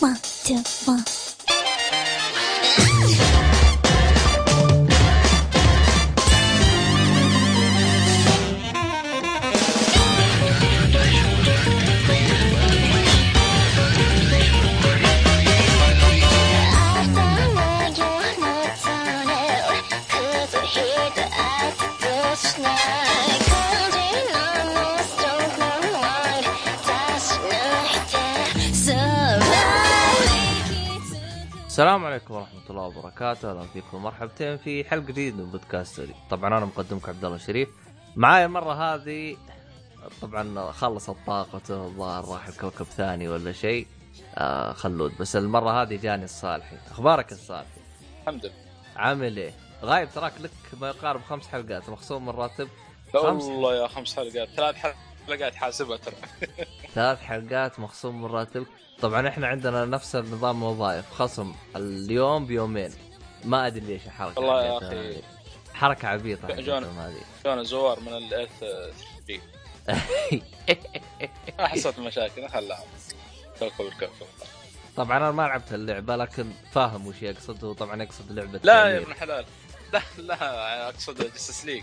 么么么。السلام عليكم ورحمة الله وبركاته، أهلا فيكم مرحبتين في حلقة جديدة من بودكاست story، طبعا أنا مقدمك عبد الله الشريف، معايا المرة هذه طبعا خلصت طاقته الظاهر راح الكوكب ثاني ولا شيء. آه خلود. بس المرة هذه جاني الصالحي، أخبارك الصالحي؟ الحمد لله. عامل إيه؟ غايب تراك لك ما يقارب خمس حلقات مخصوم من راتب. والله يا خمس حلقات. ثلاث حلقات. حاسبها ترى. ثلاث حلقات مخصوم من راتب طبعا إحنا عندنا نفس النظام الوظائف خصم اليوم بيومين. ما أدري ليش الحركة والله يا. هذه. حركة عبيطة جون. حقتهم هذه كان زوار من الـ earth 3 ما حصلت مشاكل خلاها كوكب الكوكب طبعا أنا ما لعبت اللعبة لكن فاهم وش يقصد هو طبعا يقصد لعبة لا يا. ابن حلال. لا لا أقصد Justice League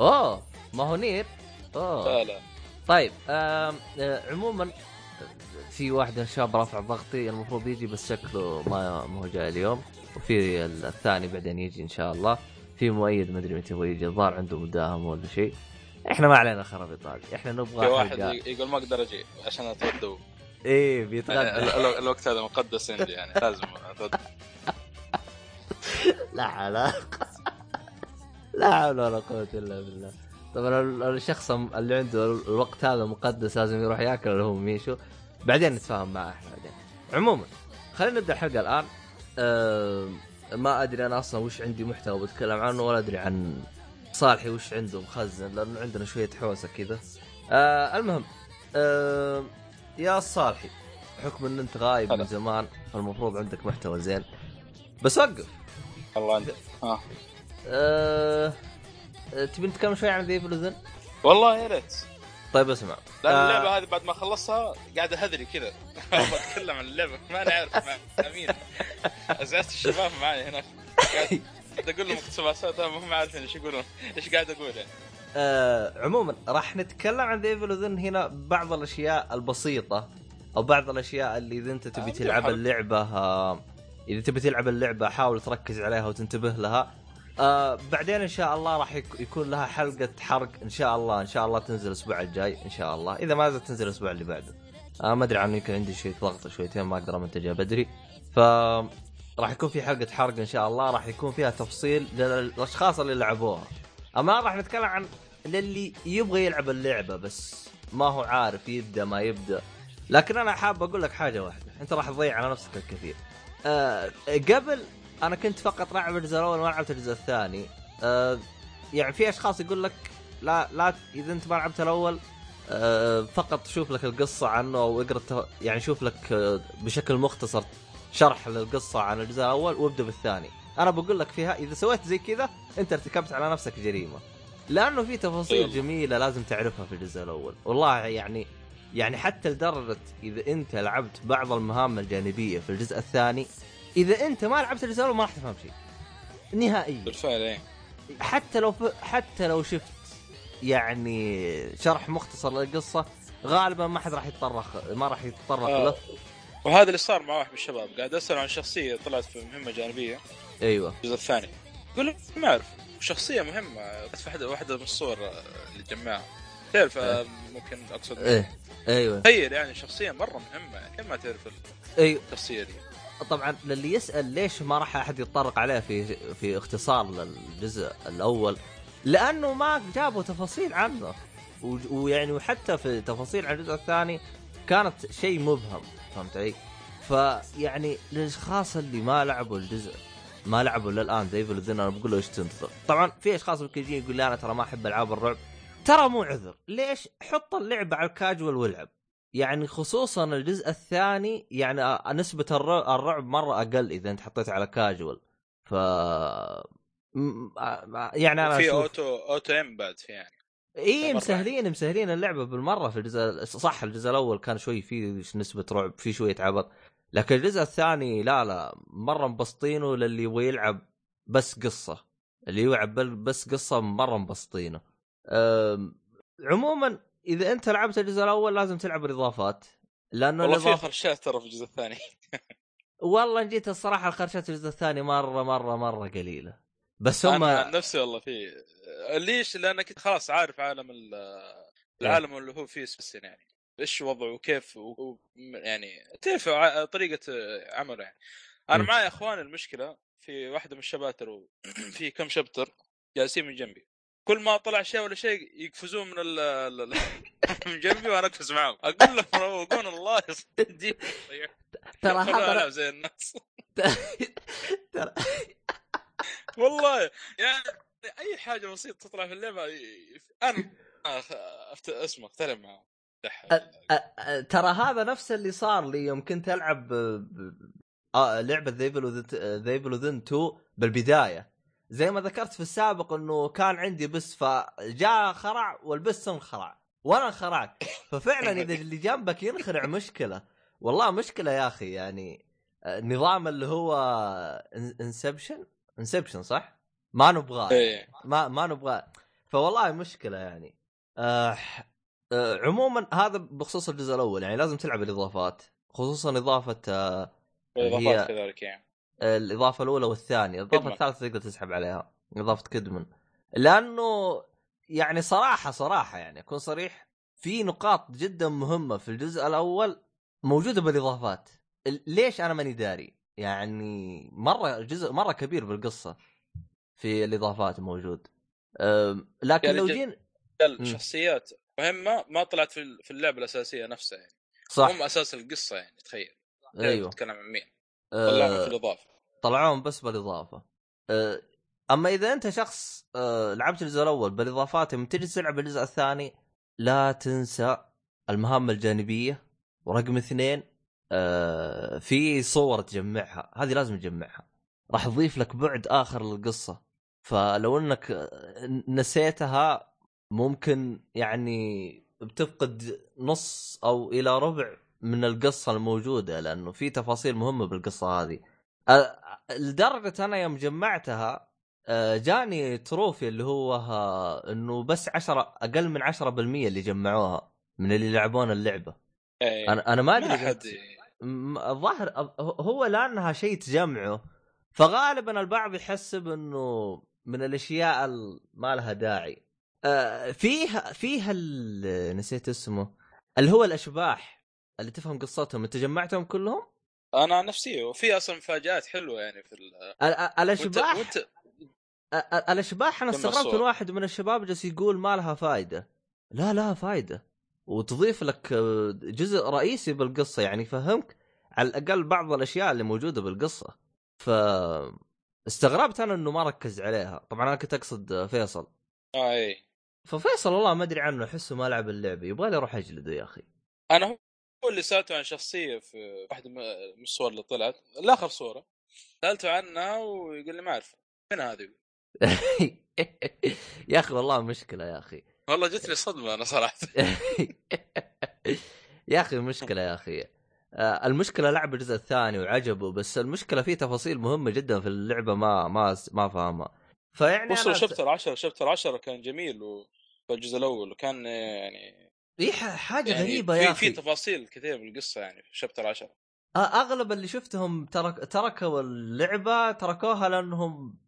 أوه ما هو نير. أوه. لا لا. طيب آه عموما في واحد من الشباب رافع ضغطي المفروض يجي بس شكله ما ما هو جاي اليوم وفي الثاني بعدين يجي إن شاء الله. في مؤيد ما أدري متى هو يجي الظاهر عنده مداهمه ولا شيء. إحنا ما علينا خرابيط هذه إحنا في نبغى واحد حلقه يقول ما أقدر أجي عشان أتغدى. إيه يعني بيتغدى. ال- ال- الوقت هذا مقدس عندي يعني لازم أتغدى. لا علاقه لا حول ولا قوة إلا بالله. طبعا ال- الشخص اللي عنده الوقت هذا مقدس لازم يروح ياكل اللي هو ميشو. بعدين نتفاهم معه إحنا بعدين. عموما خلينا نبدأ الحلقة الآن. أه ما أدري أنا أصلا وش عندي محتوى بتكلم عنه ولا أدري عن صالحي وش عنده مخزن لأنه عندنا شوية حوسة كذا. أه المهم أه يا صالحي بحكم إن أنت غايب من. زمان فالمفروض عندك محتوى زين. بس وقف. الله عندي ها أه... تبي نتكلم شوي عن ذي بلوزن؟ والله يا ريت. طيب اسمع لأن آه. اللعبة هذه بعد ما خلصها قاعد اهذري كذا. أبغى أتكلم عن اللعبة. ما نعرف مع مع مين أزعجت الشباب معي هناك قاعد أقول لهم اقتباسات ما هم عارفين إيش يقولون. إيش قاعد أقول يعني. أه... عموما راح نتكلم عن ذي بلوزن هنا بعض الأشياء البسيطة أو بعض الأشياء اللي إذا أنت تبي آه، تلعب. اللعبة آه... إذا تبي تلعب اللعبة حاول تركز عليها وتنتبه لها. آه بعدين إن شاء الله راح يك- يكون لها حلقة حرق إن شاء الله. إن شاء الله تنزل الأسبوع الجاي إن شاء الله. إذا ما نزلت تنزل الأسبوع اللي بعده. آه ما أدري عنه يمكن عندي شوية ضغط شويتين ما أقدر أمنتجها بدري. ف راح يكون في حلقة حرق إن شاء الله راح يكون فيها تفصيل للأشخاص اللي لعبوها. أما راح نتكلم عن للي يبغى يلعب اللعبة بس ما هو عارف يبدأ ما يبدأ. لكن أنا حاب أقول لك حاجة واحدة. أنت راح تضيع على نفسك الكثير. آه قبل أنا كنت فقط لاعب الجزء الأول ما لعبت الجزء الثاني. آه يعني في أشخاص يقول لك لا لا إذا أنت ما لعبت الأول آه فقط شوف لك القصة عنه أو اقرأ يعني شوف لك آه بشكل مختصر شرح للقصة عن الجزء الأول وابدأ بالثاني. أنا بقول لك فيها إذا سويت زي كذا أنت ارتكبت على نفسك جريمة. لأنه في تفاصيل. جميلة لازم تعرفها في الجزء الأول. والله يعني يعني حتى لدرجة إذا أنت لعبت بعض المهام الجانبية في الجزء الثاني إذا أنت ما لعبت الأول ما راح تفهم شيء. نهائيا. بالفعل إيه. حتى لو ف... حتى لو شفت يعني شرح مختصر للقصة غالبا ما حد راح يتطرق ما راح يتطرق آه. له. وهذا اللي صار مع واحد من الشباب قاعد أسأل عن شخصية طلعت في مهمة جانبية. أيوه. الجزء الثاني. يقول ما أعرف شخصية مهمة. في واحدة واحدة من الصور اللي جمعها تعرف إيه. ممكن أقصد. إيه. أيوه. تخيل يعني شخصية مرة مهمة كيف ما تعرف أيوه. الشخصية دي. طبعا للي يسأل ليش ما راح أحد يتطرق عليه في في اختصار للجزء الأول لأنه ما جابوا تفاصيل عنه ويعني وحتى في تفاصيل عن الجزء الثاني كانت شيء مبهم فهمت علي؟ فيعني للأشخاص اللي ما لعبوا الجزء ما لعبوا للآن زي فلوزين أنا بقول له إيش تنتظر؟ طبعا في أشخاص ممكن يجي يقول لي أنا ترى ما أحب ألعاب الرعب ترى مو عذر ليش؟ حط اللعبة على الكاجوال والعب يعني خصوصا الجزء الثاني يعني نسبة الر- الرعب مرة أقل إذا أنت حطيت على كاجوال ف يعني أنا في auto auto aim بعد في يعني اي. مسهلين مسهلين اللعبة بالمرة في الجزء صح الجزء الأول كان شوي فيه نسبة رعب فيه شوية عبط. لكن الجزء الثاني لا لا مرة مبسطينه للي يبغى يلعب بس قصة. اللي يلعب بس قصة مرة مبسطينه. عموما إذا أنت لعبت الجزء الأول لازم تلعب الإضافات لأنه والله في الاضافات خرشات ترى في الجزء الثاني. والله جيت الصراحة الخرشات الجزء الثاني مرة مرة مرة قليلة. بس هم أنا عن نفسي والله في ليش؟ لانك أنت خلاص عارف عالم ال- العالم اللي هو فيه بس يعني. إيش وضعه وكيف و... يعني تعرف طريقة عمله يعني. أنا م. معي اخواني المشكلة في واحدة من الشباتر و... في كم شابتر جالسين من جنبي. كل ما طلع شيء ولا شيء يقفزون من ال... من جنبي وأنا أقفز معاهم. أقول لهم روقون الله يصدق ترى هذا زي الناس. ترى والله. يعني أي حاجة بسيطة تطلع في اللعبة أنا. اسمه أختلف معاهم. ترى هذا نفس اللي صار لي يوم كنت ألعب آه لعبة ذا Evil The Evil Within 2 بالبداية. زي ما ذكرت في السابق إنه كان عندي بس فجاء خرع والبس انخرع وأنا انخرعت ففعلا إذا اللي جنبك ينخرع مشكلة. والله مشكلة يا أخي يعني آه، نظام اللي هو Inception؟ Inception صح؟ ما نبغاه. إيه. ما ما نبغى فوالله مشكلة يعني. آه آه عموما هذا بخصوص الجزء الأول يعني لازم تلعب الإضافات. خصوصا إضافة والاضافات هي- كذلك يعني. الإضافة الأولى والثانية. الإضافة. الثالثة تقدر تسحب عليها. إضافة كدمن. لأنه يعني صراحة صراحة يعني أكون صريح في نقاط جدا مهمة في الجزء الأول موجودة بالإضافات. ال- ليش أنا ماني داري؟ يعني مرة جزء مرة كبير بالقصة في الإضافات موجود. لكن يعني لو جينا الشخصيات مهمة ما طلعت في ال- في اللعبة الأساسية نفسها يعني. صح. هم أساس القصة يعني تخيل. أيوه. تتكلم عن مين؟ طلعهم في الإضافة. طلعوهم بس بالإضافة. أه، أما إذا أنت شخص أه، لعبت الجزء الأول بالإضافات لما تجي تلعب الجزء الثاني لا تنسى المهام الجانبية ورقم اثنين في صور تجمعها. هذه لازم تجمعها. راح تضيف لك بعد آخر للقصة. فلو إنك نسيتها ممكن يعني بتفقد نص أو إلى ربع من القصة الموجودة لأنه في تفاصيل مهمة بالقصة هذه. لدرجة أنا يوم جمعتها جاني تروفي اللي هو ها- إنه بس عشرة أقل من 10% اللي جمعوها من اللي يلعبون اللعبة. إيه. أنا أنا ما أدري الظاهر هو لانها شيء تجمعه. فغالبا البعض يحسب انه من الأشياء ال- ما لها داعي. آه، فيها فيها نسيت اسمه اللي هو الأشباح. اللي تفهم قصتهم انت جمعتهم كلهم؟ أنا عن نفسي وفي أصلا مفاجآت حلوة يعني في ال... ال- ال- وانت الاشباح وانت ال- الأشباح أنا استغربت. من واحد من الشباب جالس يقول ما لها فائده لا لها فائده وتضيف لك آه، جزء رئيسي بالقصة يعني يفهمك على الأقل بعض الأشياء اللي موجودة بالقصة. ف استغربت أنا إنه ما ركز عليها. طبعا أنا كنت أقصد فيصل. آه اي ففيصل والله ما أدري عنه أحسه ما لعب اللعبة. يبغى لي أروح أجلده يا أخي. أنا هو اللي سألته عن شخصية في واحدة من الصور اللي طلعت لاخر صورة. سألته عنها ويقول لي ما اعرف من هذه يا أخي والله مشكلة يا أخي. والله جتني صدمة أنا صراحة. يا أخي مشكلة يا أخي. آه، المشكلة لعب الجزء الثاني وعجبه بس المشكلة في تفاصيل مهمة جدا في اللعبة ما ما ما فاهمها. فيعني أنا شابتر 10 شابتر 10 كان جميل و... في الجزء الأول وكان يعني في ح- حاجة يعني غريبة في يا في أخي. تفاصيل كثير بالقصة يعني في شابتر 10 آه، أغلب اللي شفتهم ترك تركوا اللعبة تركوها لأنهم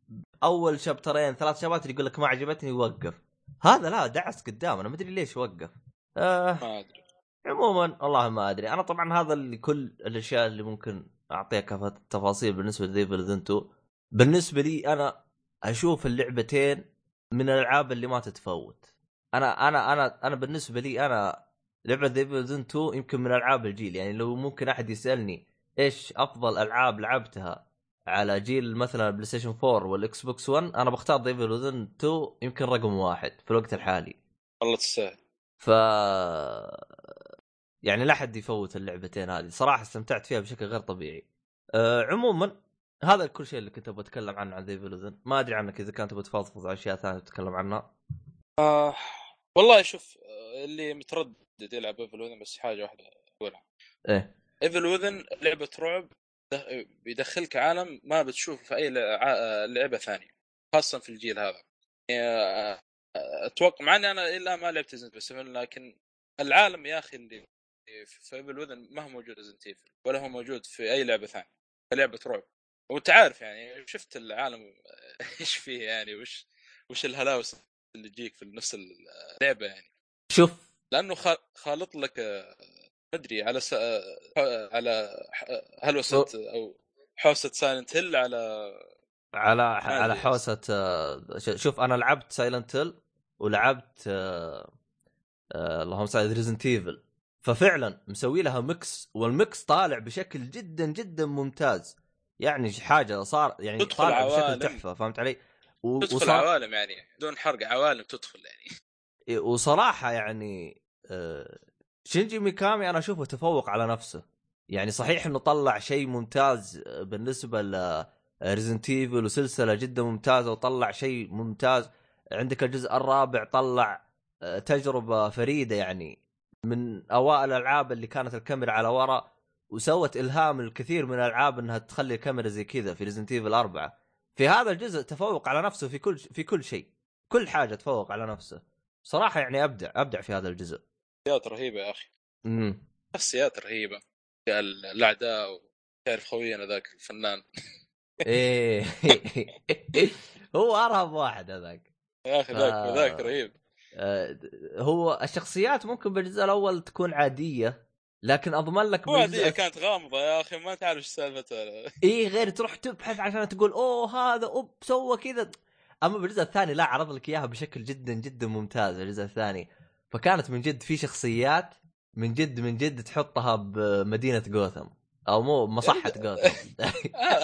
أول شابترين ثلاث شابات يقول لك ما عجبتني وقف هذا لا دعس قدام أنا ما أدري ليش وقف. آه ما أدري. عموما والله ما أدري. أنا طبعا هذا اللي كل الأشياء اللي ممكن اعطيها كتفاصيل بالنسبة لديفل ذنتو بالنسبة لي أنا أشوف اللعبتين من الألعاب اللي ما تتفوت. أنا أنا أنا أنا بالنسبة لي أنا لعبه The Evil Within 2 يمكن من ألعاب الجيل يعني لو ممكن أحد يسألني إيش أفضل ألعاب لعبتها على جيل مثلا البلاي ستيشن 4 والاكس بوكس 1 أنا بختار The Evil Within 2 يمكن رقم واحد في الوقت الحالي. والله تستاهل ف يعني لا حد يفوت اللعبتين هذه صراحة استمتعت فيها بشكل غير طبيعي. أه عموما هذا كل شيء اللي كنت أبغى أتكلم عنه عن The Evil Within ما أدري عنك إذا كانت بتفضفض عن أشياء ثانية تتكلم عنها. آه والله شوف آه، اللي متردد يلعب Evil بس حاجة واحدة أقولها. إيه. Evil Within لعبة رعب بيدخلك عالم ما بتشوفه في أي لع- لعبة ثانية خاصة في الجيل هذا. يعني أتوقع مع إني أنا الا ما لعبت Resident Evil لكن العالم يا أخي اللي في Evil Within ما هو موجود Resident Evil ولا هو موجود في أي لعبة ثانية لعبة رعب. وأنت عارف يعني شفت العالم إيش فيه يعني وش وش الهلاوس اللي تجيك في نفس اللعبة يعني شوف لأنه خا- خالط لك مدري على س... على هلوسة أو حوسة Silent Hill على على على. حوسة آه، شوف أنا لعبت Silent Hill ولعبت آه، آه، اللهم صل على Resident Evil ففعلا مسوي لها mix وال mix طالع بشكل جدا جدا ممتاز يعني حاجة صار يعني طالع بشكل. تحفة فهمت علي؟ و- تدخل وصار- عوالم يعني بدون حرق عوالم تدخل يعني. وصراحة يعني آه، شينجي ميكامي أنا أشوفه تفوق على نفسه. يعني صحيح إنه طلع شيء ممتاز آه، بالنسبة ل Resident Evil وسلسلة جدا ممتازة وطلع شيء ممتاز. عندك الجزء الرابع طلع آه، تجربة فريدة يعني من أوائل الألعاب اللي كانت الكاميرا على ورا وسوت إلهام الكثير من الألعاب إنها تخلي الكاميرا زي كذا في Resident Evil 4 في هذا الجزء تفوق على نفسه في كل في كل شيء. كل حاجة تفوق على نفسه. صراحة يعني أبدع أبدع في هذا الجزء. شخصيات رهيبة يا أخي. امم شخصيات رهيبة. الأعداء وتعرف خوينا ذاك الفنان. إيه. هو أرهب واحد هذاك. يا أخي ذاك آه. ذاك رهيب. آه، هو الشخصيات ممكن بالجزء الأول تكون عادية. لكن أضمن لك بالجزء كانت غامضة يا أخي ما تعرف إيش سالفتها إي غير تروح تبحث عشان تقول أوه هذا أوب سوى كذا. أما بالجزء الثاني لا عرض لك إياها بشكل جدا جدا ممتاز الجزء الثاني. فكانت من جد في شخصيات من جد من جد تحطها بمدينة جوثم. أو مو مصحة جوثم.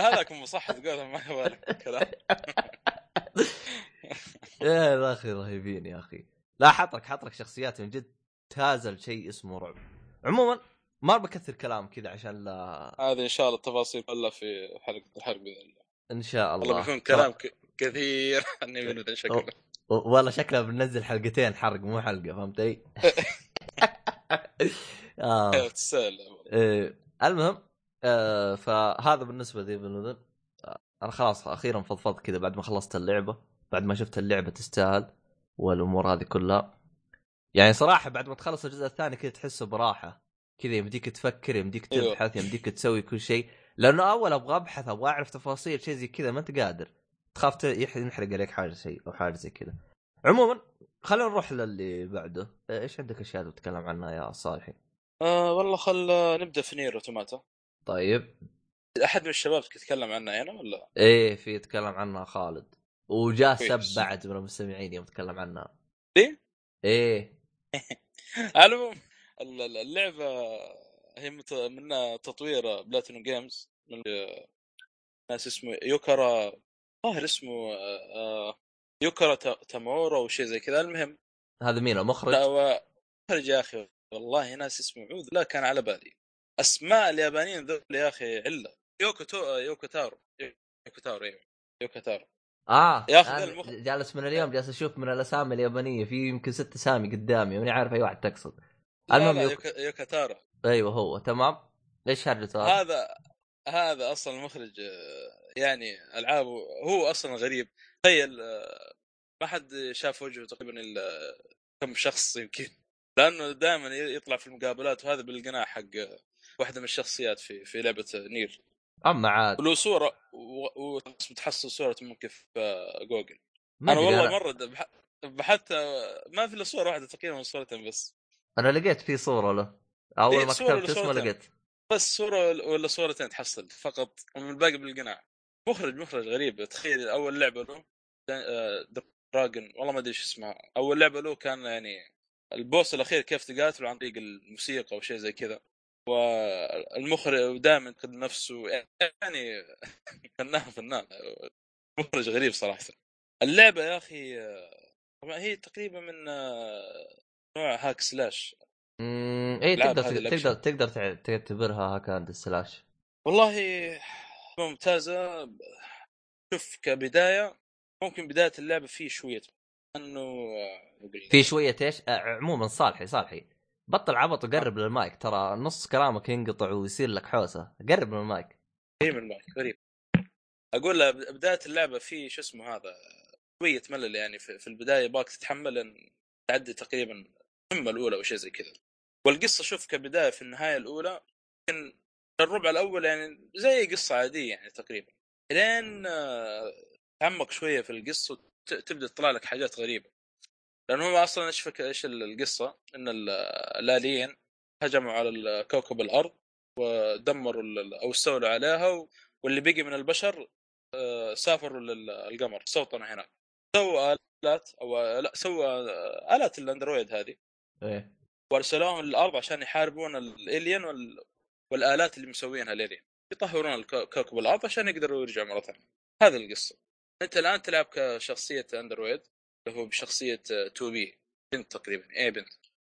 هذاك مصحة جوثم ما يبغى لك كلام يا أخي رهيبين يا أخي. لا حطرك حطرك شخصيات من جد تازل شيء اسمه رعب. عموما ما بكثر كلام كذا عشان لا هذه إن شاء الله التفاصيل كلها في حلقة الحرق باذن الله. إن شاء الله. والله بيكون كلام ك- كثير. عن ذا شكله. والله شكلها بننزل حلقتين حرق مو حلقة فهمت علي؟ آه. إيه، المهم آه فهذا بالنسبة ذي بالنسبة أنا خلاص أخيرا فضفضت كذا بعد ما خلصت اللعبة بعد ما شفت اللعبة تستاهل والأمور هذه كلها. يعني صراحة بعد ما تخلص الجزء الثاني كذا تحسه براحة. كذا يمديك تفكر يمديك أيوه. تبحث يمديك تسوي كل شيء. لأنه أول أبغى أبحث أبغى أعرف تفاصيل شيء زي كذا ما أنت قادر. تخاف ينحرق عليك حاجة شيء أو حاجة زي كذا. عموما خلينا نروح للي بعده. إيش عندك أشياء تتكلم عنها يا صالحي؟ آه والله خل نبدأ في Nier Automata طيب. أحد من الشباب يتكلم عنها هنا ولا؟ إيه في يتكلم عنها خالد. وجاء. سب بعد من المستمعين يوم تكلم عنها؟ إيه؟ على العموم ال- ال- اللعبة هي من تطوير Platinum Games من آه، ناس اسمه يوكارا ظاهر اسمه آه، آه، يوكارا تا- تامورا وشيء زي كذا. المهم هذا مين؟ لا المخرج هو مخرج يا أخي والله ناس اسمه عوذ لا كان على بالي. أسماء اليابانيين ذول يا أخي عله يوكو تو يوكو تارو يوكو تارو أيوه يوكو تارو آه يا أخي أنا ذا المخ- جالس من اليوم جالس أشوف من الأسامي اليابانية في يمكن ست أسامي قدامي ماني عارف أي واحد تقصد. لا المهم لا يوكو- يوكو, يوكو تارو أيوه هو تمام. إيش هرجته هذا؟ هذا أصلا المخرج يعني ألعابه هو أصلا غريب. تخيل ما حد شاف وجهه تقريبا إلا كم شخص يمكن. لأنه دائما يطلع في المقابلات وهذا بالقناع حق واحدة من الشخصيات في في لعبة نير أما عاد. وله صورة وتحصل صورته ممكن في آه، جوجل. أنا والله مرة بح- بحثت ما في إلا صورة واحدة تقريبا صورتين بس. أنا لقيت في صورة له. أول ما كتبت اسمه. لقيت. بس صورة ولا صورتين تحصل فقط ومن الباقي بالقناع. مخرج مخرج غريب. تخيل أول لعبة له آه، دراجون والله ما أدري إيش اسمها أول لعبة له كان يعني البوس الأخير كيف تقاتله عن طريق الموسيقى أو شيء زي كذا. والمخرج دائما يقدم نفسه. يعني فنان فنان. مخرج غريب صراحة. اللعبة يا أخي آه، طبعا هي تقريبا من آه، نوع hack slash. امم ألعاب تقدر تقدر. تقدر تع- تعتبرها hack and slash. والله ممتازة. شوف كبداية ممكن بداية اللعبة فيه شوية انه في شوية إيش؟ آه، عموما صالحي صالحي. بطل عبط وقرب للمايك ترى نص كلامك ينقطع ويصير لك حوسة. قرب من المايك. غريب المايك غريب أقول له بداية اللعبه في شو اسمه هذا شوية ملل يعني في في البداية باك تتحمل إن تعدي تقريبا المهمه الأولى أو شيء زي كذا. والقصة شوف كبداية في النهاية الأولى يمكن الربع الأول يعني زي قصة عادية يعني تقريبا. لين آه، تعمق شوية في القصة تبدأ تطلع لك حاجات غريبة. لأنه هو أصلا إيش فك... إيش القصة؟ إن ال- الآليين هجموا على كوكب الأرض ودمروا أو استولوا عليها. واللي بقي من البشر آه، سافروا للقمر استوطنوا هناك. سووا آلات أو لا سووا آه، آلات الأندرويد هذه. إيه. وارسلوهم للارض عشان يحاربون الالين وال... والآلات اللي مسوينها الالين يطهرون كوكب الأرض عشان يقدروا يرجعوا مرة ثانية. هذه القصة. أنت الآن تلعب كشخصية أندرويد اللي هو بشخصية 2 بي بنت تقريبا اي بنت.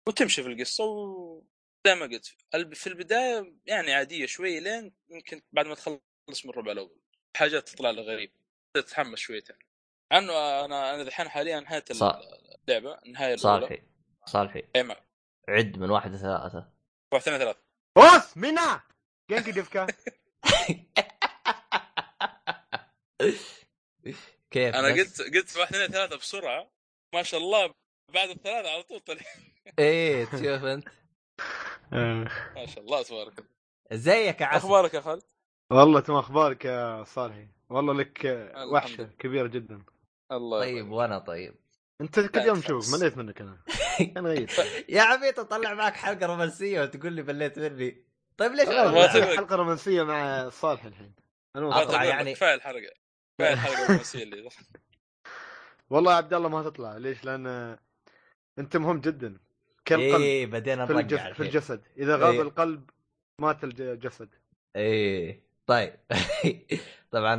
وتمشي في القصة و زي ما قلت في البداية يعني عادية شوي لين يمكن بعد ما تخلص من الربع الأول. حاجات تطلع لك غريبة تتحمس شويتين. عنه أنا أنا الحين حاليا نهاية صح. اللعبة النهايه الأولى. صالحي صالحي. اي ما عد من واحد لثلاثة. واحد اثنين ثلاث اوس منا جنكي ديفكا كيف أنا؟ قلت قلت واحد اثنين ثلاثة بسرعة. ما شاء الله بعد الثلاثة على طول طلع إيه تشوف أنت. ما شاء الله تبارك الله. زيك يا عسل؟ أخبارك يا خالد؟ والله تم أخبارك يا صالحي؟ والله لك وحشة. كبيرة جدا. الله طيب. وأنا طيب. أنت كل يوم. تشوف مليت منك أنا. أنا غير. يا عبيط أطلع معك حلقة رومانسية وتقول لي بليت مني. طيب ليش. حلقة رومانسية مع صالح الحين. أنا. تقول يعني- كفاية الحلقة. كفاية الحلقة الرومانسية اللي والله يا عبد الله ما تطلع. ليش؟ لأن أنت مهم جدا. كالقلب إيه بدينا في, الجسد في. الجسد. إذا غاب إيه. القلب مات الجسد إيه. طيب. طبعا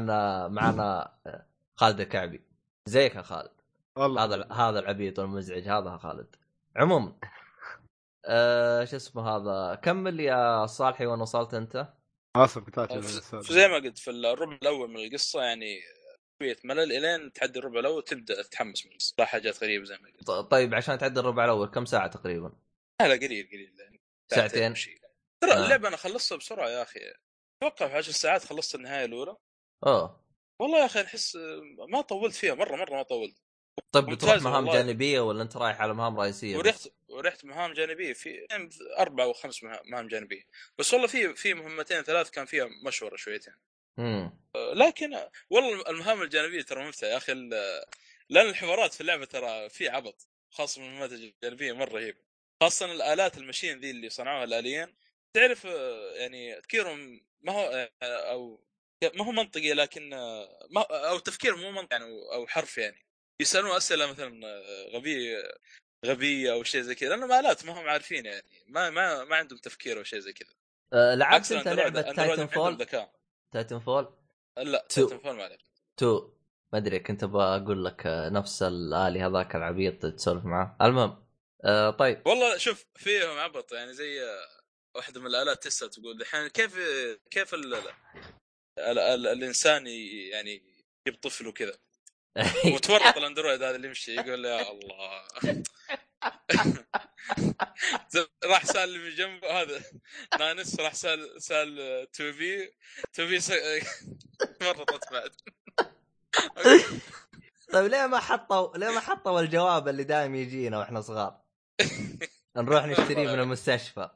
معنا خالد الكعبي. زيك يا خالد. والله. هذا هذا العبيط والمزعج هذا خالد. عموما آه شو اسمه هذا؟ كمل يا صالحي وين وصلت أنت. آسف قطعت ف- زي ما قلت في الربع الأول من القصة يعني شوية ملل إلين تعدي الربع الأول تبدأ تتحمس من القصة. حاجات غريبة زي ما قلت. ط- طيب عشان تعدي الربع الأول كم ساعة تقريبا؟ لا لا قليل قليل يعني ساعتين. ترى آه. اللعبة أنا خلصتها بسرعة يا أخي. أتوقع في 10 ساعات خلصت النهاية الأولى. أوه. والله يا أخي أحس ما طولت فيها مرة مرة ما طولت. طيب بتروح مهام والله. جانبية ولا أنت رايح على مهام رئيسية؟ ورحت ورحت مهام جانبية. في أربع أو خمس مها- مهام جانبية. بس والله في في مهمتين ثلاث كان فيها مشورة شويتين. امم لكن والله المهام الجانبية ترى ممتعة يا أخي. لأن الحوارات في اللعبة ترى في عبط خاصة المهمات الجانبية مرة رهيبه خاصة الآلات المشين ذي اللي صنعوها الاليين تعرف يعني تفكيرهم ما هو أو ما هو منطقي لكن ما أو تفكيرهم مو منطقي يعني أو أو حرف يعني. يسألون أسئلة مثلا أه، غبيه غبية أو شيء زي كذا لانهم الات ما هم عارفين يعني ما ما ما عندهم تفكير أو شيء زي كذا. آه لعبت أنت لعبة Titanfall Titanfall لا two. Titanfall ما عليك 2 ما أدري كنت أبغى أقول لك آه، نفس الآلي هذاك العبيط تسولف معاه المهم آه طيب. والله شوف فيهم عبط يعني زي واحدة من الآلات تسأل تقول دحين كيف كيف ال ال ال ال الإنسان يعني يجيب طفل وكذا؟ وتورط الاندرويد هذا اللي يمشي يقول يا الله. راح سأل اللي من جنبه هذا نانس راح سأل سأل توبي توبي س... مرطت بعد. طيب ليه ما حطوا ليه ما حطوا الجواب اللي دائم يجينا وإحنا صغار؟ نروح نشتريه من المستشفى.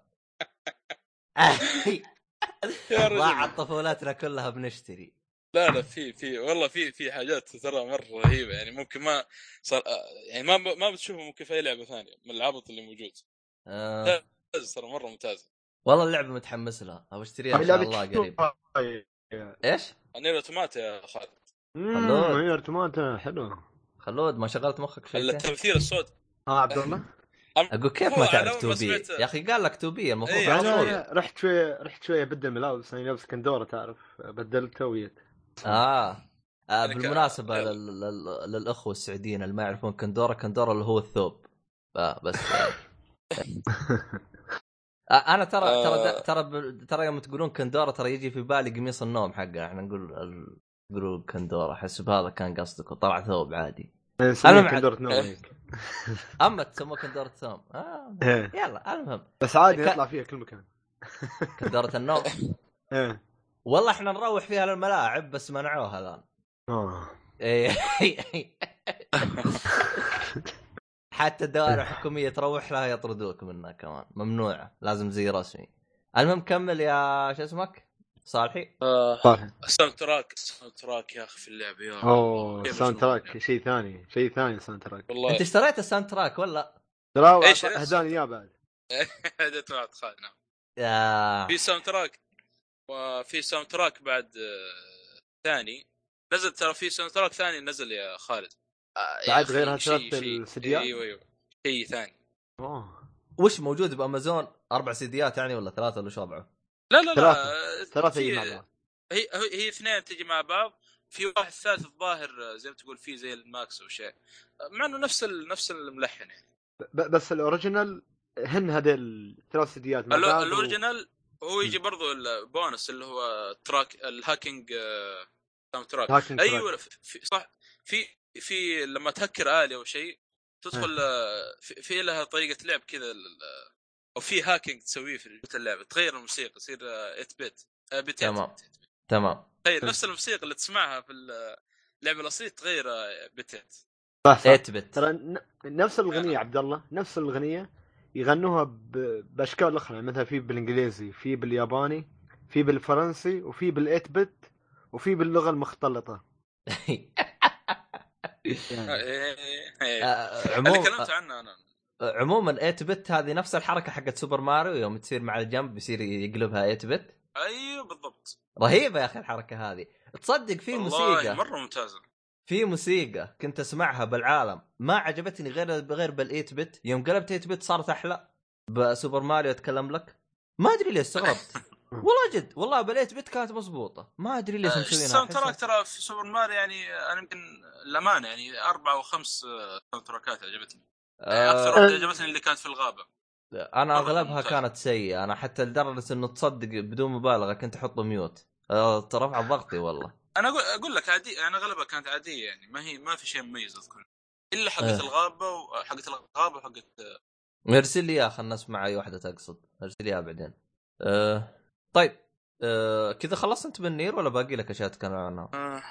ضاعت طفولتنا كلها بنشتري. لا لا في في والله في في حاجات ترى مرة رهيبة. يعني ممكن ما صار يعني ما ما بتشوفه ممكن في أي لعبة ثانية من العبط اللي موجود. آه. ممتاز ترى مرة ممتازه والله اللعبة متحمس لها. أبغى أشتريها إن شاء الله قريب. إيش؟ NieR Automata يا خالد. خلود. امم هي Automata حلوة خلود ما شغلت مخك شوي التمثيل الصوت. آه عبد الله. أقول كيف ما تعرف أول ما 2B سمعت- يا أخي قال لك 2B المفروض على أنا- طول. أنا رحت شوية رحت شوية بدل ملابس. أنا لابس كندورة تعرف بدلته ويت آه, آه يعني ك- بالمناسبة يلا. لل... لل... للأخوة السعوديين اللي ما يعرفون كندورة كندورة اللي هو الثوب آه بس آه. آه أنا ترى ترى آه. ترى ترى يوم تقولون كندورة ترى يجي في بالي قميص النوم حقنا إحنا نقول نقولوا كندورة أحس بهذا كان قصدك وطلع ثوب عادي مع- كندورة نوم إيه. أما تسموه كندورة ثوم آه. إيه. يلا المهم بس عادي ك- نطلع فيها كل مكان كندورة النوم إيه والله إحنا نروح فيها للملاعب بس منعوها الان آه إيه. حتى الدوائر الحكوميه تروح لها يطردوك منها كمان ممنوعه لازم زي رسمي المهم كمل يا شو اسمك صالحي آه، صح ال soundtrack ال soundtrack يا أخي في اللعبه يا اوه كيف sound مجنون track يعني. شيء ثاني شيء ثاني soundtrack والله انت اشتريت ال soundtrack ولا؟ إيش؟ اهداني اياه بعد هديت بعد خالد نعم في soundtrack وفي soundtrack بعد آه، ثاني. نزل ترى في soundtrack ثاني نزل يا خالد. آه، بعد غير هالثلاث السديات؟ إيوه إيوه. شيء ثاني. أوه. وش موجود بأمازون؟ أربع سيديات يعني ولا ثلاثة ولا شو وضعه؟ لا لا لا. ثلاثة. آه، هي هي هي اثنين تجي مع بعض. في واحد ثالث الظاهر زي ما تقول فيه زي ال mix أو شيء. مع إنه نفس ال- نفس الملحن يعني. بس ال original هن هذيل الثلاث و- ال original هو يجي برضو البونس اللي هو track ال hacking آه، soundtrack. أيوه في صح في في لما تهكر آلي أو شيء تدخل آه، في, في لها طريقة لعب كذا ال- أو في hacking تسويه في اللعبة تغير الموسيقى يصير 8 bit bit تمام. تمام. تخيل نفس الموسيقى اللي تسمعها في اللعبة الأصلية تغير بتات صح صح. 8 bit ترى نفس الاغنيه عبد الله نفس الاغنيه يغنوها بأشكال أخرى يعني مثلا في بالإنجليزي في بالياباني في بالفرنسي وفي بال eight bit وفي باللغة المختلطة. يعني اللي آه، عموما كلمت عنه أنا. عموما 8 bit هذه نفس الحركة حقت سوبر ماريو يوم تصير مع الجنب يصير يقلبها 8 bit أيوه بالضبط. رهيبة يا أخي الحركة هذه. تصدق في موسيقى. مرة ممتازة. في موسيقى كنت أسمعها بالعالم. ما عجبتني غير غير بال8 bit يوم قلبت 8 bit صارت أحلى. بسوبر ماريو أتكلم لك. ما أدري ليش استغربت. والله جد والله بال8 bit كانت مضبوطة. ما أدري ليش مسوينها. ال soundtrack ترى في سوبر ماريو يعني أنا يمكن الأمانة يعني أربع أو خمس آه، soundtrack ات عجبتني. يعني أكثر آه واحدة عجبتني اللي كانت في الغابة. أنا أغلبها ممتاز. كانت سيئة. أنا حتى لدرجة إنه تصدق بدون مبالغة كنت أحط ميوت آه، رفع ضغطي والله. أنا أقول أقول لك عادي أنا اغلبها كانت عادية يعني ما هي ما في شيء مميز اذكر إلا حقت آه. الغابة وحقت الغابة وحقت ارسل لي اياها خلنا نسمع أي واحدة تقصد ارسل لي اياها بعدين أه طيب أه كذا خلصت أنت من نير ولا باقي لك أشياء تتكلم عنها؟ آه.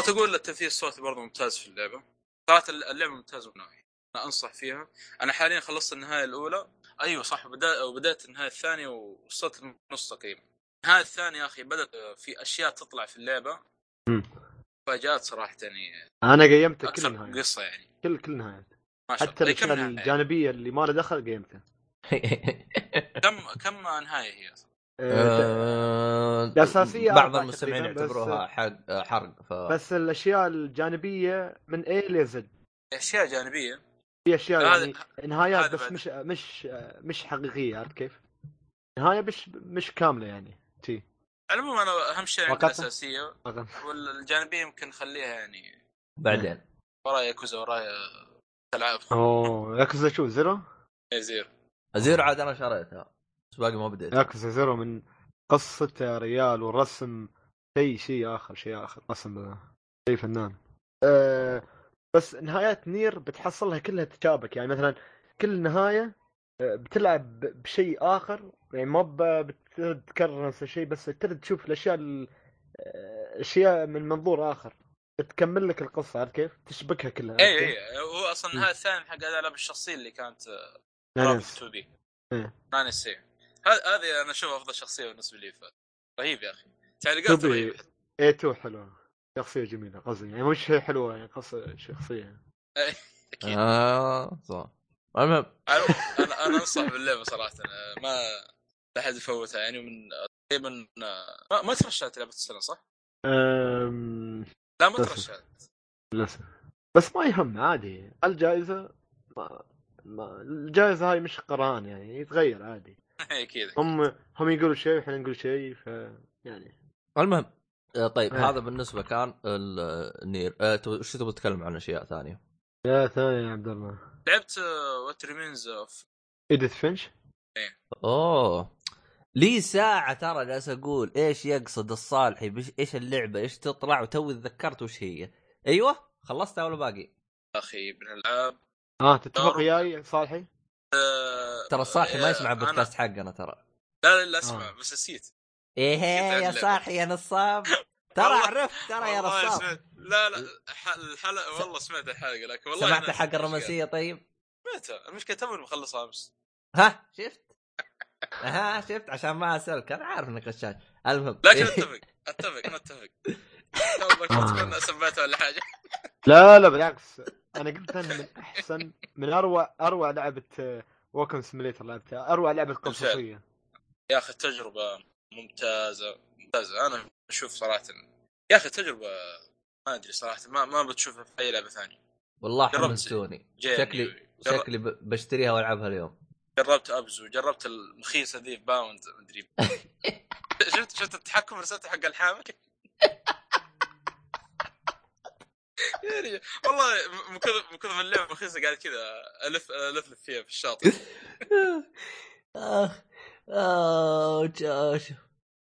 تقول التمثيل الصوتي برضه ممتاز في اللعبة صراحة اللعبة ممتازة من نوعي أنا أنصح فيها أنا حاليا خلصت النهاية الأولى أيوه صح وبدا وبدأت النهاية الثانية ووصلت النص تقريبا النهايه الثانية يا أخي بدات في أشياء تطلع في اللعبة. مفاجآت صراحة يعني أنا قيمت كل النهايات قصة يعني. كل كل نهايات شاء حتى إيه، الأشياء نهاية؟ الجانبية اللي ما له دخل قيمتها كم كم نهاية هي؟ أصلا آه، أه الأساسية بعض المستمعين يعتبروها حق حرق ف بس الأشياء الجانبية من اي ل زد أشياء جانبية؟ في أشياء هذا- يعني نهايات هذا بس بعد. مش مش مش حقيقية عرفت كيف؟ نهاية مش مش كاملة يعني. تي. على العموم أنا أهم شيء عندي؟ الأساسية والجانبيه يمكن نخليها يعني بعدين. ورايا ياكوزا ورايا العاب أوه ياكوزا شو زيرو؟ زير زيرو. عاد أنا شريتها بس باقي ما بديت. Yakuza Zero من قصته يا ريال والرسم شيء شيء آخر شيء آخر رسم شيء فنان. أه بس نهايات NieR بتحصلها كلها تشابك. يعني مثلا كل نهاية آه، بتلعب بشيء آخر. يعني ما بتكرر نفس الشيء بس ترد تشوف الأشياء ال- آه، أشياء من منظور آخر بتكمل لك القصة عارف كيف؟ تشبكها كلها اي؟ اي هو أصلا النهايه الثانية حق الالعاب الشخصيه اللي كانت نايس. رابط 2 بي إيه. ناني سي هذه أنا أشوفها أفضل شخصية بالنسبة لي ف- رهيب يا أخي تعليقات 2B. رهيبة اي 2 حلوة شخصية جميلة قصدي يعني مش هي حلوة يعني قصة شخصية أكيد آه صح المهم أنا أنا أنصح باللعبة صراحة ما لا احد يفوتها يعني من تقريبا ما, ما ترشحت لعبة السنة صح؟ أم... لا ما بس. ترشحت. للاسف بس ما يهم عادي. الجائزة ما... ما... الجائزة هاي مش قران يعني يتغير عادي. أكيد هم هم يقولوا شيء وإحنا نقول شيء ف يعني. المهم آه، طيب إيه. هذا بالنسبة كان ال- ال NieR آه، تبغى- وش تبغى تتكلم عن أشياء ثانية؟ يا ثاني يا عبد الله. لعبت What Remains of Edith Finch؟ أوه. لي ساعة ترى جالس أقول إيش يقصد الصالحي؟ بش إيش اللعبة؟ إيش تطلع؟ وتوي تذكرت وش هي. أيوه خلصتها ولا باقي؟ أخي من الالعاب آه تتفق وياي صالحي؟ آه، ترى الصالحي ما يسمع آه، البودكاست حقنا ترى. لا لا لا اسمع آه. بس نسيت. إيه يا. صالحي يا نصاب. ترى عرفت ترى يا والله نصاب. سمعت. لا لا الحلقة والله سمعت الحلقة لكن والله سمعت نسيت الرومانسية طيب؟ سمعتها. المشكلة توي مخلصها أمس. ها شفت؟ ها شفت؟ عشان ما أسألك أنا عارف إنك غشاش. المهم. لكن أتفق أتفق نتفق والله كنت أتمنى سمعتها ولا حاجة. لا لا بالعكس. أنا قلت من أحسن من أروع أروع لعبة ووكن سيميليتر لعبتها. أروع لعبة قصصية. يا أخي التجربه ممتازة ممتازة. أنا أشوف صراحة يا أخي تجربة ما أدري صراحة ما ما بتشوفها في أي لعبة ثانية. والله. حمستوني. شكلي شكلي ب- بشتريها وألعبها اليوم. جربت أبزو جربت المخيسه ذي باوند مدري شفت شفت التحكم رسمته حق الحامل؟ يعني والله من كثر من كثر اللعبه رخيصه قاعد كذا الف ألف لف فيها في الشاطئ. أخ اوش اوش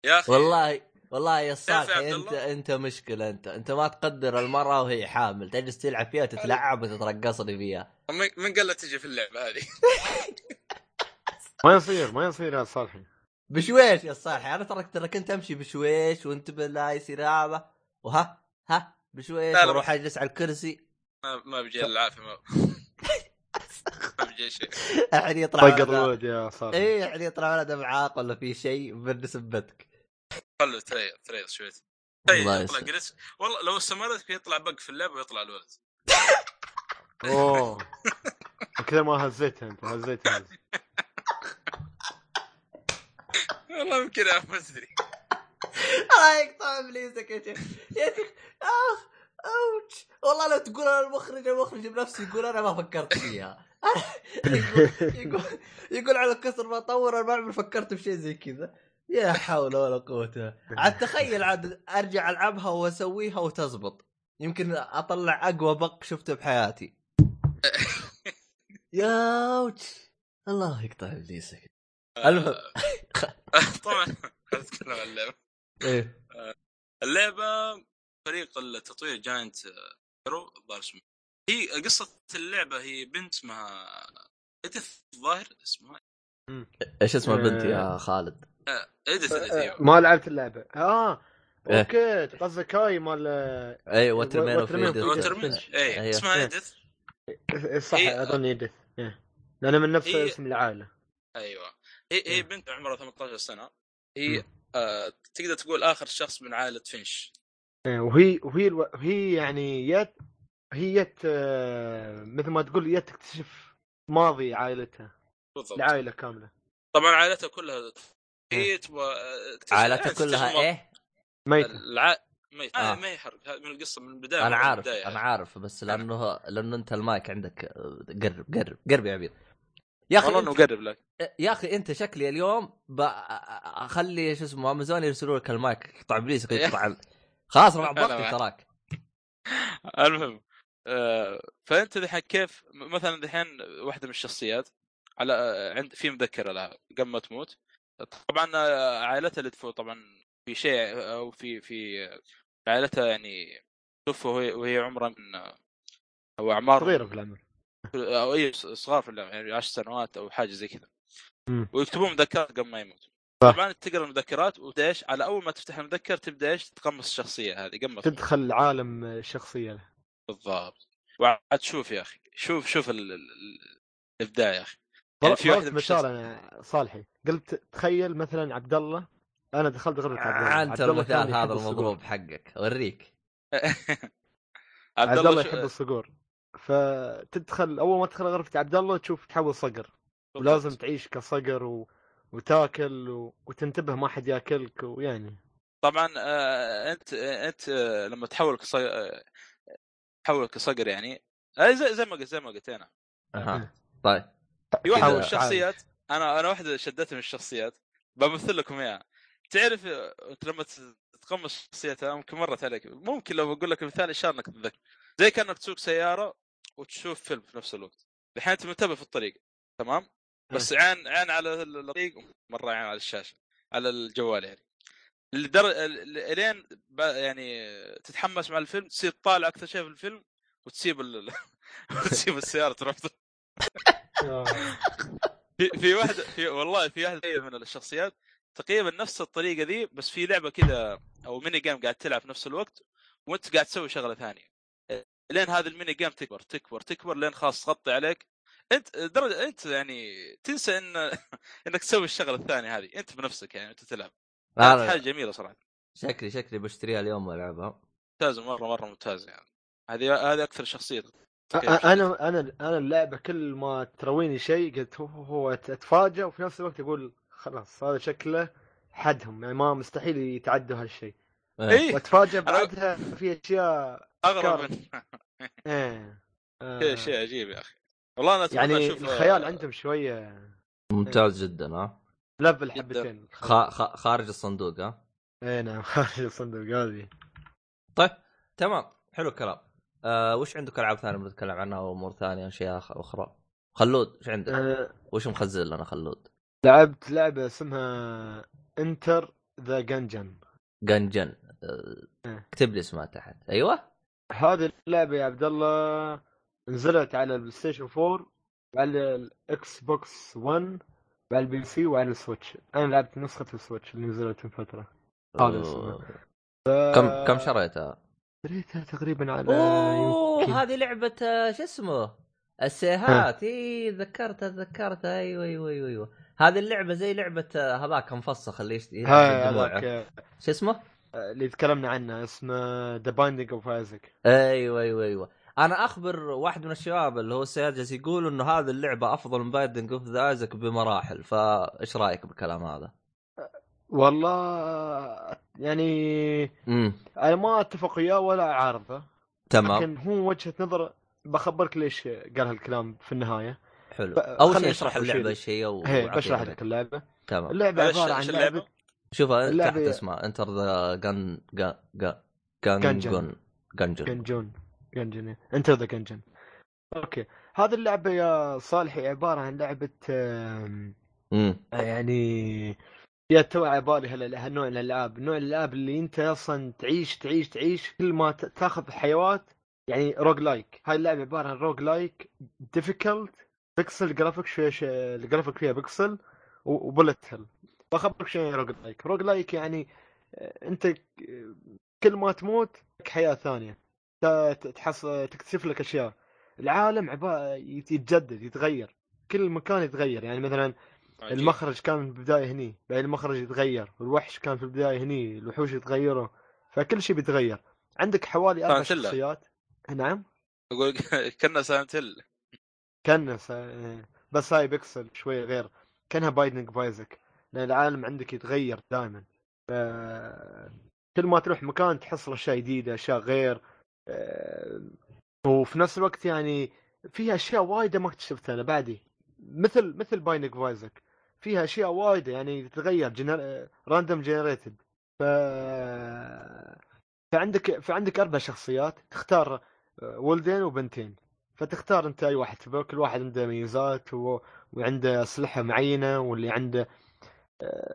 يا أخي. والله والله يا يا صالحي عبد انت. أنت مشكلة انت أنت ما تقدر المراه وهي حامل تجلس تلعب فيها تتلعب وتترقصني فيها. من من قال لا تجي في اللعبة هذه؟ ما يصير ما يصير يا صالحي. بشويش يا صالحي أنا ترى ترى كنت أمشي بشويش وانتبه لا يصير هذا. وها ها بشويش. وأروح أجلس على الكرسي. ما ما بيجي العافية ما بيجي شيء. أحد يطلع ولد- الود يا صالحي. إيه أحد يطلع ولد معاق ولا في شيء بنسبتك خلوا تريض تريض شوي. الله يطلع. جلس والله لو استمرت يطلع بق في اللعبة ويطلع الولد. أوه. وكذا ما هزيتها أنت هزيتها. والله يمكن ما أدري. الله يقطع إبليسك يا شيخ. يا شيخ اخ أوتش. والله لو تقول أنا المخرج المخرج بنفسه يقول أنا ما فكرت فيها. يقول يقول, يقول على كثر ما اطور أنا ما عمري فكرت في شيء زي كذا. يا حول ولا قوة. عاد تخيل عاد أرجع ألعبها وأسويها وتزبط. يمكن أطلع أقوى بق شفته بحياتي. يا أوتش. الله يقطع إبليسك. المهم طبعا خلينا نتكلم عن اللعبة إيه اللعبة فريق التطوير جاينت هيرو الظاهر اسمه هي قصة اللعبة هي بنت اسمها ادث الظاهر اسمها إيش اسم آه. البنت يا خالد؟ ادث أيوه ما لعبت اللعبة آه إيه. okay قصدك هاي مال اي في يدك. يدك. What Remains of Finch. اي. اسمها إيه. Edith صح إيه. أظن Edith إيه. لأنه من نفس. اسم العائلة أيوه هي هي إيه. بنت عمرها 18 سنة هي. آه تقدر تقول آخر شخص من عائلة Finch إيه، وهي وهي ألو... هي يعني Edith هي Edith آه، مثل ما تقول Edith تكتشف ماضي عائلتها بالضبط العائله كاملة طبعا عائلتها كلها هي تبغى آه، تكتشف- عائلتها يعني كلها ماضي. إيه؟ ميته الع... ميت آه. آه. ما يحرق من القصة من البداية أنا عارف البداية. أنا عارف بس لأنه لأنه أنت المايك عندك آه، قرب قرب قرب يا عبيد يا أخي والله إنه انت... قرب لك يا أخي أنت شكلي اليوم. أخلي شو اسمه أمازون يرسلوا لك المايك يقطع ابليسك يقطع خلاص عبطت معك. تراك المهم آه فأنت دحين كيف مثلا دحين واحدة من الشخصيات على آه، عند في مذكرة لها قبل ما تموت طبعا آه، عائلتها اللي تفوت طبعا في شيء أو في في عائلتها يعني توفوا وهي, وهي عمرها من آه، أو اعمار صغيرة في العمر أو اي صغار في اللعبة يعني 10 سنوات أو حاجة زي كذا. ويكتبون مذكرات قبل ما يموت. طبعا تقرأ المذكرات وتبدأ إيش؟ على أول ما تفتح المذكر تبدأ إيش؟ تقمص الشخصية هذه قبل ما تموت. تدخل عالم الشخصية. له بالضبط. وعاد شوف يا أخي شوف شوف ال- ال- ال- الإبداع يا أخي. يعني في من مثال أنا صالحي. قلت تخيل مثلا عبد الله أنا دخلت غرفة عبد الله أنت عبد الله كان المثال هذا. المضروب حقك. أوريك. عبد الله يحب الصقور. فتدخل أول ما تدخل غرفة عبد الله تشوف تحول صقر. ولازم تعيش كصقر و... وتاكل و... وتنتبه ما حد ياكلك ويعني. طبعا آه، أنت أنت آه، لما تحول كصقر آه، تحول كصقر يعني آه، زي زي ما قلت زي ما قلت أنا. أها طيب. في واحدة من. الشخصيات أنا أنا واحدة شدتني من الشخصيات بمثل لكم إياها. تعرف أنت لما ت- تتقمص شخصيتها ممكن مرت عليك ممكن لو بقول لك مثال ان شاء الله انك تتذكر زي كأنك تسوق سيارة وتشوف فيلم في نفس الوقت. الحين أنت منتبه في الطريق تمام؟ بس عين عين على الطريق مره عين على الشاشة على الجوال يعني. لدر... الين ب- يعني تتحمس مع الفيلم تصير تطالع أكثر شيء في الفيلم وتسيب ال... وتسيب السيارة تروح آه. في في واحدة في والله في واحدة من الشخصيات تقريبا نفس الطريقة ذي بس في لعبة كذا أو mini game قاعد تلعب في نفس الوقت وأنت قاعد تسوي شغلة ثانية. لين هذا ال mini game تكبر تكبر تكبر لين خلاص تغطي عليك. انت درجة انت يعني تنسى إن إنك تسوي الشغلة الثانية هذه انت بنفسك يعني انت تلعب. كانت حاجة جميلة صراحة. شكلي شكلي بشتريها اليوم وألعبها. ممتازه مرة مرة ممتازه يعني. هذه هذه أكثر شخصية أنا أنا أنا اللعبة كل ما ترويني شيء قلت هو هو اتفاجئ وفي نفس الوقت أقول خلاص هذا شكله حدهم يعني ما مستحيل يتعدوا هالشيء. إيه. إيه. واتفاجئ بعدها في أشياء أغرب أفكار. من إيه. آه، شيء عجيب يا أخي. والله أنا أتمنى يعني أشوف الخيال عندهم شوية ممتاز جدا ها level جداً. حبتين خ... خ... خارج الصندوق ها اي نعم خارج الصندوق هذه. طيب تمام. حلو الكلام. آه وش عندك ألعاب ثانية بنتكلم عنها وامور ثانية اشياء أخرى؟ خلود وش عندك؟ آه، وش مخزن لنا خلود؟ لعبت لعبة اسمها Enter the Gungeon Gungeon آه، إيه. اكتب لي اسمها تحت. أيوه؟ هذه اللعبة يا عبد الله نزلت على ال PlayStation 4 وعلى ال Xbox 1 وعلى ال PC وعلى ال Switch. أنا لعبت نسخة ال Switch اللي نزلت من فترة. هذا. آه، كم كم شريتها؟ شريتها تقريبا على أوه يمكن هذه لعبة شو اسمه؟ السيهات. إي ذكرتها ذكرتها أيوه أيوه أيوه أيوه. هذه اللعبة زي لعبة هذاك مفصخ اللي يشت... يلبس هاي الدموع هذاك. شو اسمه؟ اللي تكلمنا عنه اسمه The Binding of Isaac أيوه أيوه أيوه. أنا أخبر واحد من الشباب اللي هو جالس يقول إنه هذه اللعبة أفضل من Binding of the Isaac بمراحل فإيش رأيك بالكلام هذا؟ والله يعني امم أنا ما أتفق وياه ولا أعارضه. تمام. لكن هو وجهة نظر بخبرك ليش قال هالكلام في النهاية. حلو. أول شيء اشرح اللعبة. إيش هي وأعطينا بشرح. لك اللعبة. تمام. اللعبة عبارة عن؟ لعبة شوفها اللعبة تحت اسمها Enter the Gun Gun Gungeon. Gun Gungeon Gungeon. Gungeon Enter the Gungeon okay. هذه اللعبة يا صالحي عبارة عن لعبة امم يعني يا تو على بالي هالنوع من الألعاب. نوع الألعاب اللي انت أصلا تعيش تعيش تعيش كل ما تاخذ حيوات يعني roguelike هاي اللعبة عبارة عن roguelike difficult pixel graphic شوي شوي الجرافيك فيها pixel و bullet hell بخبرك يعني roguelike؟ roguelike يعني آه، انت كل ما تموت لك حياة ثانية. ت- ت- تحص تكتشف لك أشياء. العالم عباره يتجدد يتغير. كل مكان يتغير. يعني مثلا عجيب. المخرج كان في البداية هني بعدين المخرج يتغير والوحش كان في البداية هني الوحوش يتغيروا فكل شيء بيتغير. عندك حوالي أربع. شخصيات. نعم. أقول كنا Silent Hill كان س- بس هاي بيكسل شوي غير. كأنها Binding of Isaac لأن العالم عندك يتغير دائما. كل ما تروح مكان تحصل أشياء جديدة أشياء غير آه، وفي نفس الوقت يعني فيها أشياء وايدة ما اكتشفتها أنا بعدي مثل مثل Binding of Isaac فيها أشياء وايدة يعني تتغير gener... random generated ف فعندك فعندك أربع شخصيات تختار آه، ولدين وبنتين. فتختار أنت أي واحد تبغى كل واحد عنده ميزات و... وعنده أسلحة معينة واللي عنده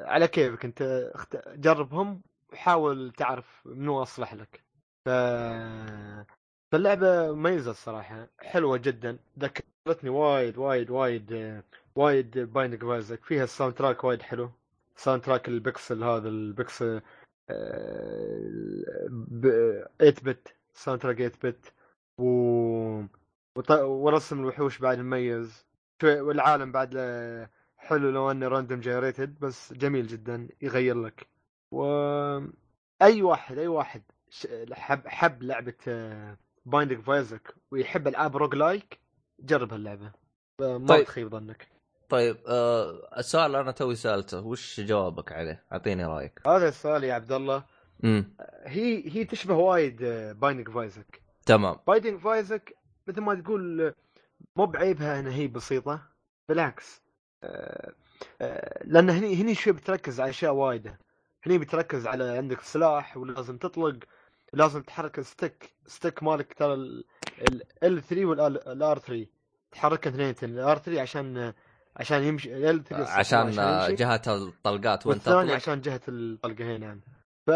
على كيفك انت. جربهم وحاول تعرف منو اصلح لك. ف فاللعبة مميزة الصراحة حلوة جدا ذكرتني وايد وايد وايد آه، وايد Binding of Isaac فيها ال soundtrack وايد حلو. soundtrack ال pixel هذا البكسل آه، ب- 8 bit soundtrack 8 bit و... وط... ورسم الوحوش بعد مميز. والعالم بعد له حلو لو انه random generated بس جميل جدا يغير لك. و أي واحد أي واحد حب حب لعبة Binding of Isaac ويحب العاب roguelike جرب هاللعبه ما طيب. تخيب ظنك. طيب آه السؤال أنا توي سألته وش جوابك عليه؟ أعطيني رأيك. هذا السؤال يا عبد الله. امم هي هي تشبه وايد Binding of Isaac تمام. Binding of Isaac مثل ما تقول آه، مو بعيبها انها هي بسيطة بالعكس. آه، آه، لأن هني هني شوي بتركز على أشياء وايدة. هني بتركز على عندك سلاح ولازم تطلق لازم تحرك ال stick stick مالك ترى L 3 وال R 3 تحركها اثنين ال R 3 عشان عشان يمشي L 3 عشان آه، يمشي. جهة الطلقات وين والثاني تطلق. عشان جهة الطلقة هي نعم ف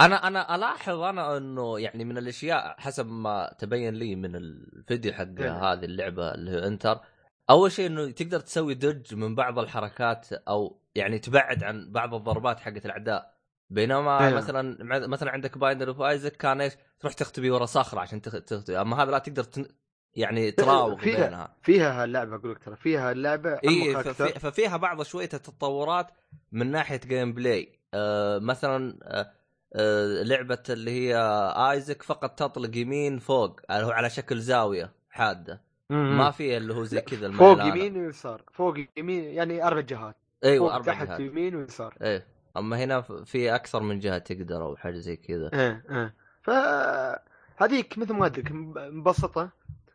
أنا أنا ألاحظ أنا إنه يعني من الأشياء حسب ما تبين لي من الفيديو حق إيه. هذه اللعبة اللي هو Enter أول شيء إنه تقدر تسوي dodge من بعض الحركات أو يعني تبعد عن بعض الضربات حقت الأعداء. بينما إيه. مثلا مثلا عندك Binding of Isaac كان إيش؟ تروح تختبي ورا صخرة عشان تخ- تختبي أما هذا لا تقدر تن... يعني تراوغ فيها- بينها. فيها هاللعبة أقول لك ترى فيها اللعبة إي عمق ففي ففيها بعض شوية التطورات من ناحية gameplay آه مثلا آه آه لعبة اللي هي Isaac فقط تطلق يمين فوق هو على شكل زاوية حادة. ما في اللي هو زي كذا فوق. يمين ويسار فوق يمين يعني أربع جهات. أيوه فوق أربع تحت جهات. يمين ويسار. إيه أما هنا في أكثر من جهة تقدر أو حاجة زي كذا. إيه إيه. ف هذيك مثل ما قلت لك مبسطة.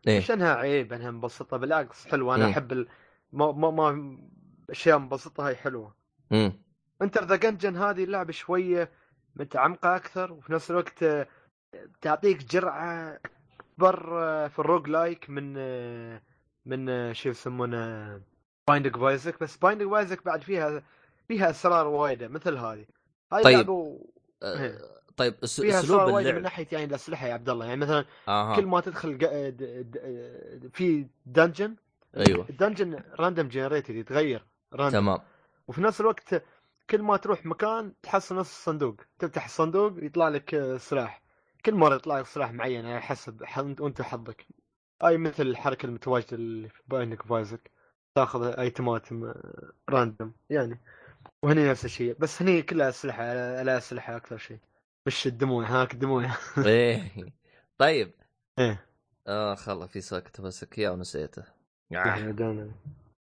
إيه. مش إنها عيب إنها مبسطة بالعكس حلوة. أنا مم. أحب ال... ما ما ما أشياء مبسطة هاي حلوة. امم Enter the Gungeon هذه اللعبة شوية متعمقة أكثر وفي نفس الوقت تعطيك جرعة أكبر آه، في ال roguelike من آه، من آه، شو يسمونه Binding of Isaac بس Binding of Isaac بعد فيها فيها أسرار وايدة مثل هذه. هاي طيب. لعبة و- آه طيب أس- فيها أسلوب وايدة من اللعب ناحية يعني الأسلحة يا عبد الله. يعني مثلا أها. كل ما تدخل جا- د- د- في dungeon أيوة. ال dungeon random generated يتغير random تمام. وفي نفس الوقت كل ما تروح مكان تحصل نفس الصندوق. تفتح الصندوق يطلع لك آه، سلاح. كل مرة يطلع لك سلاح معين على حسب وأنت حظك أي مثل الحركة المتواجدة اللي في Binding of Isaac تاخذ ايتمات م- random يعني. وهني نفس الشيء. بس هني كلها أسلحة على أسلحة أكثر شيء. مش الدموع هاك دموع. إيه. طيب. إيه. آه خلا في سؤال كنت بسك إياه ونسيته. آه.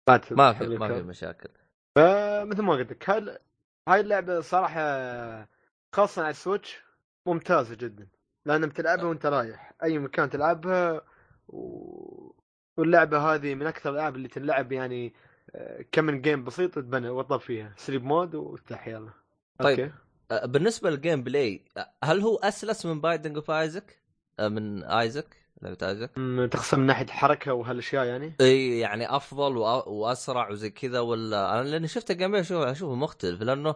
ما ت- ما في ما في. مشاكل. فمثل ما قلت لك هاي هاي اللعبة صراحة خاصة على ال Switch ممتازة جدا. لأن بتلعبها وأنت رايح أي مكان تلعبها و... واللعبة هذه من أكثر الألعاب اللي تلعب يعني آه، كم من game بسيط تبنى وطب فيها sleep mode وافتح يلا طيب. أوكي. آه، بالنسبة لل gameplay هل هو أسلس من Binding of Isaac؟ من Isaac لعبة Isaac؟ تقصد من ناحية حركه وهالأشياء يعني إي يعني أفضل وأ- وأسرع وزي كذا ولا أنا لأني شفت ال gameplay اشوفه أشوفه مختلف لأنه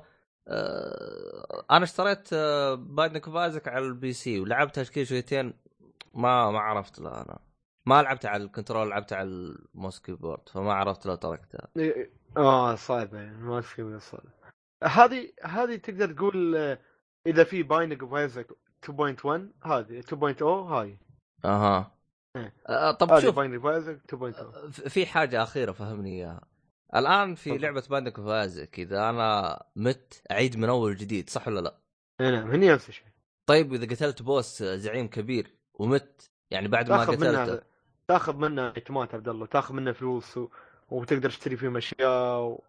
أنا اشتريت آه Binding of Isaac على ال PC ولعبتها كذا شويتين ما ما عرفت لا أنا ما لعبت على ال control لعبت على ال mouse keyboard فما عرفت لو تركتها آه صعبة يعني ما في من صعبة. هذه هذه تقدر تقول آه، إذا في Binding of Isaac 2.1 هذه 2.0 هاي. أها. آه طب هذه شوف Binding of Isaac 2.0 ف- في حاجة أخيرة فهمني إياها. الآن في تفضل. لعبة Binding of Isaac إذا أنا مت أعيد من أول جديد صح ولا لا؟ نعم هني نفس الشيء طيب إذا قتلت boss زعيم كبير ومت يعني بعد ما قتلته منه تاخذ منه ايتمات عبد الله تاخذ منه فلوس و... وتقدر تشتري فيهم أشياء و...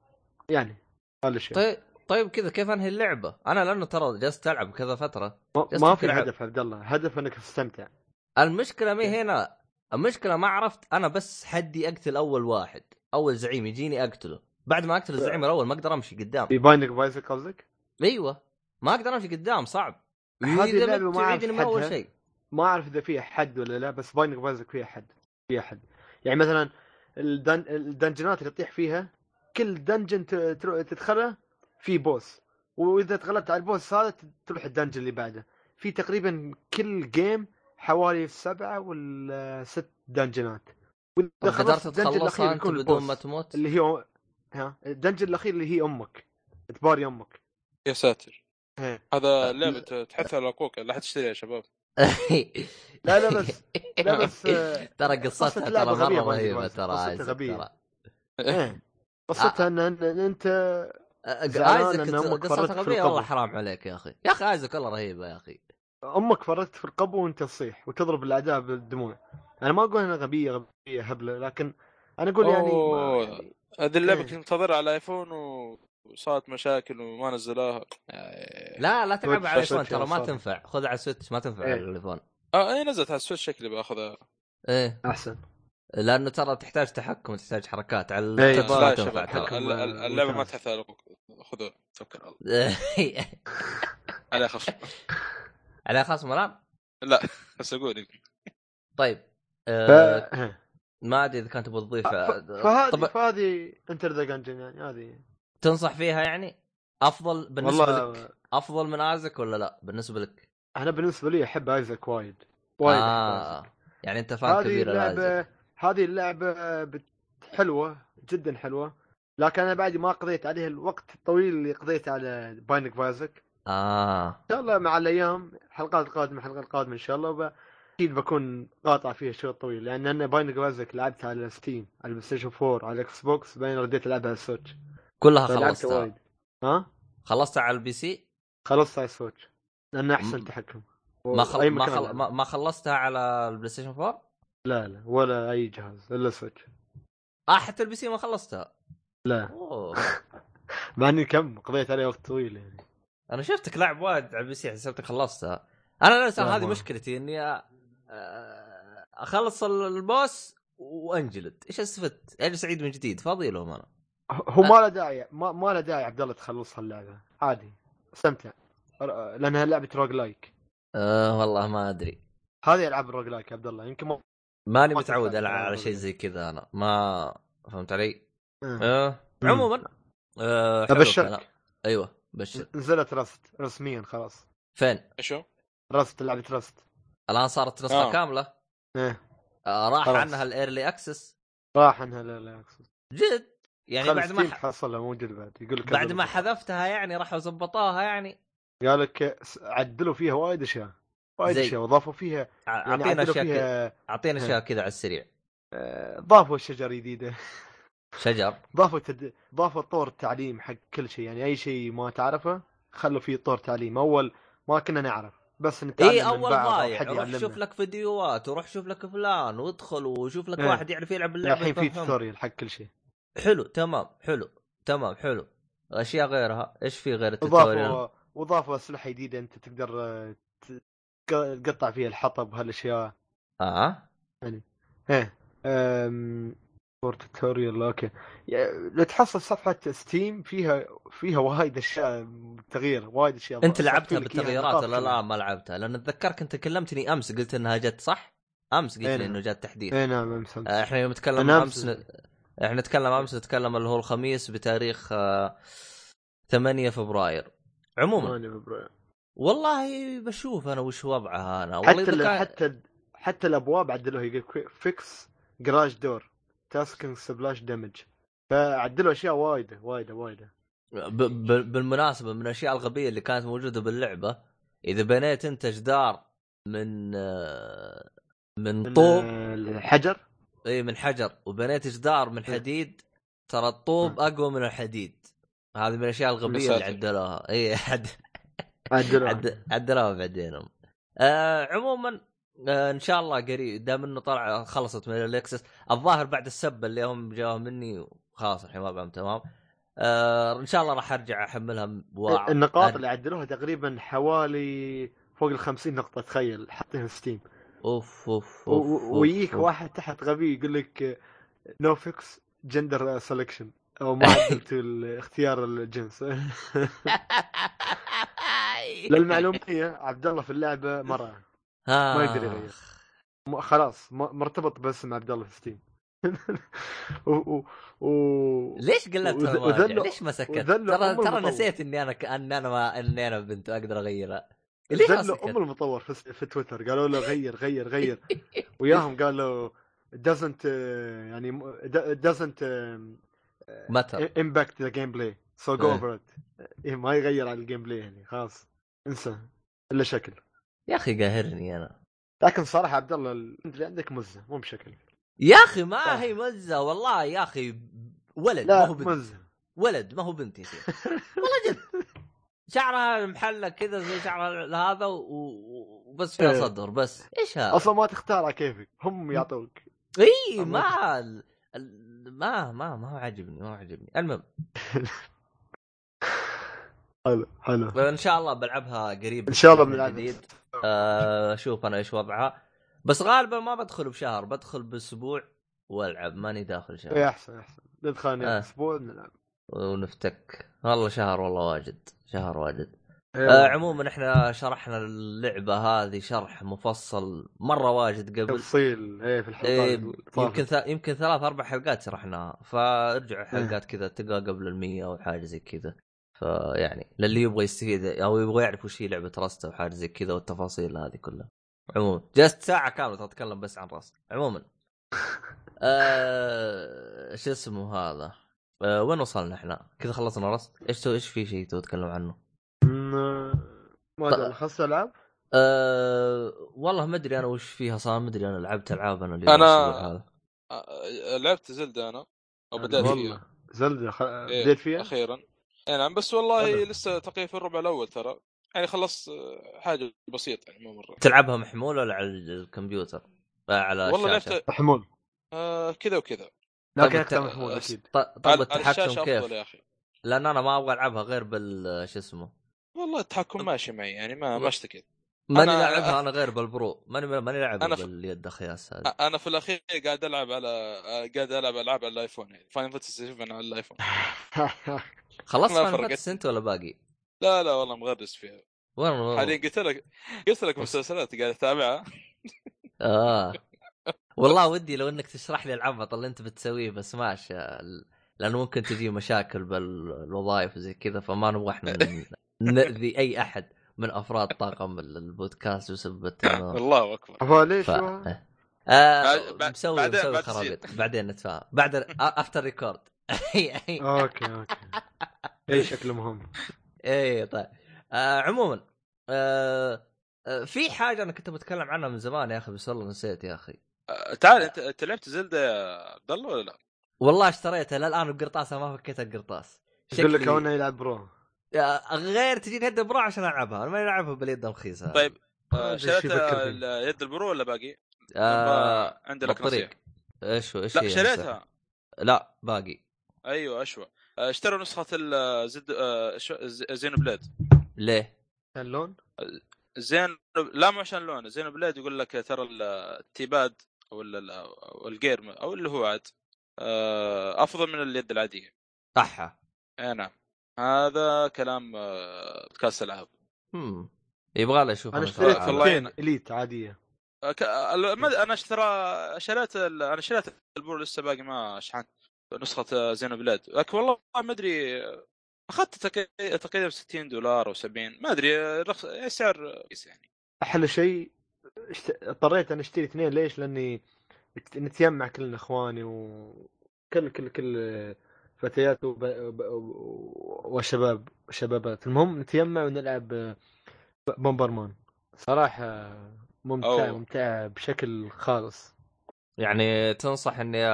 يعني هذا الشيء طيب طيب كذا كيف أنهي اللعبة؟ أنا لأنه ترى جلست ألعب كذا فترة ما, في. هدف عبد الله هدف إنك تستمتع المشكلة مي هنا المشكلة ما عرفت أنا بس حدي أقتل أول واحد أول زعيم يجيني أقتله. بعد ما أقتل الزعيم الأول ما أقدر أمشي قدام. في Binding of Isaac قصدك؟ أيوه. ما أقدر أمشي قدام صعب. هذه مت ما تعيدني من حدها. شيء. ما أعرف إذا فيها حد ولا لا بس Binding of Isaac فيها حد. فيها حد. يعني مثلا الدن... الدنجنات اللي تطيح فيها كل dungeon تدخله في boss وإذا تغلبت على ال boss هذا تروح ال dungeon اللي بعده. في تقريبا كل game حوالي سبعة ولا ست دنجنات وإذا قدرت خلصت ال dungeon الأخير تخلصها أنت يكون بدون ما تموت؟ اللي هي ها؟ ال dungeon الأخير اللي هي أمك. تباري أمك. يا ساتر. إيه. هذا لعبة تحث على عقوق لا تشتريها يا شباب. لا لا بس لا بس آه، ترى قصتها ترى غبية مرة رهيبه. ترى قصتها. ترى. إيه قصتها ان أنت آه، زعلان Isaac قصتها غبيه والله. حرام عليك يا أخي. يا أخي Isaac والله رهيبة يا أخي. أمك فرطت في القبو وأنت تصيح وتضرب الأعداء بالدموع. أنا ما أقول إنها غبية غبية هبلة لكن أنا أقول يعني. يعني هذه اللعبة إيه. كنت منتظرها على iPhone و- وصارت مشاكل وما نزلوها. لا لا تلعب على ال iPhone ترى ما. تنفع. خذها على ال Switch ما تنفع إيه. على ال iPhone. آه إي نزلت على ال Switch شكلي بأخذها. إيه. أحسن. لأنه ترى تحتاج تحكم تحتاج حركات. على إيه، لا ما تنفع ترى. اللعبة ما أخوك خذوها. توكل على الله. عليها خصم. على خصم الان لا بس أقول طيب. ف... آه ما أدري إذا كنت تبغى تضيف ف... فهذه طب فهذه Enter the Gungeon يعني هذه. تنصح فيها يعني؟ أفضل بالنسبة والله لك؟ أفضل من Isaac ولا لا؟ بالنسبة لك؟ أنا بالنسبة لي أحب Isaac وايد. وايد أحب آه. Isaac. يعني أنت fan كبير اللعبة هذه اللعبة بت- حلوة جدا حلوة. لكن أنا بعد ما قضيت عليها الوقت الطويل اللي قضيته على باينك فايزك آه. إن شاء الله مع الأيام الحلقات القادمه الحلقة القادمه إن شاء الله. أكيد بكون قاطع فيها شوط طويل لأن أنا Binding of Isaac لعبتها على Steam على ال PlayStation 4 على ال Xbox بعدين رديت ألعبها على ال Switch كلها فلعبتها خلصتها. وايد. ها؟ خلصتها على ال PC؟ خلصت على ال Switch لأنه أحسن م- تحكم ما خل... ما, خل... ما... ما خلصتها على ال PlayStation 4 لا لا ولا أي جهاز إلا Switch آه حتى ال PC ما خلصتها. لا. مع إني كم قضيت عليه وقت طويل يعني. أنا شفتك لاعب وايد على ال PC حسبتك خلصتها. أنا هذه مشكلتي إني أخلص ال boss وأنجلد إيش استفدت؟ اجلس اعيد من جديد فاضي لهم أنا هو ما له داعي ما, ما له داعي عبد الله تخلصها اللعبه عادي استمتع لأنها لعبة roguelike آه والله ما أدري هذه ألعاب ال roguelike يا عبد الله يمكن ما ماني ما متعود ألعب على شيء زي كذا أنا ما فهمت علي؟ آه. آه. مم. عموما آه أبشرك. الكلام. أيوه بشر نزلت Rust رسميا خلاص فين؟ شو؟ Rust لعبة Rust الآن صارت نسخه آه. كاملة؟ إيه. آه راح خلاص. عنها ال early access راح عنها لا لا أقصد. جد؟ يعني بعد ما ح... تحصلها موجود بعد. يقول لك بعد ما. حذفتها يعني راحوا زبطوها يعني. قال لك عدلوا فيها وايد أشياء. وايد؟ أشياء واضافوا فيها يعني أعطينا عدلوا أشياء كذا فيها اعطينا أشياء كذا على السريع. آه، ضافوا شجر جديدة. شجر؟ ضافوا تد... ضافوا طور التعليم حق كل شيء. يعني أي شيء ما تعرفه خلوا فيه طور تعليم. أول ما كنا نعرف. بس نتعلم اي أول ضايع روح. شوف لك فيديوهات وروح شوف لك فلان وادخل وشوف لك إيه. واحد يعرف يلعب اللعبة الحين في. tutorial حق كل شيء حلو تمام حلو تمام حلو أشياء غيرها إيش في غير ال tutorial وضافوا أسلحة جديدة أنت تقدر تقطع فيها الحطب هالاشياء آه إيه أم... for tutorial okay لو تحصل صفحة Steam فيها فيها وايد أشياء تغيير وايد أشياء أنت لعبتها بالتغييرات ولا. لا ما لعبتها لأن أتذكرك أنت كلمتني أمس قلت إنها جت صح أمس قلت لي نعم. إنه جات تحديث أي نعم أمس. آه، إحنا يوم نتكلم أمس ن... إحنا نتكلم أمس نتكلم اللي هو الخميس بتاريخ آه، 8 فبراير عموما 8 فبراير والله بشوف أنا وش وضعها أنا والله حتى. حتى حتى الأبواب عدلوها يقول fix garage door taking splash damage فعدلوا أشياء وايدة وايدة وايدة. ب... ب... بالمناسبة من الأشياء الغبية اللي كانت موجودة باللعبة إذا بنيت أنت جدار من آه، من من طوب آه، الحجر؟ إي من حجر وبنيت جدار من حديد ترى الطوب أقوى من الحديد. هذه من الأشياء الغبية اللي. عدلوها. إي عد... عدلوها. عد... عدلوها بعدين. آه عموما آه إن شاء الله قريب. دام إنه طلع خلصت من الإكسس. الظاهر بعد السبه اللي هم جاوا مني خلاص الحين وضعهم تمام. آه إن شاء الله راح أرجع أحملها. النقاط اللي عدلوها تقريبا حوالي فوق ال 50 نقطة تخيل حاطينها Steam أوف أوف أوف ويجيك. واحد تحت غبي يقول لك no fix gender selection أو ما عدلت اختيار الجنس. للمعلومية عبد الله في اللعبة مرأة آه. ما يقدر يغير. خلاص مرتبط باسم عبد الله في Steam و... و... و... ليش قلبت وذ- المراجع؟ وذلوا- ليش ما سكت؟ ترى ترى. نسيت إني أنا. ان أنا ما إني أنا بنت أقدر اغيرها ليش؟ أم المطور في, في تويتر قالوا له غير غير غير وياهم قالوا doesn't يعني doesn't uh, متى impact the gameplay so get إيه. over it إيه ما يغير على ال gameplay يعني خلاص انسى إلا شكل يا أخي قاهرني أنا. لكن صراحة عبد الله اللي عندك مزة مو بشكل. يا أخي ما صح. هي مزة والله يا أخي ولد ما لا هو بنت. مزة. ولد ما هو بنت يا والله جد. شعرها محلق كذا زي شعر هذا وبس فيها إيه. صدر بس. إيش هذا؟ أصلا ما تختارها كيفك هم يعطوك. إي ما ال- ما ما ما هو عاجبني ما هو عاجبني. المهم. حلو حلو. إن شاء الله بلعبها قريب إن شاء الله من بنلعب جديد. آه، أشوف أنا إيش وضعها. بس غالبا ما بدخل بشهر بدخل بأسبوع وألعب ماني داخل اي شهر أحسن أحسن. ندخل آه. أسبوع نلعب. ونفتك. والله شهر والله واجد شهر واجد. إيه آه. عموما إحنا شرحنا اللعبة هذه شرح مفصل مرة واجد قبل. تفصيل إيه في الحلقات إيه اللي يمكن طافت. ث... يمكن ثلاث أربع حلقات شرحناها. فارجع حلقات كذا تلقى قبل المية أو حاجة زي كذا. فيعني للي يبغى يستفيد أو يبغى يعرف وش هي لعبة Rust أو حاجة زي كذا والتفاصيل هذه كلها. عموما جلست ساعة كاملة تتكلم بس عن Rust عموما. آه شو اسمه هذا؟ آه وين وصلنا إحنا؟ كذا خلصنا Rust إيش تو إيش في شيء تبغى تتكلم عنه؟ ما أدري لخصت ألعاب؟ أه والله ما أدري أنا وش فيها صار ما أدري أنا لعبت ألعاب أنا اليوم الأسبوع هذا. آه، لعبت Zelda أنا أو بدأت والله فيها. زلدة خ... إيه، بديت فيها؟ أخيرا. إي نعم بس والله حلو. لسه تقريبا في الربع الأول ترى. يعني خلصت آه، حاجة بسيطة يعني مو مرة. تلعبها محمول ولا على الكمبيوتر؟ آه على والله الشاشة. لعبت محمول آه كذا وكذا. لكن طيب أكثر محمول أكيد. طب على على التحكم كيف؟ يا أخي. لأن أنا ما أبغى ألعبها غير بال شو اسمه؟ والله التحكم ماشي معي يعني ما ما اشتكيت ماني أنا- لاعبها أنا غير بالبرو. ماني ماني لاعبها أنا باليد اخياس هذه. أنا في الأخير قاعد ألعب على قاعد ألعب ألعاب على ال iPhone يعني Final Fantasy 7 على ال iPhone. خلصت ما Final فرقت. Fantasy انت ولا باقي؟ لا لا والله مغرس فيها. وين حاليا قلت لك قلت لك مسلسلات قاعد أتابعها. آه. والله ودي لو إنك تشرح لي العبط اللي أنت بتسويه بس ماشي لأنه ممكن تجي مشاكل بالوظائف وزي كذا فما نبغى إحنا نأذي أي أحد من أفراد طاقم البودكاست بسبب الله أكبر. هو ليش ف... آه بعد- بعد- مسوي بعدين- مسوي بعد خرابيط. بعدين نتفاهم. بعد after record okay okay. أي شكله مهم. إيه طيب. آه عموما آه آه في حاجة أنا كنت بتكلم عنها من زمان يا أخي بس والله نسيت يا أخي. تعال أنت أنت لعبت Zelda يا عبد الله ولا لا؟ والله اشتريتها للآن بقرطاسها ما فكيت القرطاس يقول لك كونه يلعب برو. غير تجيني يد Pro عشان ألعبها. أنا ما العبها باليد الرخيصة. طيب شريت يد ال Pro ولا باقي؟ آه عندي لك بالطريق إيش هو إيش لا شريتها. لا باقي. أيوه أشوى. آه، اشتروا نسخة الزد آه، ز- Xenoblade ليه؟ اللون زين لا مو عشان لونه Xenoblade يقول لك ترى ال- ال D-pad أو ال- ال- أو ال gyro أو اللي هو عاد آه، أفضل من اليد العادية. أحا. أي نعم. هذا كلام آه، بودكاست العاب هم. يبغى له أشوف أنا أنا اشتريت. والله إليت عادية. آه، أنا اشترى شريت ال- أنا شريت ال Pro لسه باقي ما شحنت. نسخة Xenoblade. لكن والله ما أدري أخذت تقريبا تقريبا 60 دولار أو 70 ما أدري رخص سعر كويس يعني. أحلى شيء إشت- اضطريت أن أشتري اثنين ليش؟ لأني نت- نتجمع كلنا إخواني وكل كل كل فتيات وب... وب... وشباب وشبابات المهم نتجمع ونلعب بومبرمان. صراحة ممتعة أوه. ممتعة بشكل خالص. يعني تنصح إني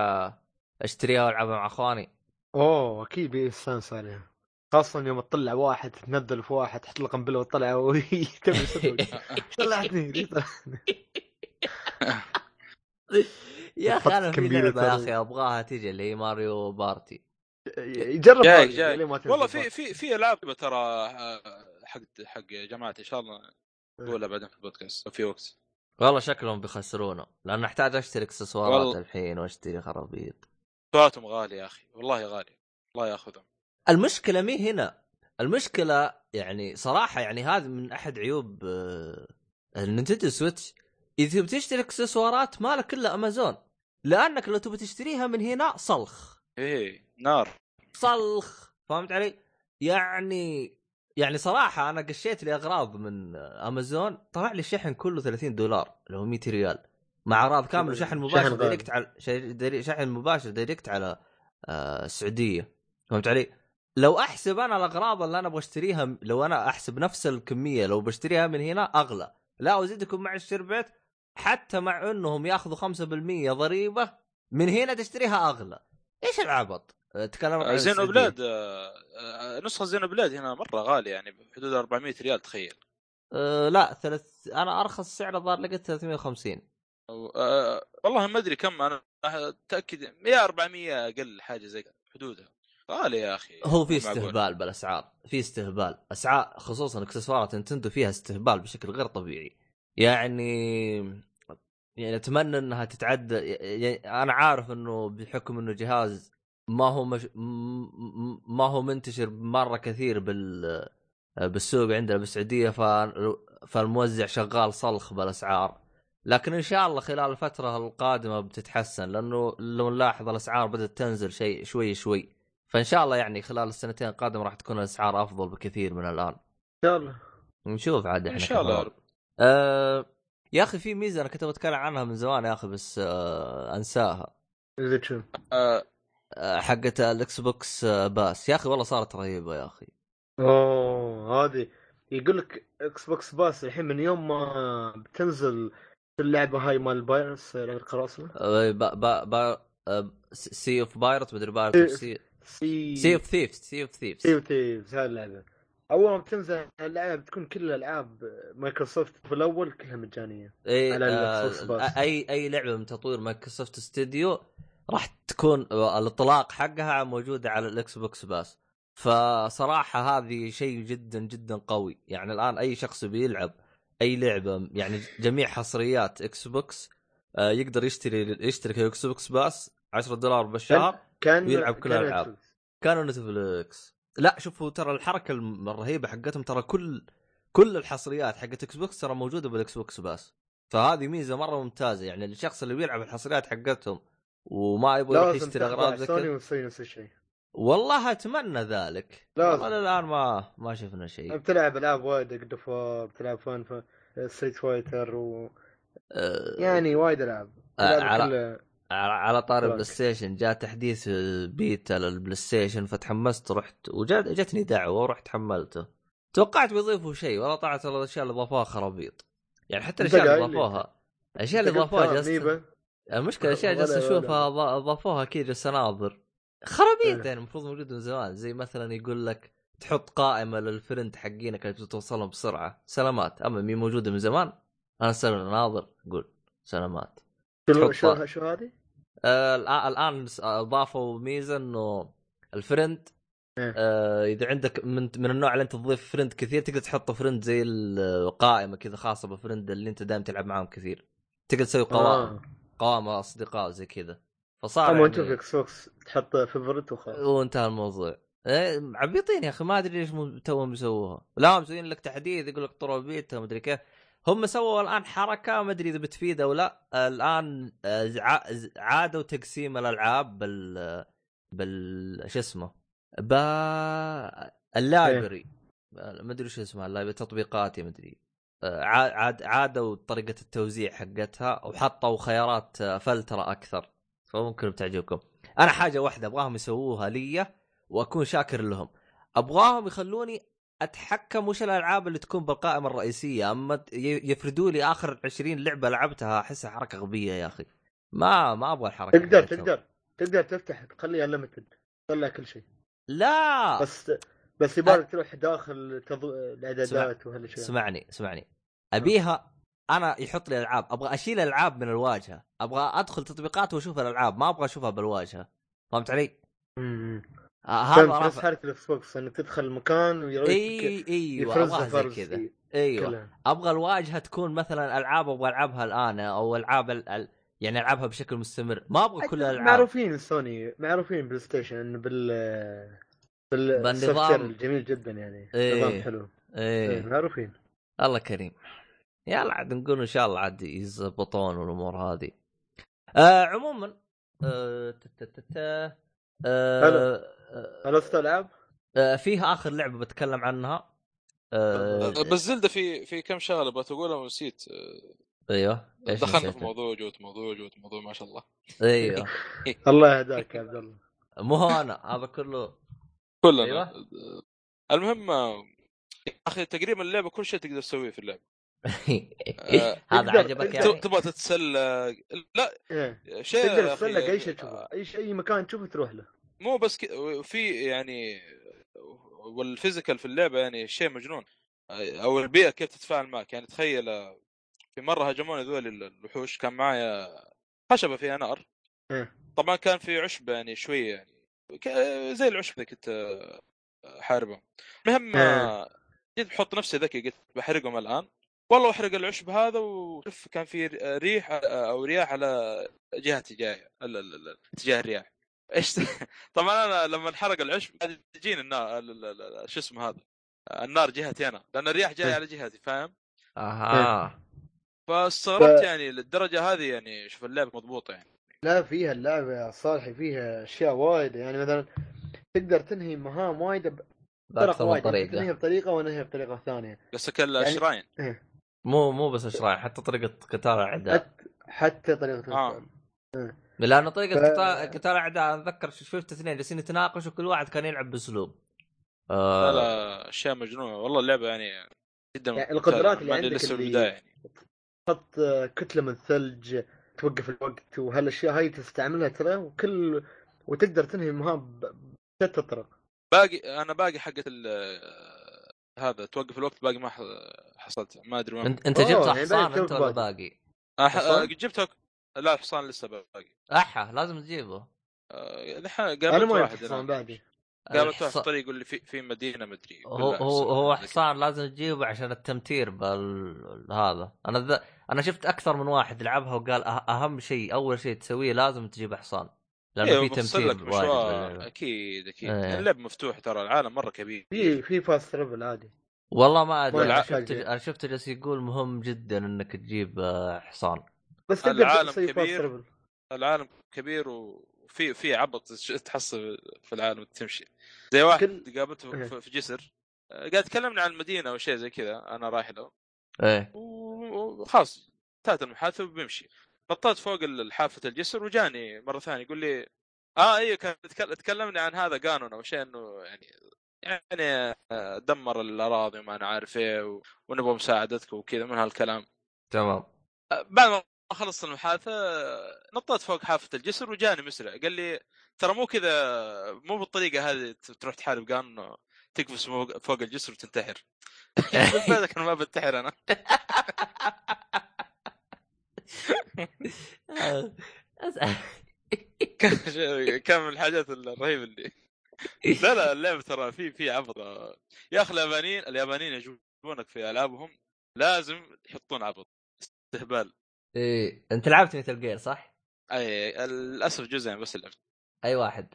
أشتريها وألعبها مع أخواني أوه أكيد بيستانس عليها خاصة يوم تطلع واحد تنزل في واحد تحط له قنبلة وتطلع ويتم طلعتني. يا أخي أنا في كمبيوتر. لعبة يا أخي أبغاها تجي اللي هي Mario Party جايك جايك لين ما تنزل والله في. في في ألعاب ترى آه، حق حق جماعتي إن شاء الله نقولها بعدين في البودكاست في وقت والله شكلهم بيخسرونا لأن أحتاج أشتري إكسسوارات والله. الحين وأشتري خرابيط سعراتهم غالية يا أخي. والله غالية. الله يأخذهم. المشكلة مي هنا. المشكلة يعني صراحة يعني هذا من أحد عيوب آه، ال Nintendo Switch. إذا تبي تشتري إكسسوارات مالك إلا أمازون. لأنك لو تبي تشتريها من هنا صلخ. إيه نار. صلخ. فهمت علي؟ يعني يعني صراحة أنا قشيت لي أغراض من أمازون. طلع لي الشحن كله 30 دولار اللي هو 100 ريال. مع اغراض كامل وشحن شحن مباشر. direct على شحن مباشر direct على آه، السعودية فهمت علي؟ لو أحسب أنا الأغراض اللي أنا أبغى أشتريها لو أنا أحسب نفس الكمية لو بشتريها من هنا أغلى لا وزيدكم مع الشربت حتى مع إنهم يأخذوا 5% ضريبة من هنا تشتريها أغلى إيش العبط؟ تكلم عن زينو السعودية. بلاد آه، آه، نسخة زينو بلاد هنا مرة غالية يعني بحدود 400 ريال تخيل أه لا ثلاث أنا أرخص سعر الظاهر لقيت 350 آه، والله ما أدري كم أنا متأكد يا 400 أقل حاجة زي حدودها. غالي يا أخي هو في. استهبال بالأسعار في استهبال. أسعار خصوصا إكسسوارات نينتندو فيها استهبال بشكل غير طبيعي. يعني يعني أتمنى إنها تتعدى يعني أنا عارف إنه بحكم إنه جهاز ما هو مش ما هو منتشر مرة كثير بال بالسوق عندنا بالسعودية ف... فالموزع شغال صلخ بالأسعار. لكن إن شاء الله خلال الفترة القادمة بتتحسن لأنه لو نلاحظ الأسعار بدأت تنزل شيء شوي شوي. فإن شاء الله يعني خلال السنتين القادمة راح تكون الأسعار أفضل بكثير من الآن. إن شاء الله. نشوف عاد إحنا إن شاء الله. آه يا أخي في ميزة أنا كنت بتكلم عنها من زمان يا أخي بس آه أنساها. شو؟ آه، آه حقت ال Xbox آه Pass. يا أخي والله صارت رهيبة يا أخي. أوه هذه يقول لك Xbox Pass الحين من يوم ما بتنزل اللعبة هاي مال لعبه القراصنه آه، با با با Sea of Pirate مدري Pirate. of Sea Sea of Thieves Sea of Thieves Sea و Thieves هاي اللعبة أول ما بتنزل اللعبة بتكون كل الألعاب مايكروسوفت في الأول كلها مجانية إي على ال Xbox Pass. آه أي أي لعبة من تطوير Microsoft Studio راح تكون الإطلاق حقها موجوده على ال Xbox Pass فصراحة هذه شيء جدا جدا قوي يعني الآن أي شخص بيلعب أي لعبة يعني جميع حصريات Xbox آه، يقدر يشتري يشترك Xbox Pass 10 دولار بالشهر كان ويلعب كل. Netflix. كانوا Netflix لا شوفوا ترى الحركة الرهيبة حقتهم ترى كل كل الحصريات حقت Xbox ترى موجودة بال Xbox Pass فهذه ميزة مرة ممتازة يعني الشخص اللي بيلعب الحصريات حقتهم وما يبغى يروح يشتري أغراض زي كذا نفس الشيء والله أتمنى ذلك لازم. والله الآن ما ما شفنا شيء بتلعب ألعاب وايد اوف بتلعب فان Street Fighter و آه، يعني وايد ألعاب تلعب على- على على طاري كلاك. PlayStation جاء تحديث beta لل PlayStation فتحمست رحت وجات جتني دعوة ورحت حملته توقعت بيضيفوا شيء والله طلعت الأشياء اللي ضافوها خرابيط يعني حتى الأشياء اللي. ضافوها الأشياء اللي ضافوها. المشكلة الأشياء جالس أشوفها ضافوها كذا جالس اناظر خرابيط إيه. يعني المفروض موجود من زمان. زي مثلا يقول لك تحط قائمة للفرند حقينك اللي توصلهم بسرعة. سلامات. أما مين موجودة من زمان؟ أنا سلم ناظر قول. سلامات. شو شو شو هذه؟ آه، الآن الآن س- آه، ميزة إنه ال friend إيه. آه إذا عندك من من النوع اللي أنت تضيف friend كثير تقدر تحط فرند زي القائمه كذا خاصة ب friend اللي أنت دائما تلعب معاهم كثير. تقدر تسوي قوائم. آه. قوائم أصدقاء زي كذا. فصار في يعني Xbox تحط favorite وخلاص. وانتهى الموضوع. إيه، عبيطين يا أخي ما أدري ليش مو- توهم يسووها لا مسوين لك تحديث يقول لك طروا بيتا مدري كيف. هم سووا الآن حركة ما أدري إذا بتفيد أو لا. الآن آه، عادوا تقسيم الألعاب بال بال شو اسمه؟ بال library ما أدري شو اسمها ال library تطبيقات ما أدري. آه، عاد عاد عادوا طريقة التوزيع حقتها وحطوا خيارات آه، فلترة أكثر. فممكن بتعجبكم. أنا حاجة واحدة أبغاهم يسووها لي وأكون شاكر لهم. أبغاهم يخلوني أتحكم وش الألعاب اللي تكون بالقائمة الرئيسية. أما يفردوا لي آخر 20 لعبة لعبتها احسها حركة غبية يا أخي. ما ما أبغى الحركة تقدر. تقدر تقدر تفتح تخليها unlimited تطلع كل شيء. لا! بس بس يبغالك تروح داخل تض... الإعدادات وهالأشياء. اسمعني اسمعني. أبيها أنا يحط لي ألعاب. أبغى أشيل ألعاب من الواجهة. أبغى أدخل تطبيقات وأشوف الألعاب. ما أبغى أشوفها بالواجهة. فهمت علي؟ امم هذا نفس حركه ال Xbox انك تدخل المكان ويرويك إي أيوه زي كذا. أيوه. أبغى الواجهة تكون مثلا ألعاب أبغى ألعبها الآن أو ألعاب ال... ال... يعني ألعبها بشكل مستمر. ما أبغى كل الألعاب. معروفين سوني. معروفين PlayStation بال بال بالنظام- الجميل جدا يعني. إيه. نظام حلو. إيه، إيه معروفين. الله كريم. يلا عاد نقول إن شاء الله عاد يزبطون والامور هذه. آه عموما آه ت- ت- ت- ت- آه حلو. آه، العاب؟ آه فيها آخر لعبة بتكلم عنها. آه بس Zelda في في كم شغلة بغيت أقولها ونسيت. أيوه إيش دخلنا في؟ موضوع جوت موضوع جوت موضوع ما شاء الله. أيوه. الله يهداك يا عبد الله. مو هو أنا هذا كله. كلنا. أيوة. المهم آه، يا أخي تقريبا اللعبة كل شيء تقدر تسويه في اللعبة. آه، هذا تقدر- عجبك يعني؟ تبغى تتسلى لا إيه. شيء تقدر أخي، تسلق اي شيء تشوفه أي شيء أي مكان تشوفه تروح له مو بس ك... في يعني وال physical في اللعبة يعني شيء مجنون أو البيئة كيف تتفاعل معك يعني تخيل في مرة هجموني ذول الوحوش كان معايا خشبة فيها نار إيه. طبعا كان في عشب يعني شوية يعني زي العشب ذا كنت حاربهم المهم إيه. جيت بحط نفسي ذكي قلت بحرقهم الآن والله أحرق العشب هذا وشوف كان في ريح أو رياح على جهتي جاية لا لا لا اتجاه الرياح. إيش طبعا أنا لما انحرق العشب قاعد تجيني النار ال- ال- ال- شو اسمه هذا؟ النار جهتي أنا لأن الرياح جاية إيه. على جهتي فاهم؟ أها. فاستغربت ف- يعني للدرجة هذه يعني شوف اللعبة مضبوطة يعني. لا فيها اللعبة يا صالحي فيها أشياء وايد. يعني مثلا تقدر تنهي مهام وايد بطرق وايد يعني تنهي طريقه بطريقة ونهي بطريقة ثانية. قصدك الشراين مو مو بس اشراح حتى طريقة قتال الاعداء حتى حتى طريقة آه. القتال. لأنه طريقة ف- قتال قتال الاعداء أتذكر شفت اثنين جالسين يتناقشوا كل واحد كان يلعب بأسلوب. لا آه. لا أشياء مجنونة. والله اللعبة يعني جدا يعني القدرات اللي عندك لسه في اللي- البداية يعني. تحط كتلة من ثلج توقف الوقت وهالأشياء هاي تستعملها ترى وكل وتقدر تنهي المهام بشتى الطرق باقي أنا باقي حقة ال هذا توقف الوقت باقي ما ح- حصلت. ما أدري وين. انت جبت حصان باقي أنت ولا باقي. باقي؟ ح- حصان؟ آه، جبتها لا الحصان لسه باقي. أحا لازم تجيبه. الحين أنا قابلت واحد هناك. بعدي قابلت واحد في الحصان- الطريق يقول لي في في مدينة مدري هو هو هو حصان لازم تجيبه عشان التمتير بال هذا. أنا ذ... أنا شفت أكثر من واحد لعبها وقال أه- أهم شيء أول شيء تسويه لازم تجيب حصان. لأنه أيوه في تمثيل باللعبة. أكيد أكيد إيه. اللعب مفتوح ترى العالم مرة كبير في في فاست ترابل عادي والله ما أدري أنا شفت. أنا شفت جالس يقول مهم جدا إنك تجيب آه، حصان بس تقدر العالم تسوي فاست كبير. ترابل العالم كبير وفي في عبط تحصل في العالم تمشي زي واحد كل- قابلته إيه. في- في جسر آه، قاعد تكلمنا عن المدينة أو شيء زي كذا أنا رايح له إيه وخلاص انتهت المحادثه وبيمشي نطيت فوق حافه الجسر وجاني مرة ثانية يقول لي آه أيوه كان تك- تكلمنا عن هذا قانون أو شيء إنه يعني يعني آه، دمر الأراضي وما أنا عارف إيه ونبغى مساعدتك وكذا من هالكلام. تمام. بعد ما خلصت المحادثة نطيت فوق حافة الجسر وجاني مسرع قال لي ترى مو كذا مو بالطريقة هذه تروح تحارب قانون تقفز فوق الجسر وتنتحر. في بالك أنا ما بنتحر أنا. من الحاجات الرهيبة اللي لا لا اللعبه ترى في في عبط. يا أخي اليابانيين اليابانيين يجيبونك في ألعابهم لازم يحطون عبط. استهبال. إيه أنت لعبت مثل جير صح؟ أي للأسف جزئين بس لعبت أي واحد؟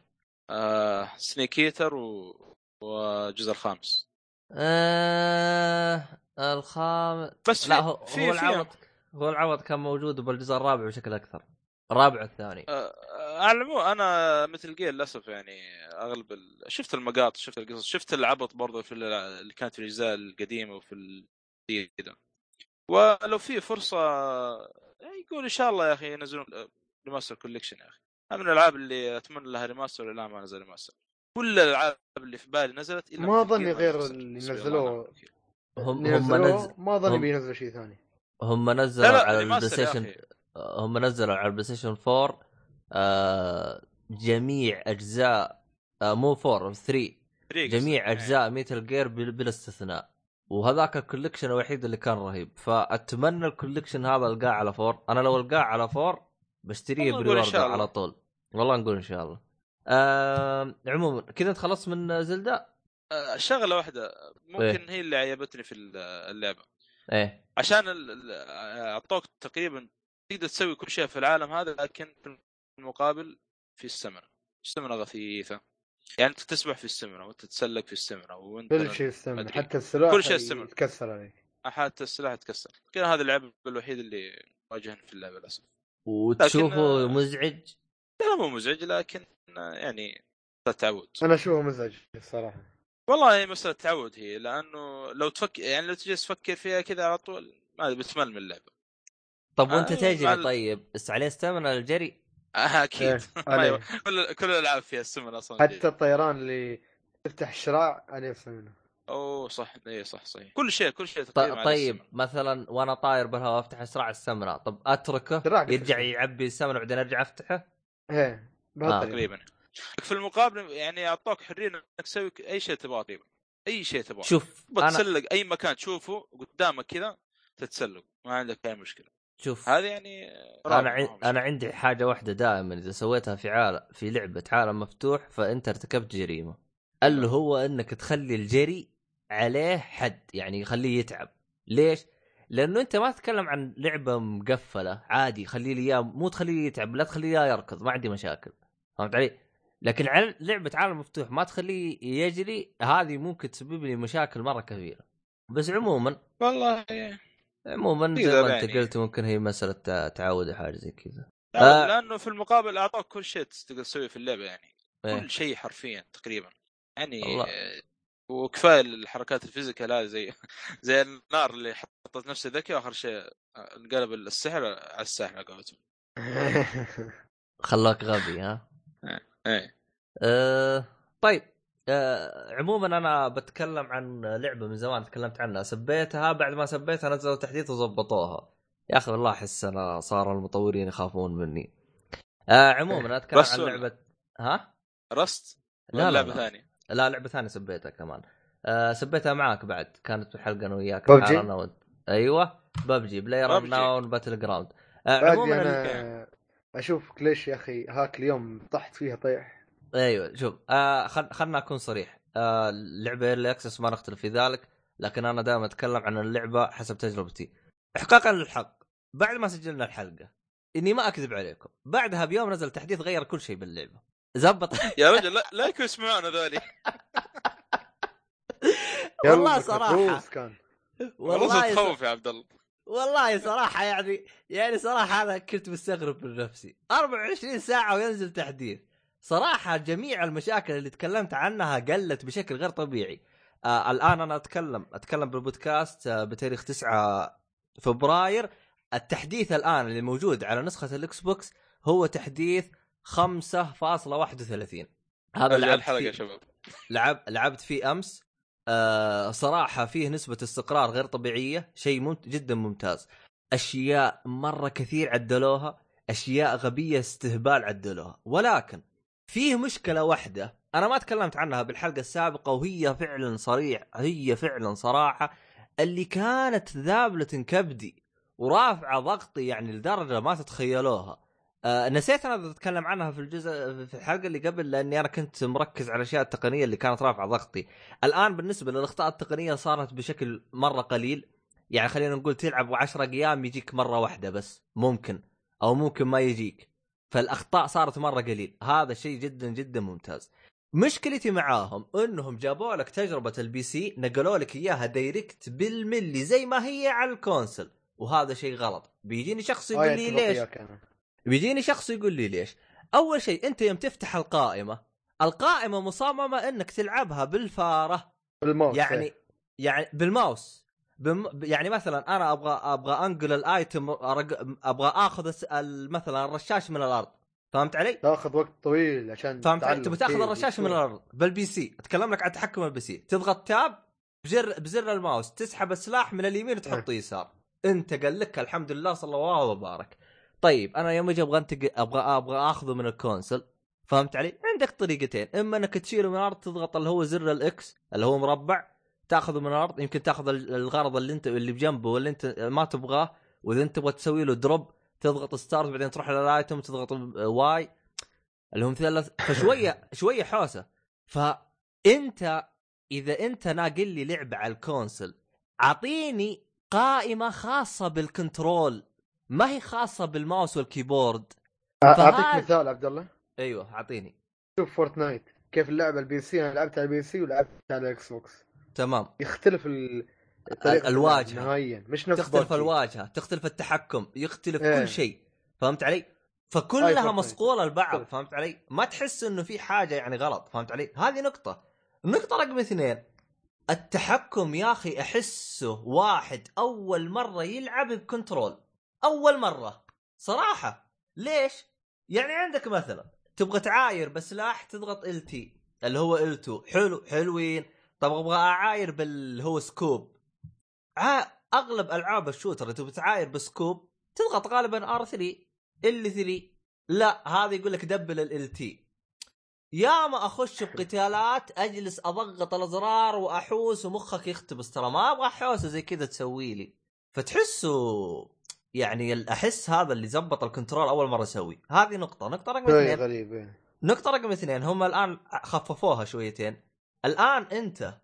آه سنيكيتر و... والجزء الخامس. آه الخامس بس لا في- هو في- هو العوض هو العوض كان موجود بالجزء الرابع بشكل أكثر. الرابع والثاني. آه، على العموم أنا مثل جير للأسف يعني أغلب ال... شفت المقاطع شفت القصص شفت العبط برضه في ال- اللي كانت في الأجزاء القديمة وفي الجديدة. ولو في فرصة يقول إن شاء الله يا أخي ينزلون ريماستر كوليكشن يا أخي. من الألعاب اللي أتمنى لها ريماستر إلى ما نزل ريماستر. كل الألعاب اللي في بالي نزلت إلا ما مثل ظني Gear غير. اللي نزلوه. هم هم نزلوه. ما ظني هم- بينزلوا شيء ثاني. هم نزلوا لا لا على البلاي ستيشن هم نزلوا على البلاي ستيشن 4 آه جميع أجزاء آه مو 4 3 فريق جميع أصلاً. أجزاء ميتال جير بل- بلا استثناء. وهذاك الكوليكشن الوحيد اللي كان رهيب. فأتمنى الكوليكشن هذا ألقاه على فور. أنا لو ألقاه على فور بشتريه والله نقول إن بري شاء اوردر الله. على طول. والله نقول إن شاء الله. آه عموما كذا أنت خلصت من زلدا آه، شغلة واحدة. ممكن إيه. هي اللي عجبتني في اللعبة. إيه. عشان ال- ال- اعطوك تقريبا تقدر تسوي كل شيء في العالم هذا لكن في المقابل في السمنة السمنة غثيثة. يعني أنت تسبح في السمنة وأنت تتسلق في السمنة وأنت كل شيء أدري. حتى السلاح كل شيء يستمر. يتكسر عليك. حتى السلاح يتكسر. كان هذا اللعب الوحيد اللي واجهني في اللعبة للأسف. وتشوفه لكن- مزعج؟ لا مو مزعج لكن يعني تعود أنا أشوفه مزعج الصراحة. والله مسألة تعود هي لأنه لو تفكر يعني لو تجلس تفكر فيها كذا على طول ما بتمل من اللعبة. طب وأنت آه، تجري مع ال- طيب بس عليه استمنى الجري؟ آه أكيد. إيه،. كل كل الألعاب فيها السمن أصلا حتى الطيران اللي تفتح الشراع عليه يسمونه أوه صح اي صح صحيح. كل شيء كل شيء طيب السمن. مثلا وأنا طاير بالهواء أفتح اسرع السمنة طب أتركه؟ يرجع. يعبي السمنة بعدين أرجع أفتحه؟ إيه بهالطريقة. تقريبا. في المقابل يعني أعطوك حرية إنك تسوي أي شيء تبغاه تقريبا. أي شيء تبغاه. شوف بتسلق أي مكان تشوفه قدامك كذا تتسلق. ما عندك أي مشكلة. شوف هذه يعني أنا عن... أنا عندي حاجة واحدة دائما. إذا سويتها في عالم في لعبة عالم مفتوح فأنت ارتكبت جريمة. اللي هو إنك تخلي الجري عليه حد يعني يخليه يتعب. ليش؟ لأنه أنت ما تتكلم عن لعبة مقفلة. عادي خلي لي اياه مو تخليه يتعب لا تخليه يركض. ما عندي مشاكل. فهمت علي؟ لكن على لعبة عالم مفتوح ما تخليه يجري هذه ممكن تسبب لي مشاكل مرة كبيرة بس عموما والله عموما زي ما أنت يعني. قلت ممكن هي مسألة تع- تعود حاجة زي كذا آه. لأنه في المقابل اعطاك كل شيء تقدر تسويه في اللعبة يعني إيه. كل شيء حرفيا تقريبا يعني والله. آه، وكفاية الحركات الفيزيكال هذه زي زي النار اللي حطت نفسها ذكي واخر شيء انقلب السحر على الساحر على قولتهم خلاك غبي ها إيه. أه طيب أه عموما أنا بتكلم عن لعبة من زمان تكلمت عنها. سبيتها؟ بعد ما سبيتها نزلوا تحديث وظبطوها. يا أخي والله أحس أنا صار المطورين يخافون مني. أه عموما أتكلم بس عن ولا؟ لعبة ها؟ رست لا لعبة لا. ثانية؟ لا لعبة ثانية سبيتها كمان. أه سبيتها معاك بعد. كانت بحلقه أنا وياك أنا وانت أيوه ببجي. بلاير. ناون باتل جراوند أه عموما أنا اشوفك ليش يا أخي هاك اليوم طحت فيها طيح. أيوه شوف آه خل... خلنا أكون صريح. آه اللعبه ايرلي اكسس ما نختلف في ذلك لكن أنا دائما أتكلم عن اللعبة حسب تجربتي. احقاقا للحق. بعد ما سجلنا الحلقة إني ما أكذب عليكم بعدها بيوم نزل تحديث غير كل شيء باللعبة. زبط. يا رجل لا لا يكونوا يسمعون هذولي. والله صراحة. كان. والله والله تخوف يا عبد الله. والله صراحة يعني يعني صراحة أنا كنت مستغرب من نفسي. 24 ساعة وينزل تحديث صراحة جميع المشاكل اللي تكلمت عنها قلت بشكل غير طبيعي. آه الآن أنا أتكلم أتكلم بالبودكاست آه بتاريخ 9 فبراير. التحديث الآن اللي موجود على نسخة الإكس بوكس هو تحديث 5.31 هذا لعبت الحلقة يا شباب. لعب لعبت فيه أمس. آه صراحة فيه نسبة استقرار غير طبيعية شيء. جدا ممتاز أشياء مرة كثير عدلوها أشياء غبية استهبال عدلوها ولكن فيه مشكلة واحدة أنا ما تكلمت عنها بالحلقة السابقة وهي فعلا صريح هي فعلا صراحة اللي كانت ذابلة كبدي ورافعة ضغطي يعني لدرجة ما تتخيلوها آه نسيت أنا أتكلم عنها في الجزء في الحلقة اللي قبل لأني أنا كنت مركز على الأشياء التقنية اللي كانت رافعة ضغطي. الآن بالنسبة للأخطاء التقنية صارت بشكل مرة قليل. يعني خلينا نقول تلعب 10 أيام يجيك مرة واحدة بس ممكن أو ممكن ما يجيك. فالأخطاء صارت مرة قليل. هذا شيء جدا جدا ممتاز. مشكلتي معاهم إنهم جابوا لك تجربة ال PC نقلوا لك إياها direct بالملي زي ما هي على ال console. وهذا شيء غلط. بيجيني شخص يقول إيه لي ليش. بيجيني شخص يقول لي ليش؟ أول شيء أنت يوم تفتح القائمة القائمة مصممة أنك تلعبها بالفارة. بالماوس يعني إيه. يعني بالماوس. بم يعني مثلا أنا أبغى أبغى أنقل ال item أرق- أبغى آخذ مثلا الرشاش من الأرض. فهمت علي؟ تاخذ وقت طويل عشان فهمت علي؟ تبغى تاخذ كيف الرشاش من يصير. الأرض بال PC. أتكلم لك عن تحكم ال PC. تضغط tab بزر بزر الماوس. تسحب السلاح من اليمين وتحطه يسار. أنت قال لك الحمد لله صلى الله وبارك. طيب أنا يوم أجي أبغى أنتقل أبغى أبغى أخذه من ال console. فهمت علي؟ عندك طريقتين. إما إنك تشيله من الأرض تضغط اللي هو زر ال X اللي هو مربع تأخذه من الأرض. يمكن تأخذ ال- الغرض اللي أنت اللي بجنبه واللي أنت ما تبغاه. وإذا أنت تبغى تسوي له drop تضغط start بعدين تروح لل item تضغط Y اللي هم ثلاث فشوية شوية حوسة. فأنت إذا أنت ناقل لي لعبة على ال console أعطيني قائمة خاصة بال control. ما هي خاصة بالماوس وال keyboard؟ أعطيك مثال عبد الله أيوه أعطيني. شوف فورتنايت كيف اللعبة ال PC أنا لعبت على ال PC ولعبت على الاكس بوكس تمام. يختلف ال... اللعب نهائيا مش نفس تختلف PUBG. الواجهة تختلف التحكم يختلف إيه. كل شيء. فهمت علي؟ فكلها. مصقوله لبعض يختلف. فهمت علي؟ ما تحس إنه في حاجة يعني غلط فهمت علي؟ هذه نقطة. النقطة رقم اثنين التحكم يا أخي أحسه واحد أول مرة يلعب ب control. أول مرة. صراحة. ليش؟ يعني عندك مثلا تبغى تعاير بسلاح تضغط LT اللي هو L 2 حلو حلوين. طب أبغى أعاير بال هو scope. ع... أغلب ألعاب ال shooter اللي تبغى تعاير ب scope تضغط غالبا R 3 L 3 لا هذا يقول لك double LT يا ما أخش بقتالات أجلس أضغط الأزرار وأحوس ومخك يحتبس. ترى ما أبغى حوسه زي كذا تسوي لي. فتحسه يعني أحس هذا اللي زبط ال control أول مرة أسوي هذه نقطة. نقطة رقم اثنين. غريب إيه. نقطة رقم اثنين. هم الآن خففوها شويتين. الآن أنت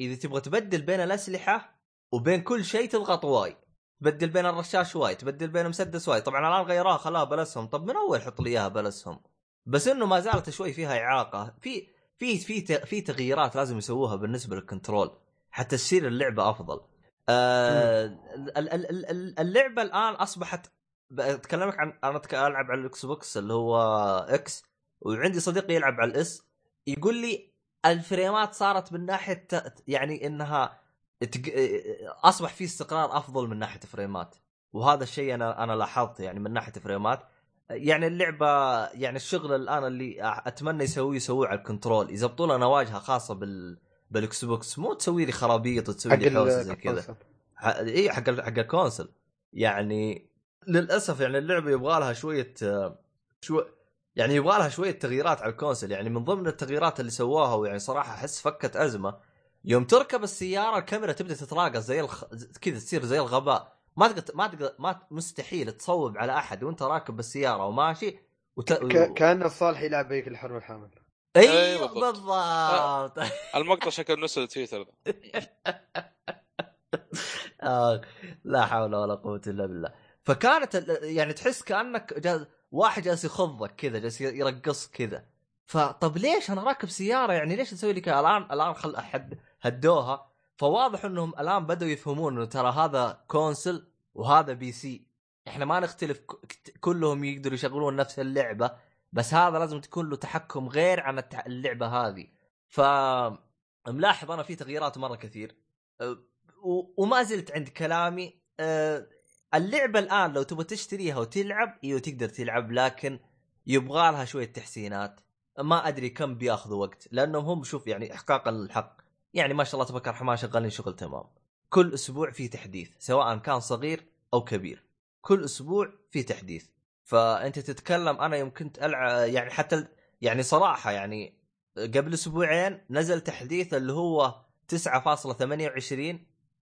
إذا تبغى تبدل بين الأسلحة وبين كل شيء تضغط Y تبدل بين الرشاش Y تبدل بين مسدس Y طبعا الآن غيروها خلاها بلسهم. طب من أول حط لي إياها بلسهم؟ بس إنه ما زالت شوي فيها إعاقة. في في في في تغييرات لازم يسووها بالنسبة لل control. حتى تصير اللعبة أفضل. آه ال- ال- ال- ال- اللعبة الآن أصبحت بتكلمك عن أنا ألعب على الإكس بوكس اللي هو X وعندي صديقي يلعب على ال S يقول لي ال فريمات صارت من ناحية يعني إنها. أصبح في استقرار أفضل من ناحية فريمات وهذا الشيء أنا أنا لاحظته يعني من ناحية فريمات يعني اللعبة يعني الشغل الآن اللي أتمنى يسويه يسووه على ال control يزبطوا لنا واجهة خاصة بال بالاكس بوكس مو تسوي لي خرابيط وتسوي لي حوسة زي كذا. إي حق حق ال console. يعني للأسف يعني اللعبة يبغى لها شوية شو يعني يبغى لها شوية تغييرات على ال console. يعني من ضمن التغييرات اللي سووها ويعني صراحة أحس فكت أزمة. يوم تركب السيارة الكاميرا تبدأ تتراقص زي الخ... كذا تصير زي الغباء. ما تقدر ما تقدر ما مستحيل تصوب على أحد وأنت راكب بالسيارة وماشي وت... ك- كان الصالح يلعب بيك الحرب الحامل أيوه أيوة بالضبط. بالضبط. المقطع شكله نزل تويتر آه، لا حول ولا قوة إلا بالله. فكانت يعني تحس كأنك جاز واحد جالس يخضك كذا جالس يرقصك كذا. فطب ليش أنا راكب سيارة؟ يعني ليش تسوي لي كذا الآن الآن خل أحد هدوها؟ فواضح إنهم الآن بدأوا يفهمون إنه ترى هذا console وهذا PC. إحنا ما نختلف كلهم يقدروا يشغلون نفس اللعبة. بس هذا لازم تكون له تحكم غير عن اللعبة هذه. ف ملاحظ أنا في تغييرات مرة كثير. وما زلت عند كلامي اللعبة الآن لو تبغى تشتريها وتلعب إيوه تقدر تلعب لكن يبغى لها شوية تحسينات. ما أدري كم بياخذوا وقت لأنهم هم شوف يعني احقاقا للحق يعني ما شاء الله تبارك الرحمن شغالين شغل تمام. كل أسبوع في تحديث سواء كان صغير أو كبير. كل أسبوع في تحديث. فأنت تتكلم أنا يوم كنت ألعب يعني حتى يعني صراحة يعني قبل أسبوعين نزل تحديث اللي هو 9.28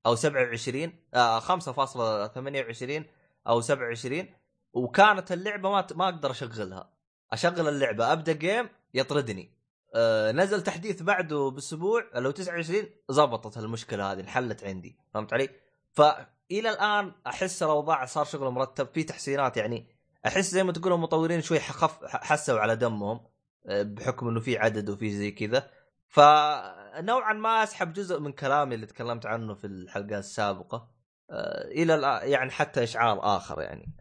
أو 27 آه 5.28 أو 27 وكانت اللعبة ما ما أقدر أشغلها. أشغل اللعبة أبدأ جيم يطردني. آه نزل تحديث بعده بأسبوع هو 29 زبطت المشكلة هذه انحلت عندي. فهمت علي؟ فإلى الآن أحس الأوضاع صار شغل مرتب في تحسينات يعني أحس زي ما تقول المطورين شوي خف حسوا على دمهم آه، بحكم إنه في عدد وفي زي كذا. فنوعا ما أسحب جزء من كلامي اللي تكلمت عنه في الحلقات السابقة آه، إلى يعني حتى إشعار آخر يعني.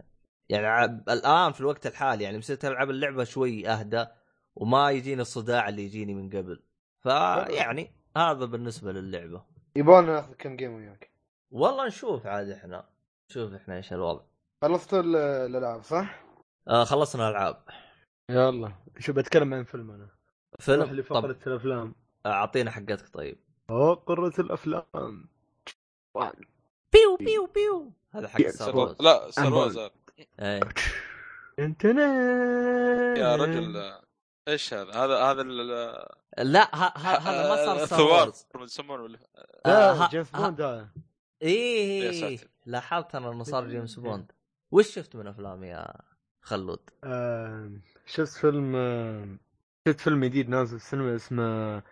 يعني الآن في الوقت الحالي يعني صرت العب اللعبة شوي أهدى وما يجيني الصداع اللي يجيني من قبل. فيعني هذا بالنسبة للعبة. يبغى ناخذ كم game وياك. والله نشوف عاد إحنا نشوف إحنا إيش الوضع. خلصتوا ال- الألعاب صح؟ آه خلصنا العاب يلا. شو بتكلم عن فيلم أنا؟ فيلم؟ لفقرة طب. الأفلام. اعطينا حقتك طيب. فقرة الأفلام. بيو بيو بيو. هذا حق سلام. Wars لا. Wars إيه. انتنا يا رجل. إيش هذا؟ هذا هذا ال- لا هذا ما صار Star Wars يسمونه ولا آه، لا ها- جيمس بوند هذا إيه ساتر. لاحظت أنا إنه صار جيمس بوند. وش شفت من أفلام يا خلود؟ آه، شفت فيلم آه، شفت فيلم جديد نازل السينما اسمه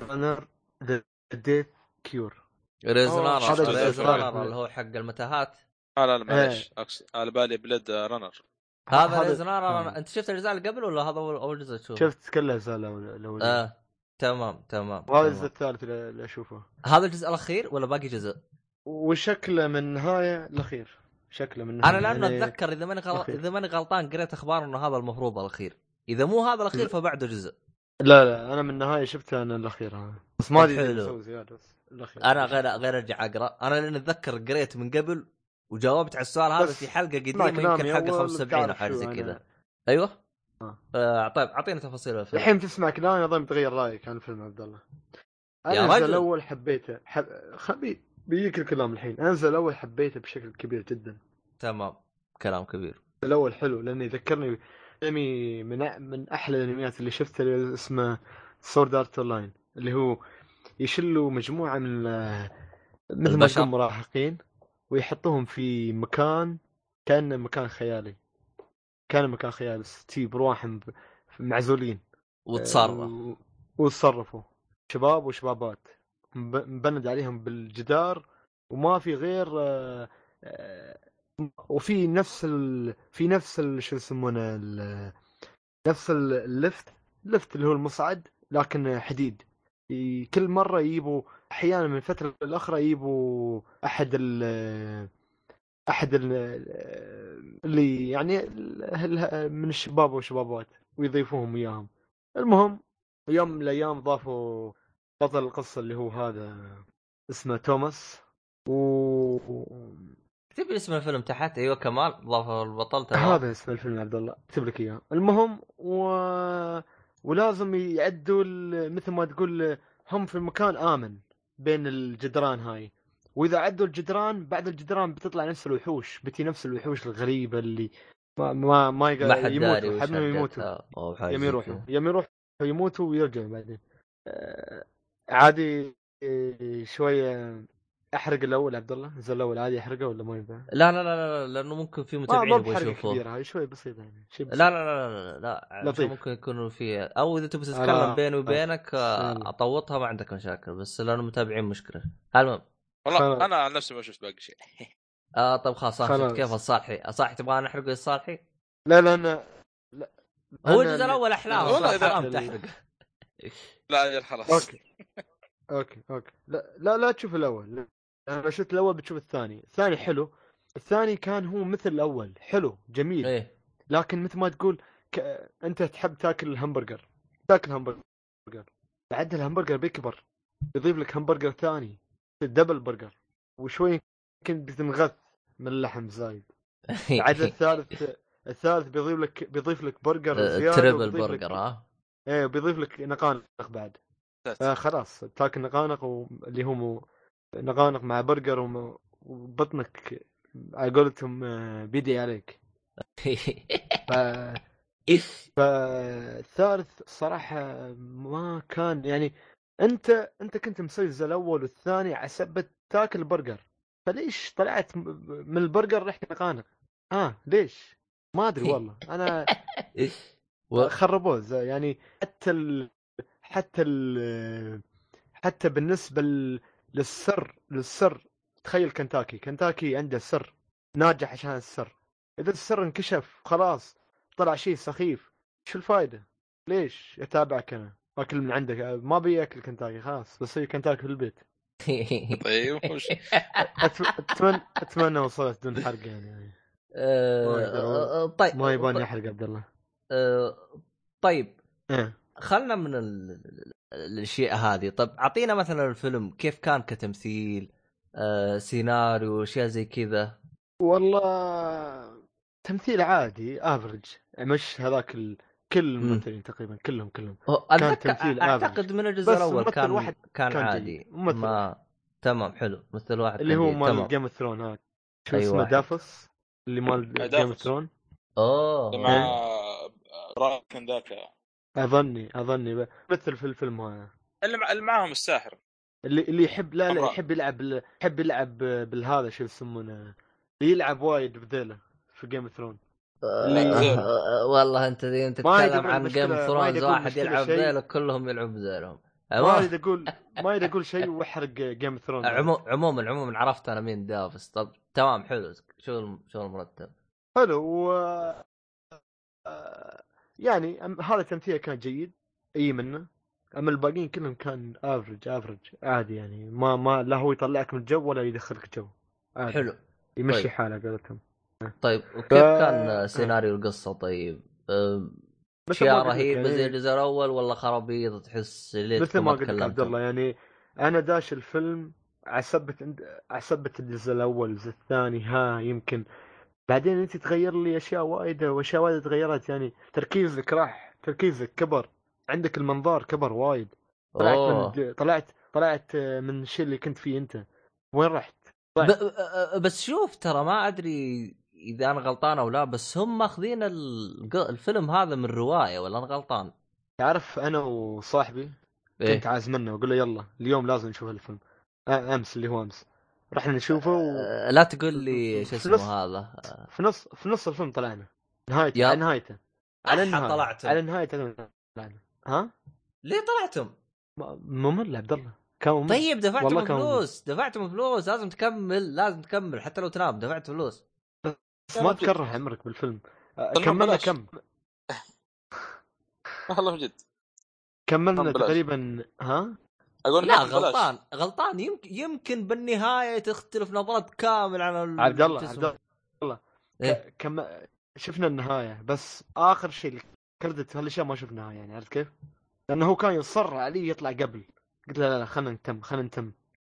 Runner The Death Cure Maze Runner الثالث. اللي هو حق المتاهات آه لا لا معليش أقصد- على بالي بلد رنر هذا هذا- ريزنار آه. أنت شفت الاجزاء اللي قبل ولا هذا اول أول جزء تشوفه؟ شفت كل الاجزاء الاوليه آه تمام تمام وهذا الجزء. الثالث اللي اللي أشوفه هذا الجزء الأخير ولا باقي جزء؟ وشكله من النهايه الاخير شكله من أنا لأنه يعني أتذكر إذا ماني أخير. إذا ماني غلطان قريت أخبار إنه هذا المفروض الأخير إذا مو هذا الأخير لا. فبعده جزء لا لا أنا من النهاية شفته أنا الأخير هذا بس ما طب أدري. بيسوي زيادة الأخير أنا غير غير أرجع أقرأ أنا لأن أتذكر قريت من قبل وجاوبت على السؤال هذا في حلقة قديمة يمكن حلقة أول 75 أو حاجة زي. كذا أيوه آه. آه طيب اعطينا تفاصيل الفيلم الحين تسمع كلامي أظن تغير رأيك عن الفيلم عبد الله أنا. الأول حبيته حب... خبي بيجيك الكلام الحين أنا الجزء الأول حبيته بشكل كبير جدا تمام كلام كبير. الأول حلو لأنه يذكرني أنمي من من أحلى الأنميات اللي شفتها اللي اسمه Sword Art Online اللي هو يشلوا مجموعة من مثل ما. تقول مراهقين ويحطوهم في مكان كأنه مكان خيالي. كان مكان خيالي تي برواحهم معزولين. وتصرف و- وتصرفوا. شباب وشبابات. مب- مبند عليهم بالجدار وما في غير آه، آه، وفي نفس ال... في نفس ال... شو يسمونه ال... نفس ال- اللفت اللفت اللي هو المصعد لكن حديد. كل مرة يجيبوا أحيانا من فتره لاخرى يجيبوا أحد ال أحد ال اللي يعني من الشباب والشبابات ويضيفوهم اياهم المهم يوم من الأيام ضافوا بطل القصة اللي هو هذا اسمه توماس و اكتب لي اسم الفيلم تحت؟ أيوه كمال ضاف البطل تمام. هذا اسم الفيلم يا عبد الله. اكتب لك إياه. المهم و... ولازم يعدوا مثل ما تقول هم في مكان آمن بين الجدران هاي. وإذا عدوا الجدران بعد الجدران بتطلع نفس الوحوش بتي نفس الوحوش الغريبة اللي ما ما ما, يقدر ما حد يموتوا حد يموتوا. يم يروحوا. يم يروحوا يموتوا ويرجعوا بعدين. آه، عادي آه، شوية احرق الأول عبد الله الجزء الأول عادي احرقه ولا ما ينفع؟ لا لا لا لا لأنه ممكن في متابعين يبغوا يشوفوه كبيره هاي شوي بسيطه يعني شيء لا لا لا لا لا عشان لطيف. ممكن يكونوا في أو اذا تبي تتكلم لا. بيني وبينك آه،. اطوطها ما عندك مشاكل بس لأنه متابعين مشكله المهم والله. أنا عن نفسي ما شفت باقي شيء آه طيب خلاص خلاص. شفت كيف الصالحي الصالحي تبغى نحرقه الصالحي لا لا أنا لا هو الجزء الأول احلام والله إذا- حرام تحرق لا أجل خلاص أوكي أوكي أوكي لا لا لا تشوف الأول أنا شفت الأول بتشوف الثاني. الثاني حلو. الثاني كان هو مثل الأول. حلو جميل. إيه. لكن مثل ما تقول ك... أنت تحب تاكل الهمبرجر. تاكل همبرجر. بعد الهمبرجر بيكبر. يضيف لك همبرجر ثاني. double burger. وشوي يمكن بتنغث من اللحم زايد. بعد الثالث الثالث بيضيف لك بيضيف لك برجر زيادة triple وبيضيف لك- برجر ها إيه بيضيف لك نقانق بعد. آه خلاص. تاكل نقانق واللي هو نقانق مع برجر وم- وبطنك على قولتهم آه، بيدي عليك. ف... فالثالث صراحة ما كان يعني أنت أنت كنت مسوي الجزء الأول والثاني على سبة تاكل برجر فليش طلعت من البرجر ريحة نقانق؟ آه ليش؟ ما أدري والله. أنا خربوه يعني حتى ال... حتى ال... حتى بالنسبة ل... للسر للسر. تخيل كنتاكي كنتاكي عنده سر ناجح عشان السر. إذا السر انكشف خلاص طلع شيء سخيف شو الفائده ليش؟ أتابعك أنا. أكل من عندك ما بي أكل كنتاكي خلاص بسوي كنتاكي في البيت. طيب وش. اتمنى أتمنى وصلت دون حرق يعني. آه، يقدر- آه، طيب ما يباني احرق عبد الله. آه، طيب. إيه. خلنا من الأشياء هذه. طب اعطينا مثلا الفيلم كيف كان كتمثيل آه، سيناريو أشياء زي كذا؟ والله تمثيل عادي افرج مش هذاك ال... كل مم. الممثلين تقريبا كلهم كلهم. أتذكر تمثيل أعتقد. من الجزء الأول كان واحد كان, كان عادي. ممثل ما تمام حلو. مثل واحد اللي كان هو. مال Game of Thrones هذا. شو اسمه واحد. دافوس اللي مال Game of. ثرون أوه. مع راكن ذاك. أظني أظني ب- مثل في الفيلم هذا. اللي مع- اللي معاهم الساحر. اللي اللي يحب لا لا. يحب يلعب بال- يحب يلعب بالهذا شو يسمونه اللي يلعب وايد بذيله في Game of Thrones. آه، والله أنت أنت ما تتكلم عن Game of Thrones واحد يلعب. ذيلك كلهم يلعب ذيلهم ما عموما يريد أقول ما يريد أقول شيء واحرق Game of Thrones عمو- عموما عموما عرفت أنا مين دافوس طب تمام حلو. شغل شغل مرتب. حلو و آه، يعني هذا تمثيله كان جيد. أي منه. أما الباقيين كلهم كان average average عادي يعني. ما ما لا هو يطلعك من الجو ولا يدخلك جو عادي. حلو. يمشي طيب. حاله قولتهم طيب وكيف ف- كان سيناريو القصة؟ طيب اشياء رهيبه يعني- زي الجزء الأول ولا خرابيط تحس مثل ما قلت لك عبد الله يعني أنا داش الفيلم عسبت عند عسبت الجزء الأول الجزء الثاني ها يمكن بعدين أنت تغير لي أشياء وايده وأشياء وايد تغيرت يعني تركيزك راح تركيزك كبر عندك المنظار كبر وايد طلعت أوه. من طلعت طلعت من الشيء اللي كنت فيه أنت وين رحت؟ ب... أ- بس شوف ترى ما أدري إذا أنا غلطان أو لا بس هم ماخذين الفيلم هذا من رواية ولا أنا غلطان؟ تعرف أنا وصاحبي إيه؟ كنت عازمنا واقول له يلا اليوم لازم نشوف الفيلم آه، أمس اللي هو أمس رحنا نشوفه و... أه، لا تقول لي شو في نص- اسمه هذا. في نص في نص الفيلم طلعنا. نهايته يا- على نهايته على طلعتم. على نهايته طلعنا ها؟ ليه طلعتم؟ ممل عبد الله. كان ممل. طيب دفعتم فلوس. دفعتم فلوس. لازم تكمل لازم تكمل. حتى لو تنام دفعت فلوس. بس ما تكره عمرك بالفيلم. آه، طلعوا كملنا. كم؟ والله من جد كملنا ببلاش. تقريبا ها؟ أقول لا لك ببلاش. غلطان. غلطان. يمكن يمكن بالنهاية تختلف نظرات كامل عن ال- عبد الله عبد. الله. إيه؟ كم شفنا النهاية بس آخر شيء الكردت هالأشياء ما شفناها يعني عرفت كيف؟ لأنه هو كان يصر علي يطلع قبل. قلت له لا لا خلينا نتم خلينا نتم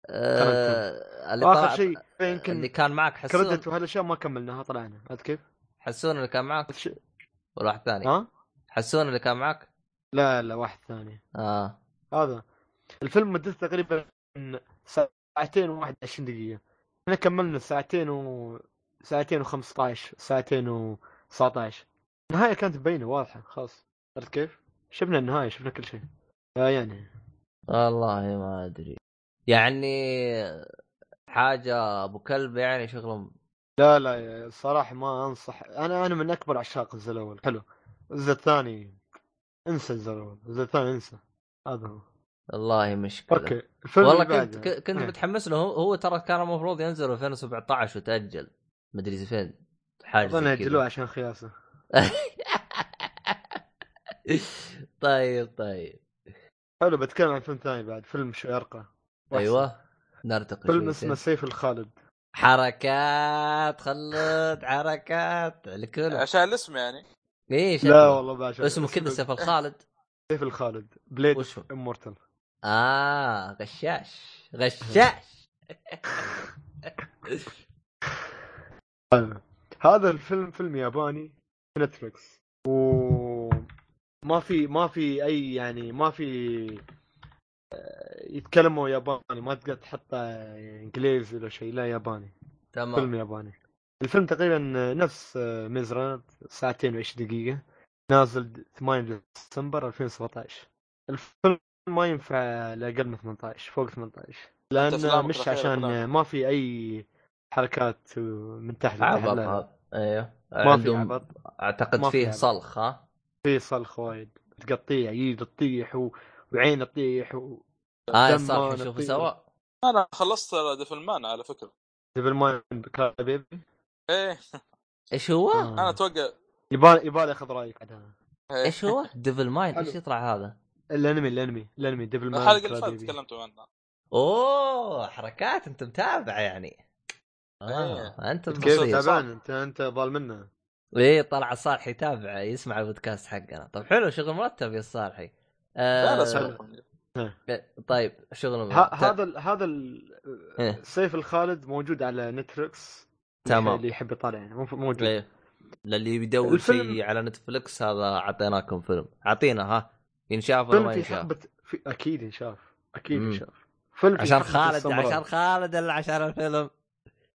آه اللي طلع شيء اللي يمكن كان معك حسون. كريدت وهالاشياء ما كملناها طلعنا. عرفت كيف؟ حسون اللي كان معك؟ ش- ولا واحد ثاني. ها؟ حسون اللي كان معك؟ لا لا واحد ثاني. آه. هذا. الفيلم مدته تقريبا ساعتين و21 دقيقة. إحنا كملنا ساعتين و ساعتين و15 ساعتين و19 النهاية كانت مبينة واضحة خلاص. عرفت كيف؟ شفنا النهاية شفنا كل شيء. آه يعني. والله ما أدري. يعني حاجة أبو كلب يعني شغلهم. لا لا الصراحة ما أنصح. أنا أنا من أكبر عشاق الجزء الأول حلو. الجزء الثاني انسى الجزء الأول الجزء الثاني انسى. هذا هو. والله مشكله أوكي الفيلم والله كنت بعده. ك- كنت إيه. متحمس له. هو, هو ترى كان المفروض ينزل 2017 وتأجل. مدري فين حاجة أظن اجلوه عشان خياسة. طيب طيب. حلو بتكلم عن فيلم ثاني بعد فيلم وأحسن. أيوه نرتقي فيلم اسمه سيف. الخالد. حركات خلد حركات. الكل عشان الاسم يعني؟ إيه لا. والله بعشق اسمه كذا سيف الخالد. سيف الخالد. Blade وش هو؟ Immortal. آه غشاش. غشاش. هذا الفيلم فيلم ياباني نتفلكس و ما في ما في أي يعني ما في آه، يتكلموا ياباني ما تقدر تحطه إنجليزي ولا شيء لا ياباني. فيلم تمام ياباني. الفيلم تقريبا نفس ميزران ساعتين و20 دقيقة. نازل 8 ديسمبر 2017 الفيلم ما ينفع لأقل من 18 فوق 18 لأن أفلامك مش عشان. ما في أي حركات من تحت عبط. هذا أيوه ما في عبط أعتقد ما في فيه. صلخ ها في صلخ وايد تقطيع يد تطيح و... وعين تطيح و... آه نشوفه نطير. سوا أنا خلصت Devilman على فكرة Devilman Crybaby إيه إيش هو؟ آه. أنا أتوقع يبالي يبالي أخذ رأيك عاد. إيه. إيش هو؟ Devilman. إيش يطلع هذا؟ الانمي الانمي الانمي Devilman الحلقة اللي فاتت. تكلمتوا عنها أوه حركات أنت متابع يعني. آه أنت كيف تعبان أنت أنت ضال منه إيه طلع الصالحي يتابع يسمع البودكاست حقنا. طب حلو شغل مرتب يا الصالحي آه لا. اسمع. طيب شغل. هذا ال- هذا ال- إيه. سيف الخالد موجود على نتفلكس تمام. اللي يحب يطالع يعني مو- موجود. إيه. للي بيدور شيء على نتفلكس هذا أعطيناكم فيلم. أعطينا ها. ينشاف ولا ما ينشاف؟ حقبة في أكيد ينشاف. أكيد. ينشاف. فيلم في عشان خالد الساموراي. عشان خالد ولا عشان الفيلم.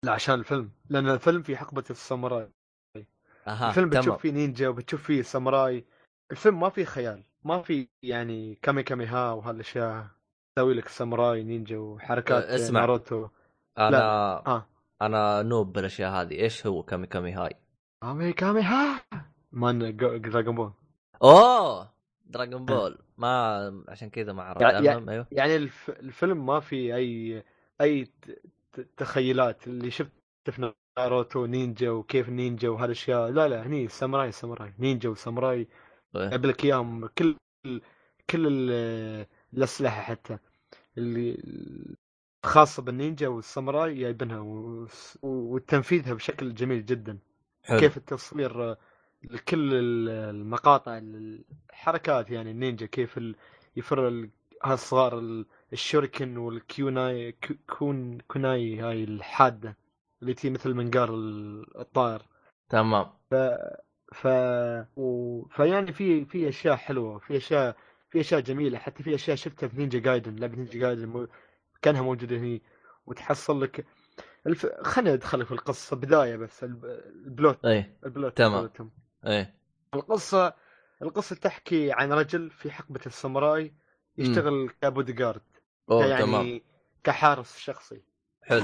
لا عشان الفيلم. لأن الفيلم في حقبة الساموراي أها الفيلم تمام. بتشوف فيه نينجا وبتشوف فيه ساموراي. الفيلم ما فيه خيال. ما في يعني كامي كامي ها وهالأشياء. تسوي لك ساموراي نينجا وحركات أه، اسمع. ناروتو. أنا ها أنا نوب بالأشياء هذه. إيش هو كامي كامي هاي كامي كامي ها مال Dragon Ball أوه! Dragon Ball ما عشان كذا ما عرفت يعني- أيوه. يعني الف... الفيلم ما في أي أي تخيلات. اللي شفت في ناروتو نينجا وكيف نينجا وهالأشياء. لا لا هني ساموراي ساموراي. نينجا وساموراي. إيه. جاب لك اياهم كل كل ال- الأسلحة حتى. اللي خاصة بالنينجا والساموراي جايبينها و- وتنفيذها بشكل جميل جدا. حلو. كيف التصوير لكل ال- المقاطع الحركات يعني النينجا كيف يفر ال- هالصغار ال- ال shuriken وال kunai كو- كون kunai هاي الحادة اللي تي مثل منقار ال- الطائر. تمام. ف ف و... فيعني في في أشياء حلوة في اشياء في أشياء جميلة. حتى في أشياء شفتها في Ninja Gaiden لعبة Ninja Gaiden مو... كأنها موجودة هني. وتحصل لك الف... خلينا ندخل في القصة بداية بس الب... ال plot إيه ال plot تمام. إيه. القصة القصة تحكي عن رجل في حقبة الساموراي يشتغل كبودي جارد يعني تمام. كحارس شخصي. حلو.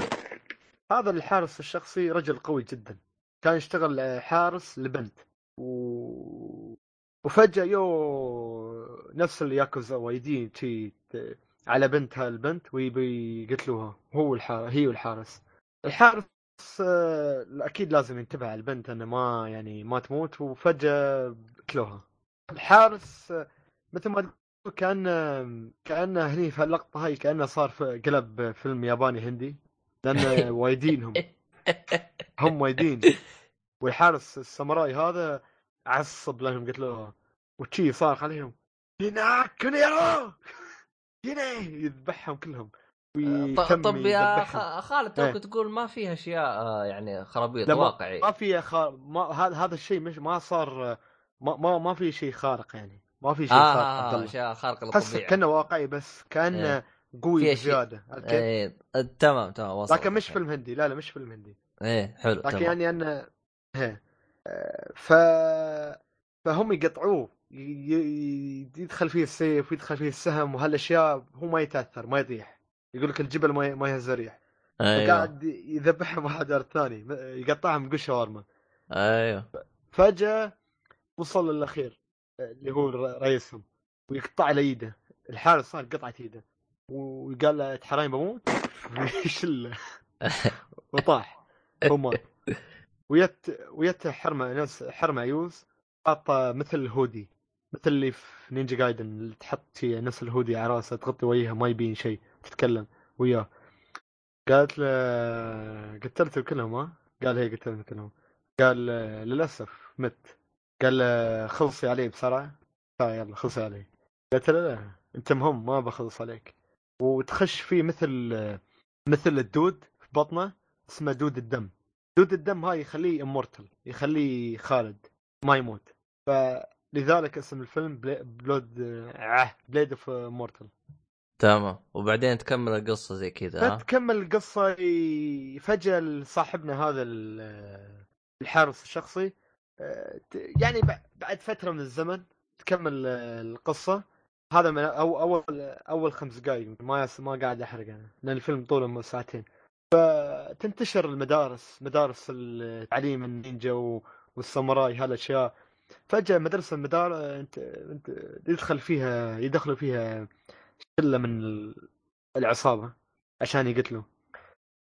هذا الحارس الشخصي رجل قوي جدا. كان يشتغل آه، حارس لبنت. و... وفجأة يو نفس الياكوزا وايدين شي ت- على بنت هالبنت ويبي يقتلوها. هو الحارس هي والحارس. الحارس أكيد لازم ينتبه على البنت إنه ما يعني ما تموت وفجأة قتلوها الحارس آه، مثل ما كأنه كأنه هني في اللقطة هاي كأنه صار في قلب فيلم ياباني هندي لأن وايدينهم هم وايدين. والحارس الساموراي هذا عصب لانهم قتلوها وشي صار عليهم. هناك كونيرو هنا! يذبحهم كلهم. ط- ويتم طب يا خالد إيه. توك تقول ما فيها أشياء آه، يعني خرابيط واقعي ما في خار... ما هذا هذا الشيء مش ما صار ما ما, ما في شيء خارق يعني ما في شيء خارق عبد آه الله أشياء خارقه للطبيعة كأنه واقعي بس كان إيه. قوي. بزيادة كيف؟ إيه آه، تمام تمام وصلت لكن مش الحين. فيلم هندي لا لا مش فيلم هندي إيه حلو لكن تمام يعني انه هي آه، ف فهم يقطعوه. يدخل فيه السيف ويدخل فيه السهم وهالأشياء هو ما يتأثر ما يطيح يقول لك الجبل ما ي... ما يهز ريح أيوه. فقاعد يذبحهم واحد ورا الثاني يقطعهم يقول شاورما. أيوه. فجأة وصل للأخير اللي هو رئيسهم ويقطع له ايده الحارس صار قطعت ايده وقال له تحرين بموت؟ ويشله وطاح. هو مات ويت ويت حرمة نفس حرمة عيوز حاطة مثل هودي. مثل اللي في نينجا جايدن اللي تحط نفس الهودي على راسها تغطي وجهها ما يبين شيء. تتكلم وياه. قالت له قتلته كلهم ها؟ قال هي قتلتهم كلهم قال للأسف مت. قال له خلصي عليه بسرعة. تعال يلا خلصي عليه قالت له لا أنت مهم ما بخلص عليك. وتخش فيه مثل مثل الدود في بطنه اسمه دود الدم. دود الدم هاي يخليه immortal يخليه خالد ما يموت. فلذلك اسم الفيلم. Blood Blade of Immortal تمام. وبعدين تكمل القصة زي كذا فتكمل القصة ي- فجأة صاحبنا هذا ال- الحارس الشخصي آه، يعني بع- بعد فترة من الزمن تكمل القصة. هذا من أو أول أول خمس دقائق ما ما قاعد أحرق أنا لأن الفيلم طوله ساعتين. فتنتشر المدارس مدارس التعليم النينجا والساموراي هالأشياء. فجأة مدرسة المدار أنت أنت يدخل فيها يدخلوا فيها شلة من ال- العصابة عشان يقتلوا.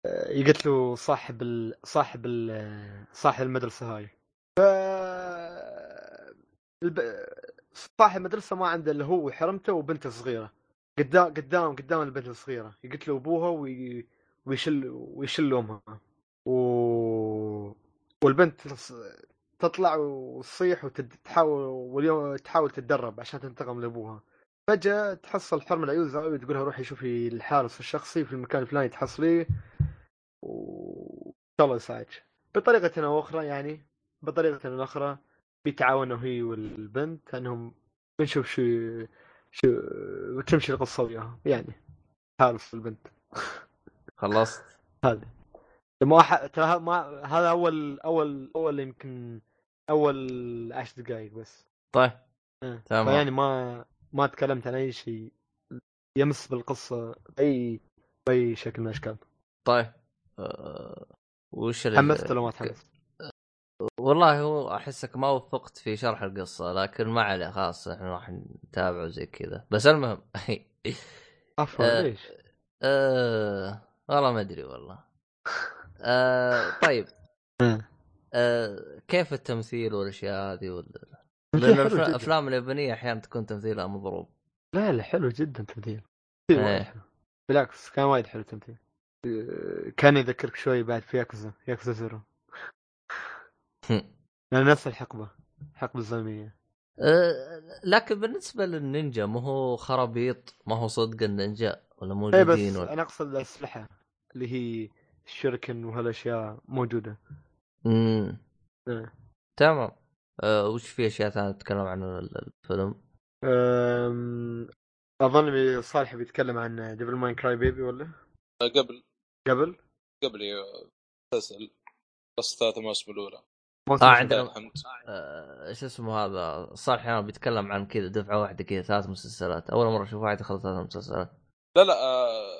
آه، يقتلوا صاحب ال... صاحب ال... صاحب المدرسة هاي. ف الب... صاحب المدرسة ما عنده اللي هو حرمته وبنته صغيرة. قدام قدام قدام البنت الصغيرة. يقتلوا أبوها وي... ويشل ويشل امها و... والبنت تطلع وتصيح وتحاول تحاول تتدرب عشان تنتقم لأبوها. فجأة تحصل حرم العيوز هاي وتقول لها روحي شوفي الحارس الشخصي في المكان الفلاني تحصليه وإن شاء الله يساعدك. بطريقة أو أخرى يعني بطريقة أو أخرى بيتعاونوا هي والبنت أنهم بنشوف شو شو وتمشي القصة وياها يعني حارس البنت. خلصت. هذا ما ح... ترى ما هذا أول أول أول يمكن أول عشر دقائق بس. طيب. آه. تمام. فيعني ما ما تكلمت عن أي شيء يمس بالقصة بأي بأي شكل من الأشكال طيب أه... وش تحمست ولا ما تحمست؟ والله هو احسك ما وفقت في شرح القصة لكن ما عليه خلاص إحنا راح نتابعه زي كذا بس المهم عفوا آه. ليش؟ أه... والله ما أدري والله أه... طيب. أه... كيف التمثيل والأشياء هذه وال... لأن. الأفلام اليابانية أحيانا تكون تمثيلها مضروب. لا لا حلو جدا تمثيل. إيه. بالعكس كان وايد حلو تمثيل. آه، كان يذكرك شوي بعد في Yakuza Yakuza Zero. لأن نفس الحقبة الحقبة الزمنية. أه... لكن بالنسبة للنينجا ما هو خرابيط ما هو صدق النينجا ولا اي بس موجودين ولا... أنا أقصد الأسلحة اللي هي ال shuriken وهالأشياء موجودة. مم. إيه. تمام. أه... وش في أشياء ثانية تتكلم عن ال- الفيلم؟ أم... أظن صالح بيتكلم عن Devilman Crybaby ولا؟ قبل. قبل؟ قبل مسلسل. بس ثلاث مواسم الأولى. آه، شنو؟ عندنا- آه، شو اسمه هذا؟ صالح أنا بيتكلم عن كذا دفعة واحدة كذا ثلاث مسلسلات. أول مرة أشوف واحد يخلص ثلاث مسلسلات. لا لا آه،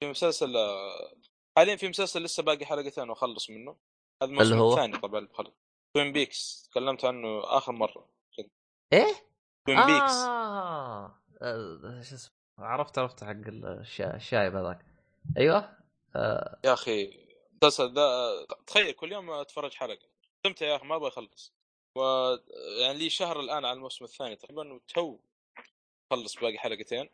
في مسلسل آه، حاليا في مسلسل لسه باقي حلقتين وأخلص منه. هذا الموسم اللي هو؟ الثاني طبعا بخلص. Twin Peaks تكلمت عنه آخر مرة. إيه؟ Twin Peaks آه. شو اسمه؟ عرفت عرفت حق الشا... الشايب هذاك. أيوه؟ آه. يا أخي المسلسل ذا تخيل كل يوم أتفرج حلقة. استمتع يا أخي؟ ما أبغى أخلص. و يعني لي شهر الآن على الموسم الثاني تقريبا وتو خلص باقي حلقتين.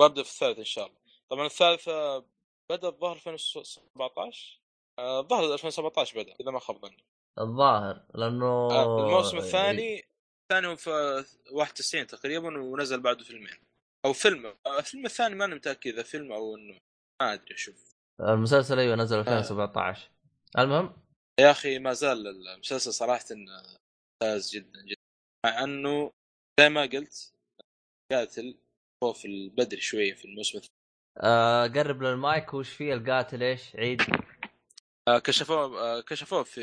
وأبدأ في الثالث إن شاء الله. طبعا الثالث آه، بدأ الظهر 2017 آه، الظهر 2017 بدأ إذا ما خاب ظني. الظاهر لأنه آه، الموسم الثاني الثاني في 91 تقريبا ونزل بعده فيلمين. أو فيلم الفيلم الثاني ماني متأكد إذا فيلم أو إنه ما أدري شوف. المسلسل أيوه آه. نزل 2017 المهم؟ يا أخي ما زال المسلسل صراحة ممتاز جدا جدا. مع أنه زي ما قلت قاتل خوف البدري شوية في الموسم الثاني. آه قرب للمايك وش فيه القاتل؟ إيش؟ عيد. آه، كشفوه آه، كشفوه في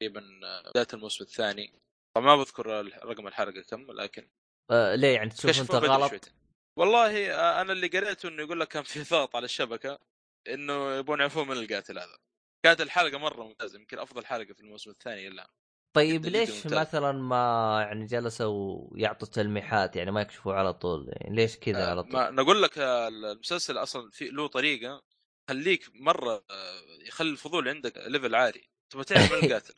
تقريبا آه، بداية الموسم الثاني. طبعا ما بذكر رقم الحلقة كم لكن آه ليه يعني؟ تشوف انت غلط والله آه، أنا اللي قريته إنه يقول لك كان في ضغط على الشبكة إنه يبون يعرفون من القاتل هذا. كانت الحلقة مرة ممتازة يمكن أفضل حلقة في الموسم الثاني إلا. طيب ليش ممتاز. مثلا ما يعني جلسوا يعطوا تلميحات يعني ما يكشفوا على طول يعني ليش كذا على طول؟ ما نقول لك آه، المسلسل أصلا في له طريقة خليك مرة آه، يخلي الفضول عندك ليفل عالي. تبغى تعرف من القاتل.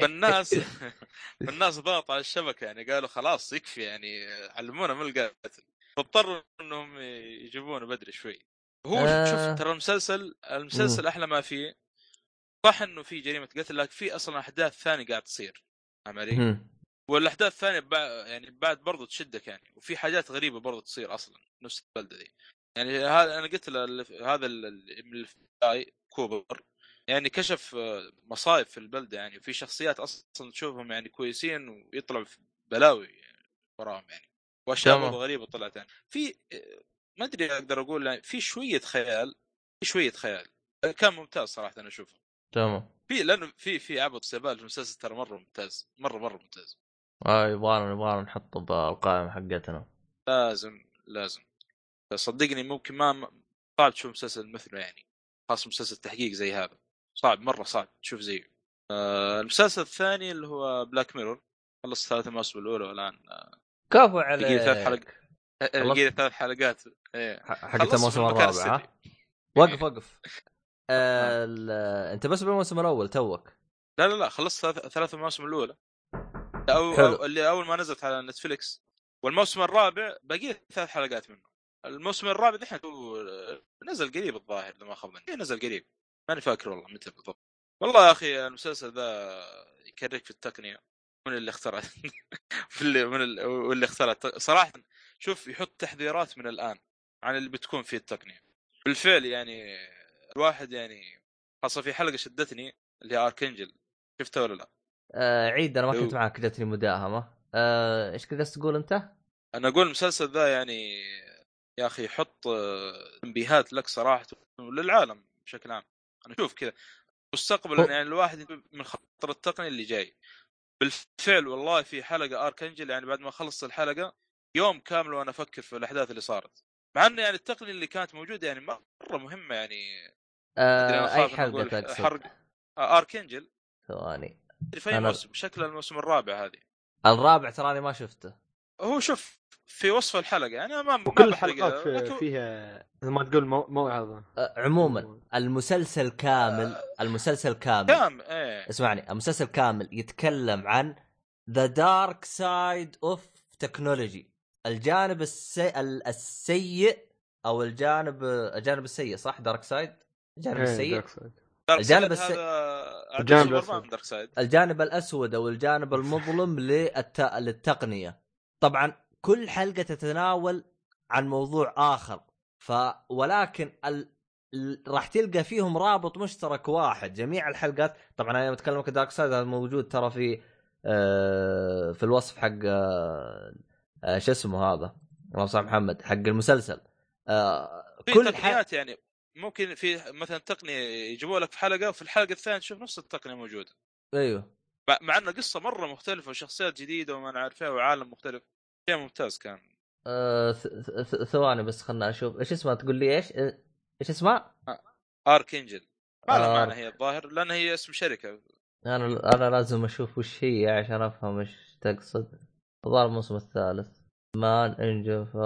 فالناس فالناس ضغط على الشبكة يعني قالوا خلاص يكفي يعني علمونا من القاتل. فاضطروا إنهم يجيبونه بدري شوي. هو آه. شوف ترى المسلسل المسلسل أحلى ما فيه صح إنه في جريمة قتل لكن في أصلا أحداث ثانية قاعد تصير. فاهم علي؟ والأحداث الثانية بع... يعني بعد برضو تشدك يعني وفي حاجات غريبة برضو تصير أصلا نفس البلدة دي. يعني هذا أنا قلت ل- هذا ال- ال- من الفي كوبر يعني كشف مصايب في البلده يعني وفي شخصيات أصلا تشوفهم يعني كويسين ويطلعوا في بلاوي وراهم يعني وأشياء غريبة طلعت يعني. في ما أدري أقدر أقول يعني في شوية خيال في شوية خيال كان ممتاز صراحة أنا أشوفه. تمام. في لأنه في في عبط سبال في المسلسل ترى مرة ممتاز مرة مرة ممتاز. آه يبغانا يبغانا نحطه بالقائمة حقتنا. لازم لازم. صدقني ممكن ما صعب تشوف مسلسل مثله يعني خاصة مسلسل تحقيق زي هذا. صعب مرة صعب تشوف زيه. آه المسلسل الثاني اللي هو Black Mirror خلصت ثلاث المواسم الأولى والآن كفو بقي عليك ثلاث حلقات ثلاث حلقات. إيه. ح- حقت الموسم الرابع ها؟ وقف وقف. آه ال- أنت بس بالموسم الأول توك. لا لا لا خلصت ثلاث المواسم الأولى. أو, اللي أول ما نزلت على نتفليكس والموسم الرابع بقي ثلاث حلقات منه. الموسم الرابع دحين هو نزل قريب الظاهر إذا ما خاب ظني إيه نزل قريب. ماني فاكر والله متى بالضبط. والله يا أخي المسلسل ذا يكرك في التقنية. من اللي اخترع في اللي من ال... واللي اخترع صراحة شوف يحط تحذيرات من الآن عن اللي بتكون فيه التقنية. بالفعل يعني الواحد يعني خاصة في حلقة شدتني اللي هي اركنجل شفتها ولا لا؟ آه عيد أنا ما لو- كنت معك جتني مداهمة. آه إيش كذا تقول أنت؟ أنا أقول المسلسل ذا يعني يا أخي يحط آه، تنبيهات لك صراحة وللعالم بشكل عام. أنا أشوف كذا. مستقبلا يعني الواحد من خطر التقني اللي جاي. بالفعل والله في حلقة اركنجل يعني بعد ما خلصت الحلقة يوم كامل وأنا أفكر في الأحداث اللي صارت. مع إنه يعني التقنيه اللي كانت موجودة يعني مرة مهمة يعني. آه أي حلقة تقصد؟ حرق آه، اركنجل ثواني. أدري في أنا- موسم شكل الموسم الرابع هذه. الرابع تراني ما شفته. هو شوف في وصف الحلقة يعني ما ما وكل بحرق- الحلقات في لكن- فيها ما تقول مو- موعظه آه عموما المسلسل كامل المسلسل كامل. كام إيه. اسمعني المسلسل كامل يتكلم عن the dark side of technology الجانب السي... ال- السيء أو الجانب الجانب السيء صح؟ dark side الجانب إيه، السيء؟ dark side. dark الجانب side الس- هذا الجانب side الجانب الأسود أو الجانب المظلم للت... للتقنية. طبعا كل حلقة تتناول عن موضوع آخر ف ولكن ال... راح تلقى فيهم رابط مشترك واحد. جميع الحلقات طبعا أنا بتكلم دارك سايد هذا موجود ترى في آه في الوصف حق آه آه شو اسمه هذا؟ اللهم صل على محمد حق المسلسل. آه كل تقنيات يعني ممكن في مثلا تقنية يجيبوا لك في حلقة وفي الحلقة الثانية تشوف نفس التقنية موجودة. أيوه. مع- إنه قصة مرة مختلفة وشخصيات جديدة وما نعرف إيه وعالم مختلف. شيء ممتاز كان. آه ث- ثواني بس خلنا أشوف. إيش اسمها تقول لي إيش؟ آه، إيش اسمها؟ Arkangel ما لها Ark. معنى هي الظاهر لأن هي اسم شركة. أنا أنا لازم أشوف وش هي عشان أفهم إيش تقصد. الظاهر الموسم الثالث. مان انجل ف...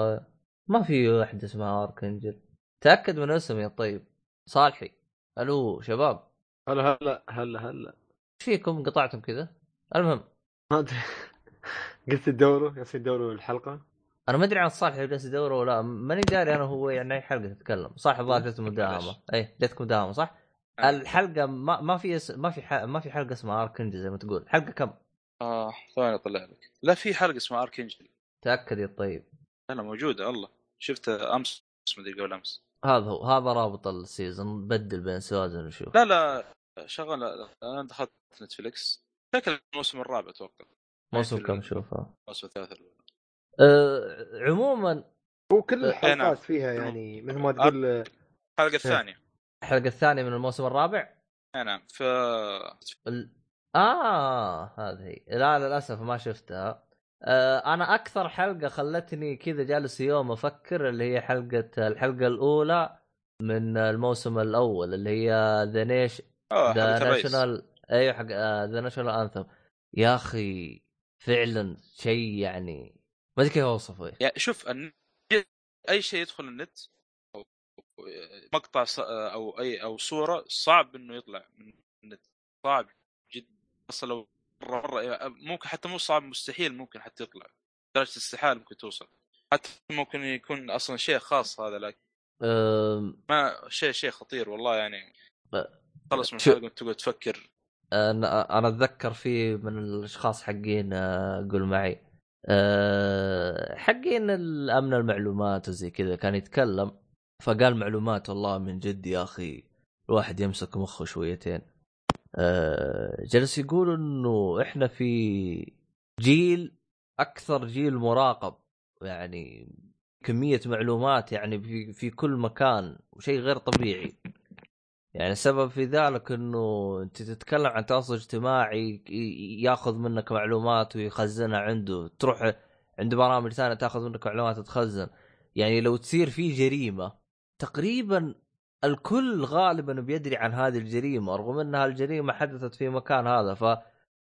ما في واحدة اسمها Arkangel تأكد من اسمي طيب. صالحي. ألو شباب. هلا هلا هلا هلا. إيش فيكم قطعتم كذا؟ المهم. ما أدري. قلت تدوروا؟ جالسين تدوروا الحلقة؟ أنا ما أدري عن صالح جالس يدور ولا ماني داري أنا هو يعني أي حلقة تتكلم. صح الظاهر جت مداهمة. اي جتك مداهمة صح؟ آه. الحلقة ما ما في اس... ما في ح... ما في حلقة اسمها Arkangel زي ما تقول. حلقة كم؟ آه ثواني أطلع لك. لا في حلقة اسمها Arkangel تأكد يا طيب لا لا موجودة الله. شفتها أمس مدري قبل أمس. هذا هو. هذا رابط ال season. بدل بين seasons وشوف لا لا. شغل أنا دخلت Netflix شكل الموسم الرابع أتوقع. موسم في كم شوفها الموسم الثالث أه عموما هو كل نعم. الحلقات فيها يعني مثل ما تقول الحلقة الثانية الحلقة الثانية من الموسم الرابع؟ آه، نعم ف ال... آه هذه. هي لا للأسف ما شفتها. آه أنا أكثر حلقة خلتني كذا جالس يوم أفكر اللي هي حلقة الحلقة الأولى من الموسم الأول اللي هي The Nat- آه The National أيوه حق The National Anthem. يا أخي فعلا شيء يعني ما أدري كيف أوصفه. يعني شوف الن- أي شيء يدخل النت أو مقطع ص- أو أي أو صورة صعب إنه يطلع من النت. صعب جدا أصلا لو مرة مره ممكن حتى مو صعب مستحيل ممكن حتى يطلع. درجة استحالة ممكن توصل. حتى ممكن يكون أصلا شيء خاص هذا لكن آه ما شيء شيء خطير والله يعني. خلص من الحلقة وانت تقعد تفكر. أنا أنا أتذكر في من الأشخاص حقين آه، قول معي. آه، حقين الأمن المعلومات وزي كذا كان يتكلم فقال معلومات والله من جد يا أخي الواحد يمسك مخه شويتين. آه، جلس يقول إنه إحنا في جيل أكثر جيل مراقب يعني كمية معلومات يعني في في كل مكان وشيء غير طبيعي. يعني السبب في ذلك إنه أنت تتكلم عن تواصل اجتماعي ياخذ منك معلومات ويخزنها عنده تروح عند برامج ثانية تاخذ منك معلومات وتخزن. يعني لو تصير في جريمة تقريبا الكل غالبا بيدري عن هذه الجريمة رغم انها الجريمه حدثت في مكان هذا ف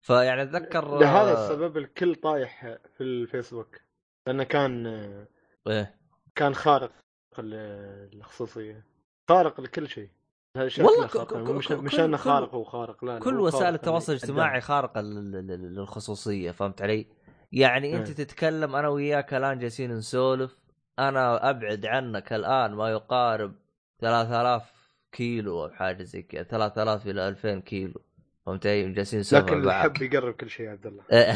فيعني أتذكر لهذا السبب الكل طايح في الفيسبوك لأنه كان آه، إيه. كان خارق ال- الخصوصية خارق لكل شيء. والله مش مش كل- أنه كل- خارق هو خارق لا كل وسائل التواصل الاجتماعي خارقة لل- لل- للخصوصية فهمت علي؟ يعني أنت إيه. تتكلم أنا وياك الآن جالسين نسولف أنا أبعد عنك الآن ما يقارب 3000 كيلو أو حاجة زي كذا 3000 إلى 2000 كيلو فهمت علي؟ جالسين نسولف لكن. الحب يقرب كل شيء يا عبد الله إيه.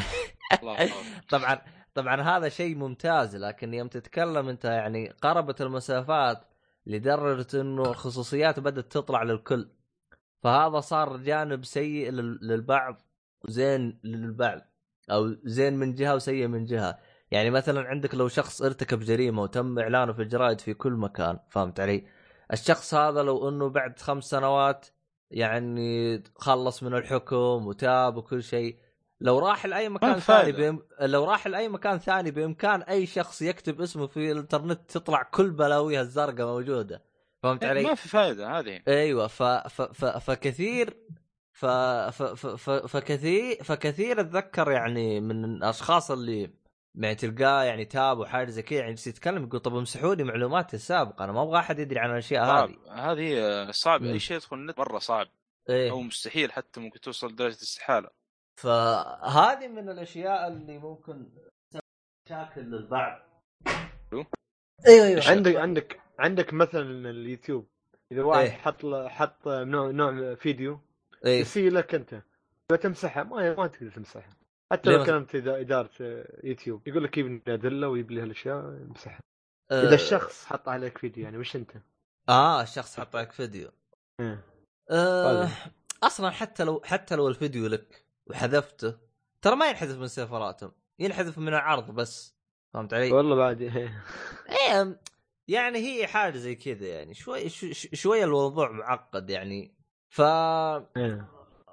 طبعا طبعا هذا شيء ممتاز لكن يوم تتكلم أنت يعني قربت المسافات لدرجة إنه الخصوصيات بدأت تطلع للكل فهذا صار جانب سيء لل- للبعض وزين للبعض أو زين من جهة وسيء من جهة يعني مثلا عندك لو شخص ارتكب جريمة وتم إعلانه في الجرائد في كل مكان فهمت علي؟ الشخص هذا لو إنه بعد خمس سنوات يعني خلص من الحكم وتاب وكل شيء لو راح لأي مكان ثاني. بإم... لو راح لأي مكان ثاني بإمكان أي شخص يكتب اسمه في الإنترنت تطلع كل بلاويها الزرقاء موجودة. فهمت علي؟ ما في فائده هذه. أيوه ف... ف... ف... فكثير ف... ف... ف... ف... فكثير فكثير أتذكر يعني من الأشخاص اللي يعني تلقاه يعني تاب وحاجة زي كذا يعني يتكلم يقول طب امسحوا لي معلوماتي السابقة أنا ما أبغى أحد يدري عن الأشياء هذه. هذه صعب. أي شيء يدخل النت مرة صعب. أو إيه مستحيل حتى ممكن توصل لدرجة الاستحاله فهذه من الأشياء اللي ممكن تسبب مشاكل للبعض؟ أيوه أيوه. عندك عندك عندك مثلا اليوتيوب. إذا واحد إيه. حط له- حط نوع نوع فيديو إيه. يسيء لك أنت. لو تمسحها ما ما تقدر تمسحها حتى لو إذا- إدارة يوتيوب. يقول لك يبني أدلة ويبني هالأشياء يمسحها آه، إذا الشخص حط عليك فيديو يعني مش أنت؟ آه الشخص حط لك فيديو. إيه. آه طيب. أصلا حتى لو حتى لو الفيديو لك وحذفته. ترى ما ينحذف من سيرفراتهم ينحذف من العرض بس فهمت علي؟ والله بعد إيه. يعني هي حاجة زي كذا يعني شوي شو- شو- شوية الموضوع معقد يعني. ف إيه.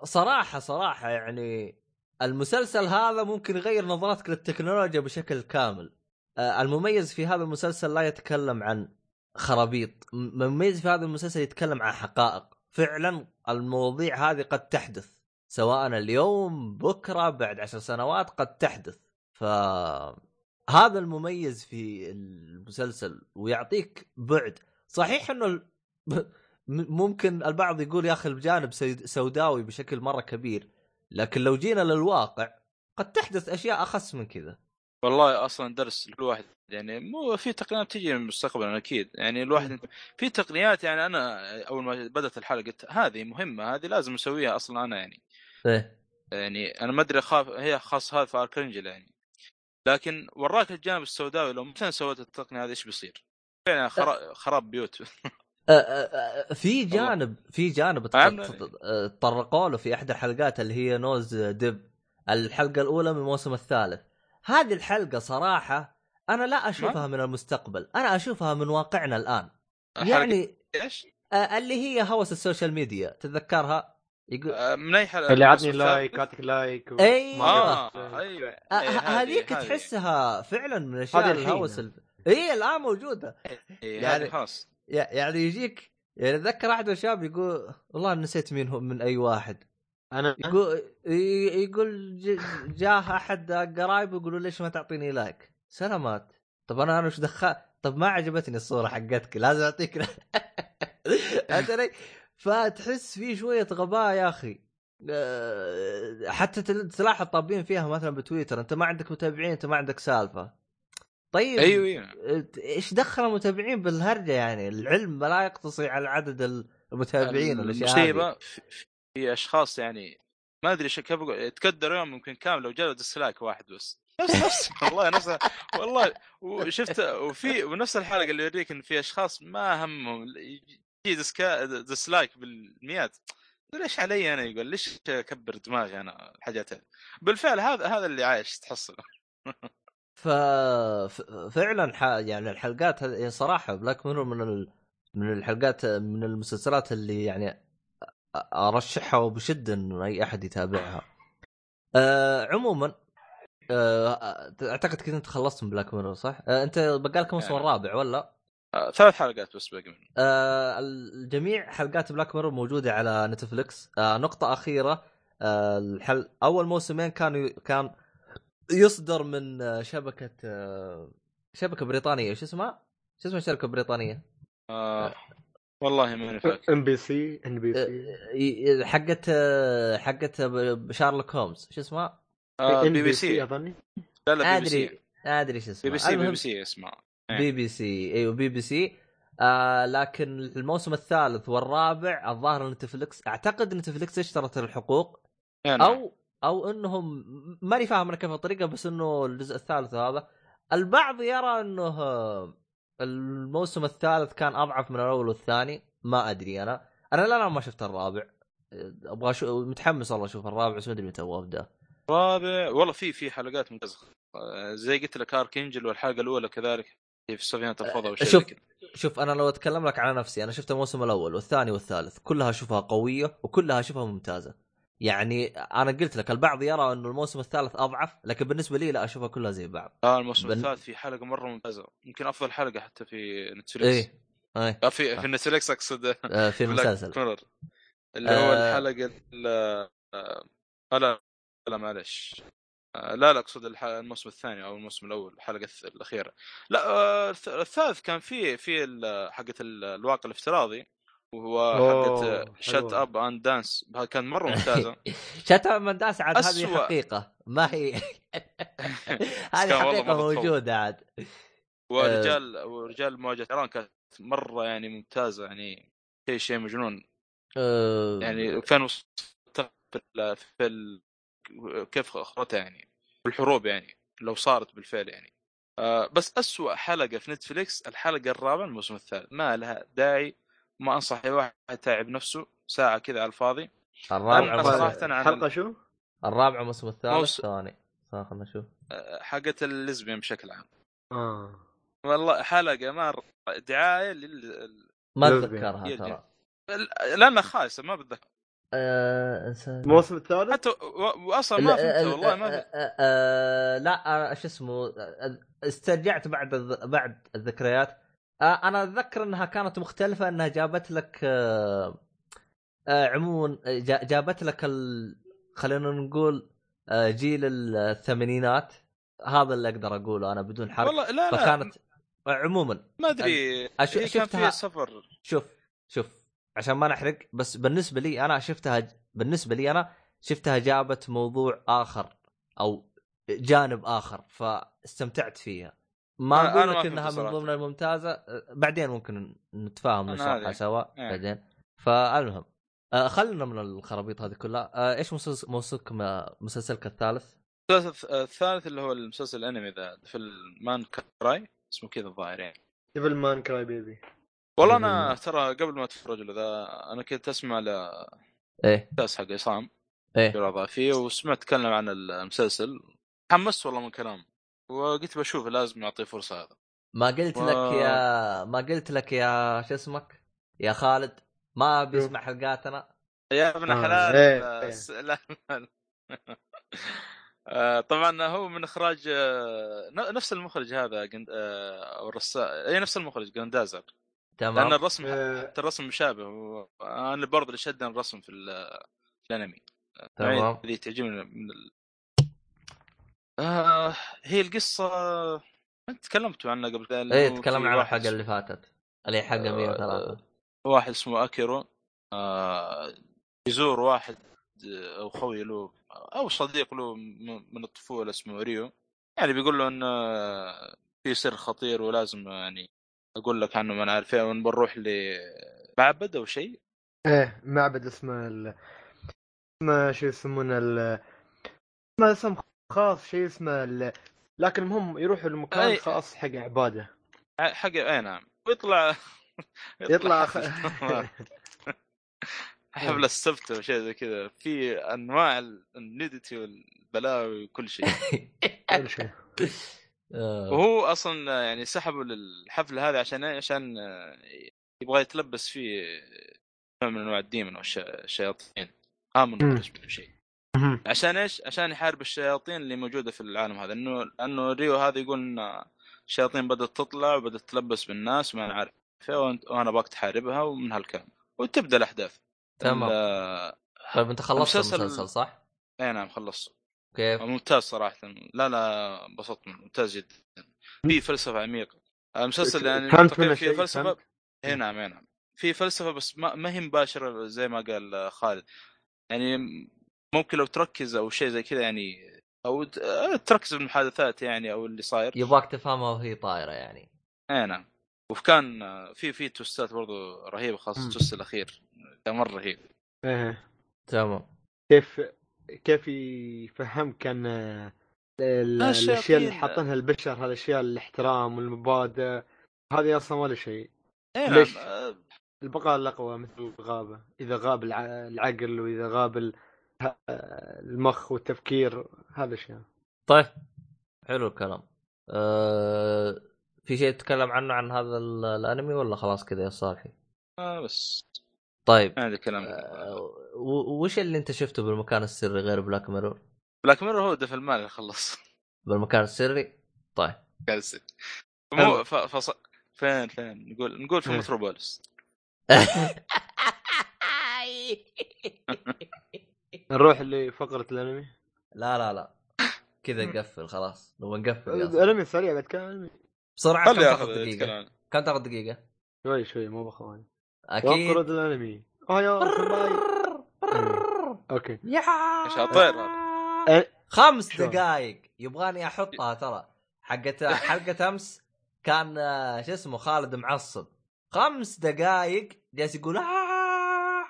صراحة صراحة يعني المسلسل هذا ممكن يغير نظرتك للتكنولوجيا بشكل كامل. المميز في هذا المسلسل لا يتكلم عن خرابيط المميز في هذا المسلسل يتكلم عن حقائق. فعلا المواضيع هذه قد تحدث. سواء اليوم بكرة بعد عشر سنوات قد تحدث. ف هذا المميز في المسلسل ويعطيك بعد. صحيح إنه ممكن البعض يقول يا أخي الجانب سوداوي بشكل مرة كبير لكن لو جينا للواقع قد تحدث أشياء أخس من كذا. والله أصلا درس لكل واحد يعني مو في تقنيات تجي من المستقبل أكيد. يعني الواحد في تقنيات يعني أنا أول ما بدأت الحلقة قلت هذه مهمة هذه لازم أسويها أصلا أنا يعني. إيه. يعني أنا ما أدري خاف هي خاص هذا في اركنجل يعني. لكن وراك الجانب السوداوي لو مثلا سويت التقنية هذه إيش بيصير؟ فعلا خرا- خراب بيوت. في جانب في جانب آه، تطرقوا له في احدى الحلقات اللي هي نوز دب. الحلقة الأولى من الموسم الثالث. هذه الحلقة صراحة أنا لا أشوفها من المستقبل. أنا أشوفها من واقعنا الآن. يعني إيش؟ اللي هي هوس ال social media تتذكرها؟ يقول آه، من اي حلقه؟ اللي عطني؟ لايك اعطيك لايك و... آه أعرف. أيوه آه، إيه، ه- هذه- هذيك. تحسها فعلا من الأشياء. الهوس ال... هي الآن موجودة إيه، يعني- هذه خلاص يع- يعني يجيك يعني أتذكر أحد الشباب يقول والله نسيت مين هو من أي واحد أنا يقول يقول ج- جاه أحد قرايبه يقولوا ليش ما تعطيني like؟ سلامات طب أنا أنا وش دخل طب ما عجبتني الصورة حقتك لازم أعطيك فتحس في شوية غباء يا أخي. أه، حتى تل- تلاحظ طابين فيها مثلا بتويتر أنت ما عندك متابعين أنت ما عندك سالفة. طيب أيوه أيوه. إيش دخل المتابعين بالهرجة يعني؟ العلم لا يقتصر على عدد المتابعين والأشياء هذه. في, أشخاص يعني ما أدري إيش كيف أقول تقدر يوم يمكن كامل لو جاء ديسلايك واحد بس. نفس نفس والله نفس والله. وشفت وفي ونفس الحلقة اللي يوريك إن في أشخاص ما همهم dislike بالمئات يقول إيش علي أنا يقول ليش أكبر دماغي أنا الحاجات هذه بالفعل هذا هذا اللي عايش تحصل ف فعلا ح... يعني الحلقات هذه صراحة Black Mirror من ال... من الحلقات من المسلسلات اللي يعني أرشحها وبشدة انه أي أحد يتابعها. أه عموما أه أعتقد كذا انت خلصت من Black Mirror صح؟ أه أنت بقالك الموسم يعني. الرابع ولا؟ آه، ثلاث حلقات بس باقي منه آه الجميع حلقات Black Mirror موجودة على Netflix آه نقطة أخيرة آه الحل أول موسمين كانوا كان يصدر من آه شبكة آه شبكة بريطانية. شو اسمها؟ شو اسمها الشركة البريطانية؟ آه والله ماني فاكر ام بي سي إن بي سي. آه، حقت حقت Sherlock Holmes شو اسمها؟ آه إن بي بي سي. أظني. لا لا بي بي ادري سي. أدري إيش اسمها. بي بي سي بي بي سي إيه. بي بي سي. إيوه بي بي سي. آه لكن الموسم الثالث والرابع الظاهر Netflix أعتقد Netflix اشترت الحقوق. إيه، نعم. أو أو إنهم ماني فاهم أنا كيف الطريقة بس إنه الجزء الثالث هذا. البعض يرى إنه آه، الموسم الثالث كان أضعف من الأول والثاني. ما أدري أنا. أنا لا ما شفت الرابع. آه، أبغى شو متحمس والله أشوف الرابع بس ما أدري متى أبدأ. رابع والله في في حلقات ممتازة. آه، زي قلت لك اركنجل والحلقة الأولى كذلك. في سفينه الفضاء شوف. شوف أنا لو أتكلم لك على نفسي أنا شفت الموسم الأول والثاني والثالث كلها أشوفها قوية وكلها أشوفها ممتازة. يعني أنا قلت لك البعض يرى إنه الموسم الثالث أضعف لكن بالنسبة لي لا أشوفها كلها زي بعض. آه الموسم بن- الثالث في حلقة مرة ممتازة. يمكن أفضل حلقة حتى في نتفلكس إيه إيه. آه في في نتفلكس أقصد. آه في المسلسل. اللي هو آه. الحلقة ال- آه لا لا معلش لا لا أقصد الموسم الثاني أو الموسم الأول الحلقة الأخيرة. لا آه، الث- الثالث كان في في حقه ال- الواقع الافتراضي وهو حقه شت. اب اند دانس كان مرة ممتازة. شتا من داس عاد هذه. حقيقة. ما هي هذه كان حقيقة. موجودة عاد. ورجال ورجال مواجهة إيران كانت مرة يعني ممتازة يعني شيء شيء مجنون. آه. يعني وصلت في ال- في ال... كيف اخرتها يعني في الحروب يعني لو صارت بالفعل يعني. آه بس أسوأ حلقة في نتفليكس الحلقة الرابعة الموسم الثالث. ما لها داعي ما أنصح أي واحد يتعب نفسه ساعة كذا على الفاضي. الرابع أنا موسم- صراحة عن- حلقة شو؟ الرابع الموسم الثالث. موس- ثواني ثواني خلنا نشوف. آه، حقه الليزبيان بشكل عام. آه. والله حلقة ما دعاية لل... ما. أتذكرها. ترى. لأنها خايسة ما بتذكر. الموسم الثالث؟ حتى و- واصلا ما فهمت ال- والله ما آه، آه، آه، لا آه، شو اسمه آه، استرجعت بعد بعد الذكريات. آه، أنا أتذكر إنها كانت مختلفة إنها جابت لك آه، آه، عموما آه، جا- جابت لك ال... خلينا نقول آه، جيل الثمانينات. هذا اللي أقدر أقوله أنا بدون حرق. والله لا لا. فكانت آه، عموما ما أدري. أش- هي كان شفتها- فيها سفر. شوف شوف. عشان ما نحرق بس بالنسبة لي أنا شفتها بالنسبة لي أنا شفتها جابت موضوع آخر أو جانب آخر فاستمتعت فيها ما أقول لك إنها من. ضمن الممتازة بعدين ممكن نتفاهم نشرحها. سوا إيه. بعدين فالمهم آه خلنا من الخرابيط هذه كلها آه إيش مسلسل مسلسلك مسلسلك الثالث؟ الثالث الثالث اللي هو المسلسل الأنمي ذا في المان كراي اسمه كذا الظاهر يعني ديفل مان كراي بيبي والله أنا ترى قبل ما اتفرج له ذا أنا كنت أسمع ل إيه أساس حق عصام إيه فيه وسمعت تكلم عن المسلسل حمست والله من كلام وقلت بشوف لازم اعطيه فرصة هذا ما قلت و- لك يا ما قلت لك يا شو اسمك؟ يا خالد ما؟ بيسمع حلقاتنا يا ابن آه، حلال إيه، آه، إيه. لا لا. آه، طبعا هو من إخراج آه، ن- نفس المخرج هذا جند- أو الرسام اي نفس المخرج جراندازر لأن تمام الرسم آه. حتى الرسم مشابه و- أنا برضه اللي شدني الرسم في, ال- في الأنمي؟ تمام. اللي تعجبني من ال... آه هي القصة أنت تكلمتوا عنها قبل إيه تكلمنا عن الحلقة اللي فاتت اللي هي حلقة آه، 103 واحد اسمه أكيرو. آه يزور واحد آه، أو خوي له أو صديق له من الطفولة اسمه ريو. يعني بيقول له ان آه، في سر خطير ولازم يعني أقول لك عنه ما أنا عارف إيه، ونروح لمعبد أو شيء؟ إيه معبد اسمه ال... اسمه شو يسمونه ال... اسمه اسم خاص شيء اسمه ال... لكن المهم يروحوا لمكان أي- خاص حق عبادة. حق أي نعم. ويطلع يطلع خ... حفل- حفله السبت أو شيء زي كذا. في أنواع النيدتي والبلاوي وكل شيء. كل شيء. آه، وهو أصلا يعني سحبوا للحفلة هذه عشان إيه؟ عشان يبغى يتلبس فيه نوع من أنواع ال demon أو الش- الشياطين. آمن شيء. عشان إيش؟ عشان يحارب الشياطين اللي موجودة في العالم هذا. إنه لأنه ريو هذا يقول إن الشياطين بدأت تطلع وبدأت تلبس بالناس ما أنا عارف وأنا باك تحاربها ومن هالكلام. وتبدأ الأحداث. تمام. طيب أنت خلصت المسلسل- المسلسل صح؟ إي نعم خلصت. كيف؟ ممتاز صراحة. لا لا انبسطت منه. ممتاز جدا. في فلسفة عميقة. المسلسل يعني فهمت فيه فلسفة؟ اي نعم اي نعم. في فلسفة بس ما, ما هي مباشرة زي ما قال خالد. يعني ممكن لو تركز أو شيء زي كذا يعني أو آه، تركز بالمحادثات يعني أو اللي صاير. يبغاك تفهمها وهي طايرة يعني. اي نعم. وكان في في توستات برضو رهيبة خاصة. التوست الأخير. كان مرة رهيب. إيه. تمام. كيف كيف يفهمك أن ال- الأشياء اللي حاطينها البشر هذه الاشياء الاحترام والمبادئ هذه أصلا ولا شيء. اي نعم ليش؟ آه، البقاء الأقوى مثل الغابة. إذا غاب الع- العقل وإذا غاب ال- المخ والتفكير هذا شيء. طيب حلو الكلام. أه... في شيء تتكلم عنه عن هذا ال- الأنمي ولا خلاص كذا يا صالحي؟ آه بس. طيب عندي كلام. و- وش اللي انت شفته بالمكان السري غير Black Mirror؟ بلاك ميرور هو دفع المال اللي خلص بالمكان السري؟ طيب قاعد يصير حلو. مو ف... فص... فين فين نقول نقول في. متروبوليس نروح لفقرة الأنمي لا لا لا كذا قفل خلاص نبغى نقفل. الأنمي سريع كان انمي بسرعة كم تاخذ؟ يتكلم كم تاخذ دقيقة؟ شوي شوي مو بخواني أكيد. فقره الأنمي. أه يا أوكي. يا هذا إيه. خمس؟ دقائق يبغاني أحطها ترى. حقت حلقة أمس كان آه، شو اسمه خالد معصب. خمس دقائق جالس يقول آه.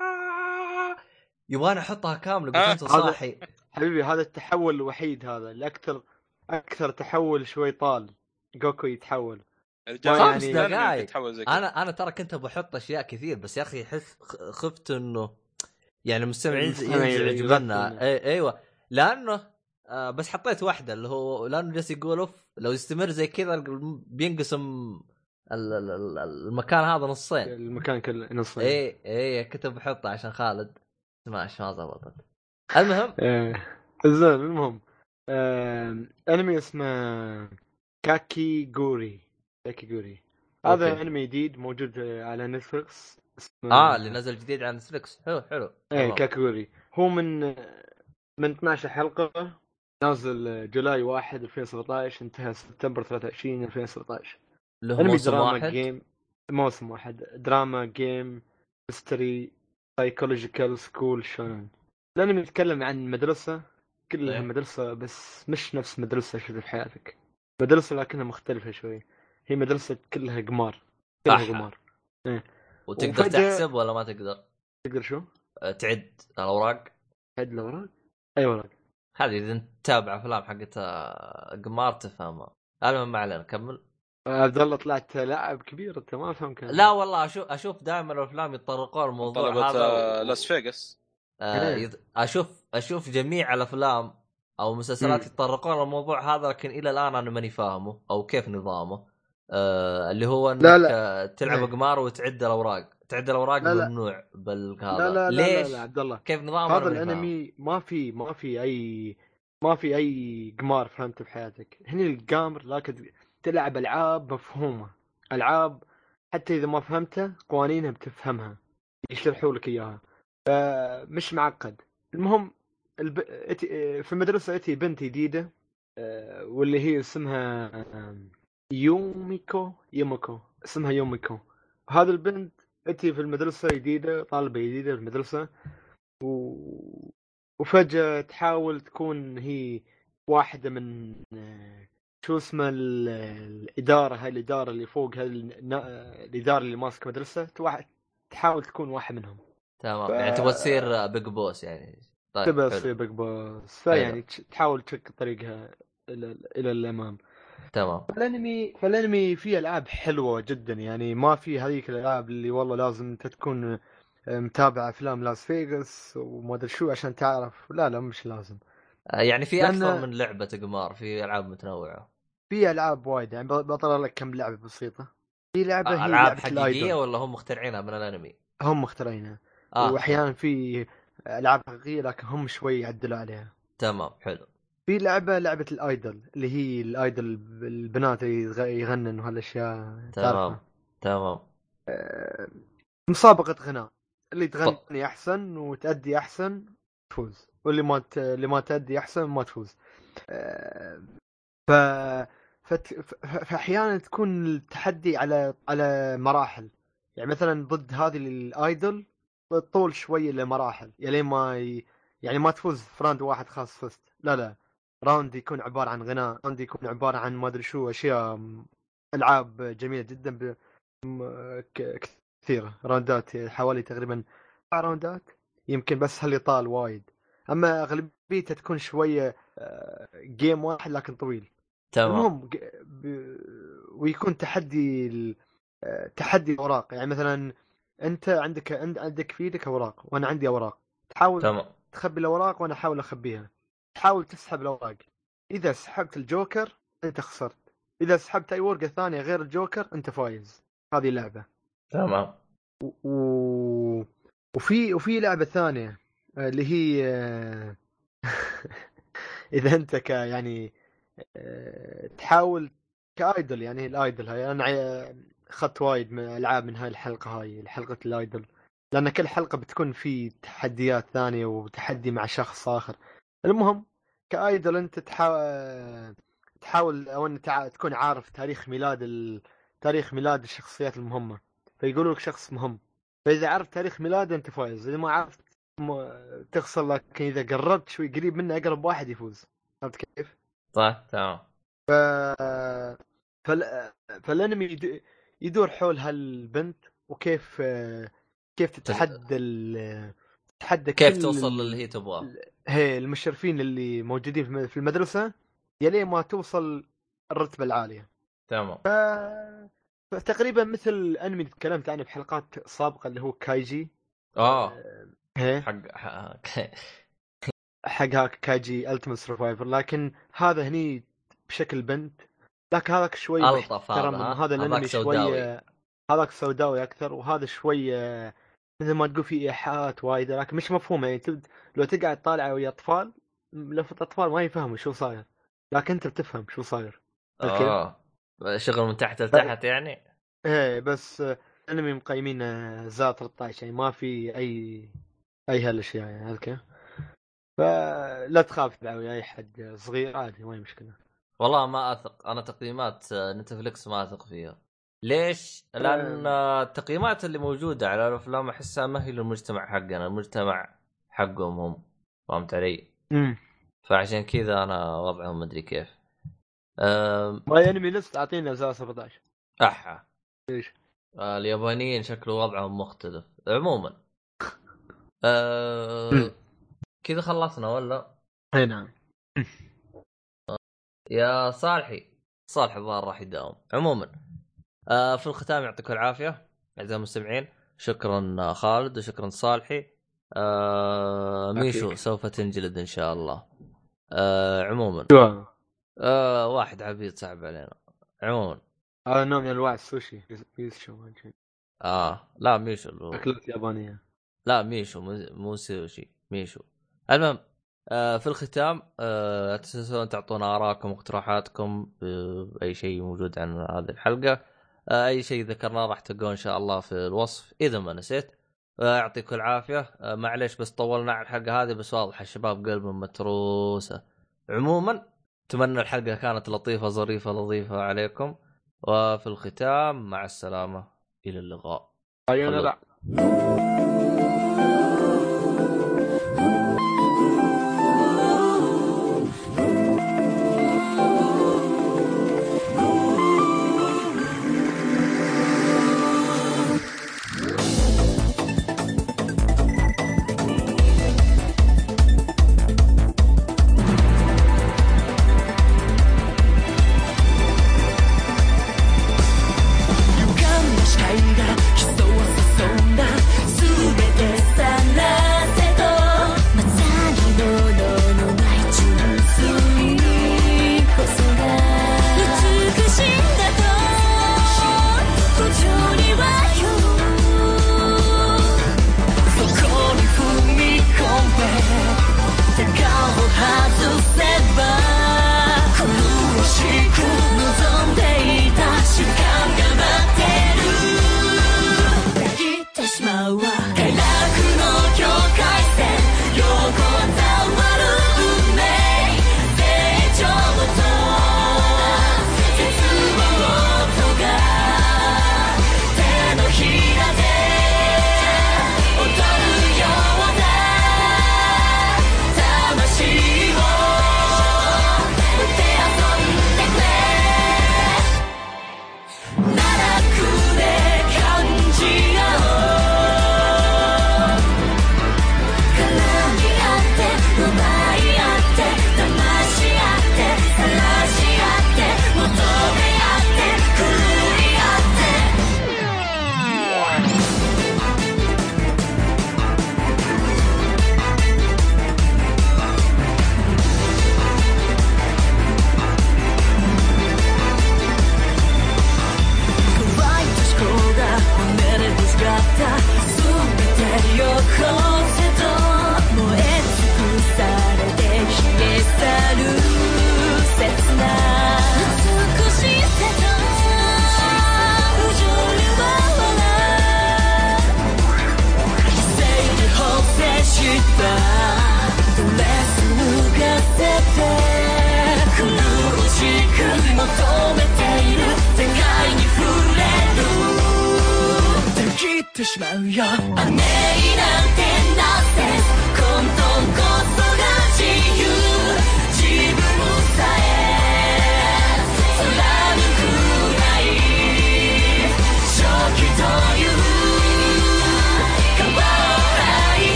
يبغاني أحطها كاملة. قلت. أنت صاحي. حبيبي هذا التحول الوحيد هذا. الاكثر أكثر تحول شوي طال. جوكو يتحول. خمس يعني كذا. أنا أنا ترى كنت بحط أشياء كثير بس يا أخي حس خ- خفت إنه يعني المستمع ينز- المستمع ينزعج يغث منها منه. اي إيوه. لأنه آه بس حطيت واحدة اللي هو لأنه جالس يقول أوف لو يستمر زي كذا بينقسم ال- ال- ال- المكان هذا نصين. المكان كله نصين. اي إي كنت بحطه عشان خالد. سماش ما زبطت. المهم. إيه. زين المهم. أنمي اسمه Kakegurui Kakegurui هذا أوكي. أنمي جديد موجود على Netflix اسمه آه اللي نزل جديد على Netflix حلو حلو. إيه تمام. Kakegurui هو من من 12 حلقة. نازل July 1 2017 انتهى سبتمبر 23 2017 اللي هو أنمي موسم واحد؟ game موسم واحد. drama game mystery psychological school shounen الأنمي يتكلم عن مدرسة كلها إيه. مدرسة بس مش نفس مدرسة شفتها في حياتك. مدرسة لكنها مختلفة شوي. هي مدرسة كلها قمار كلها. قمار وتقدر وفجأة- تحسب ولا ما تقدر؟ تقدر شو؟ آه، تعد الأوراق عد الأوراق أي أوراق هذه إذا أنت تتابع أفلام حقت آه، قمار تفهمها المهم ما علينا كمل عبد الله طلعت لاعب كبير أنت ما افهم كان لا والله أشوف أشوف دائما الأفلام يتطرقون الموضوع طلبت هذا آه، و... لاس فيغاس آه إيه. أشوف أشوف جميع الأفلام أو المسلسلات. يتطرقون الموضوع هذا لكن إلى الآن أنا ماني فاهمه أو كيف نظامه آه اللي هو انك لا، لا. آه، تلعب إيه. قمار وتعد الأوراق. تعد الأوراق لا، لا. ممنوع بالهذا. لا لا لا, ليش؟ لا, لا عبد الله. كيف نظامه هذا. الأنمي ما في ما في أي ما في أي قمار فهمته بحياتك. هني القامر لكن تلعب ألعاب مفهومة. ألعاب حتى إذا ما فهمتها قوانينها بتفهمها. يشرحوا لك إياها. فمش معقد. المهم الب... في المدرسة إتي بنت جديدة آه، واللي هي اسمها يوميكو يوميكو اسمها يوميكو. هذا البنت اتي في المدرسة جديدة طالبة جديدة في المدرسة و... وفجأة تحاول تكون هي واحدة من شو اسمه ال- الإدارة هاي الإدارة اللي فوق هاي الإدارة اللي ماسكة مدرسة توا- تحاول تكون واحد منهم. تمام ف- يعني تبغى تصير big boss يعني. طيب حلو. تصير بيج بوس فيعني تحاول تشق طريقها إلى إلى الأمام. تمام. فالانمي فالانمي فيه ألعاب حلوة جدا يعني ما في هذيك الألعاب اللي والله لازم أنت تكون متابع أفلام لاس فيغاس وما أدري شو عشان تعرف. لا لا مش لازم. آه، يعني في أكثر من لعبة قمار في ألعاب متنوعة. في ألعاب وايد يعني بطلع لك كم لعبة بسيطة. في لعبة هي ألعاب حقيقية ولا هم مخترعينها من الأنمي؟ هم مخترعينها. آه واحيانا في ألعاب حقيقية لكن هم شوي يعدلوا عليها. تمام حلو. في لعبة لعبة الأيدل اللي هي الأيدل البنات اللي يغ- يغنن وهالأشياء تمام. تمام. آه، مسابقة غناء اللي تغني أحسن وتأدي أحسن تفوز واللي ما ت... اللي ما تأدي أحسن ما تفوز. آه، ف فت... فأحيانا تكون التحدي على على مراحل. يعني مثلا ضد هذه ال idol تطول شوي لمراحل يعني ما ي... يعني ما تفوز في round واحد خاص فزت. لا لا. round يكون عبارة عن غناء round يكون عبارة عن ما أدري شو أشياء ألعاب جميلة جدا ب... م- ك- كثيرة. round ات حوالي تقريبا أربع round ات يمكن بس هل يطال وايد. أما أغلبيتها تكون شوية آه، جيم واحد لكن طويل. تمام. المهم. ويكون تحدي. آه، تحدي الأوراق. يعني مثلا أنت عندك عند- عندك في إيدك أوراق وأنا عندي أوراق. تحاول تمام. تخبي الأوراق وأنا أحاول أخبيها. تحاول تسحب الأوراق. إذا سحبت الجوكر أنت خسرت. إذا سحبت أي ورقة ثانية غير الجوكر أنت فايز. هذه اللعبة. تمام. و... وفي وفي لعبة ثانية آه، اللي هي آه، إذا أنت ك يعني آه، تحاول كأيدل يعني الأيدل هاي. أنا أخذت وايد من ألعاب من هاي الحلقة هاي حلقة الأيدل. لأن كل حلقة بتكون في تحديات ثانية وتحدي مع شخص آخر. المهم كأيدل أنت تحاول تحاول أو أن تع- تكون عارف تاريخ ميلاد ال... تاريخ ميلاد الشخصيات المهمة. فيقولوا لك شخص مهم. فإذا عرفت تاريخ ميلاده أنت فايز إذا ما عرفت م... تخسر لكن إذا قربت شوي قريب منه أقرب واحد يفوز. فهمت كيف؟ طيب تمام. ف... فال... فالأنمي يد... يدور حول هالبنت وكيف كيف تتحدى ال... تتحدى كيف كل توصل للي هي تبغاه. هي المشرفين اللي موجودين في المدرسة يلين ما توصل الرتبة العالية. تمام. ف... فتقريبا مثل اللي تكلمت عنه بحلقات سابقة اللي هو Kaiji. آه. هي حق حق- حق هاك Kaiji Ultimate Survivor لكن هذا هني بشكل بنت. لكن هذاك شوي ألطف هذا هذا الأنمي شوية هذاك سوداوي أكثر وهذا شوية مثل ما تقول في إيحاءات وايد لكن مش مفهومة. يعني تب... لو تقعد طالع ويا أطفال لفت الأطفال ما يفهموا شو صاير لكن أنت بتفهم شو صاير؟ آه. شغل من تحت لتحت يعني؟ إيه بس الأنمي مقيمينه زاد 13 يعني ما في أي أي هالأشياء يعني عرفت كيف؟ فلا تخاف تلعب ويا أي حد صغير عادي ما هي مشكلة. والله ما أثق أنا تقييمات نتفلكس ما أثق فيها. ليش؟ لأن التقييمات اللي موجودة على الأفلام أحسها ما هي للمجتمع حقنا، المجتمع حقهم هم فهمت علي؟ امم فعشان كذا أنا وضعهم ما أدري كيف. أم... أنمي لست اعطينا 17 أحا إيش؟ آه اليابانيين شكلوا وضعهم مختلف، عموما أه... كذا خلصنا ولا؟ أي نعم أه، يا صالحي صالح الظاهر راح يداوم عموما آه، في الختام يعطيكم العافية أعزائي المستمعين. شكرا آه، خالد وشكرا صالحي. آه ميشو سوف تنجلد إن شاء الله. آه عموما. آه واحد عبيد صعب علينا. عموما. هذا آه نوع من انواع السوشي ميشو آه لا ميشو أكلات يابانية. لا ميشو مو سوشي ميشو. المهم آه في الختام لا آه تنسون تعطونا ارائكم واقتراحاتكم باي آه، شيء موجود عن هذه الحلقة. آه، أي شيء ذكرناه راح تلقوه إن شاء الله في الوصف. إذا ما نسيت آه، يعطيكم العافية. آه، معليش بس طولنا على الحلقة هذه بس واضح الشباب قلبهم متروسة. عموما أتمنى الحلقة كانت لطيفة ظريفة لطيفة عليكم. وفي الختام مع السلامة. إلى اللقاء.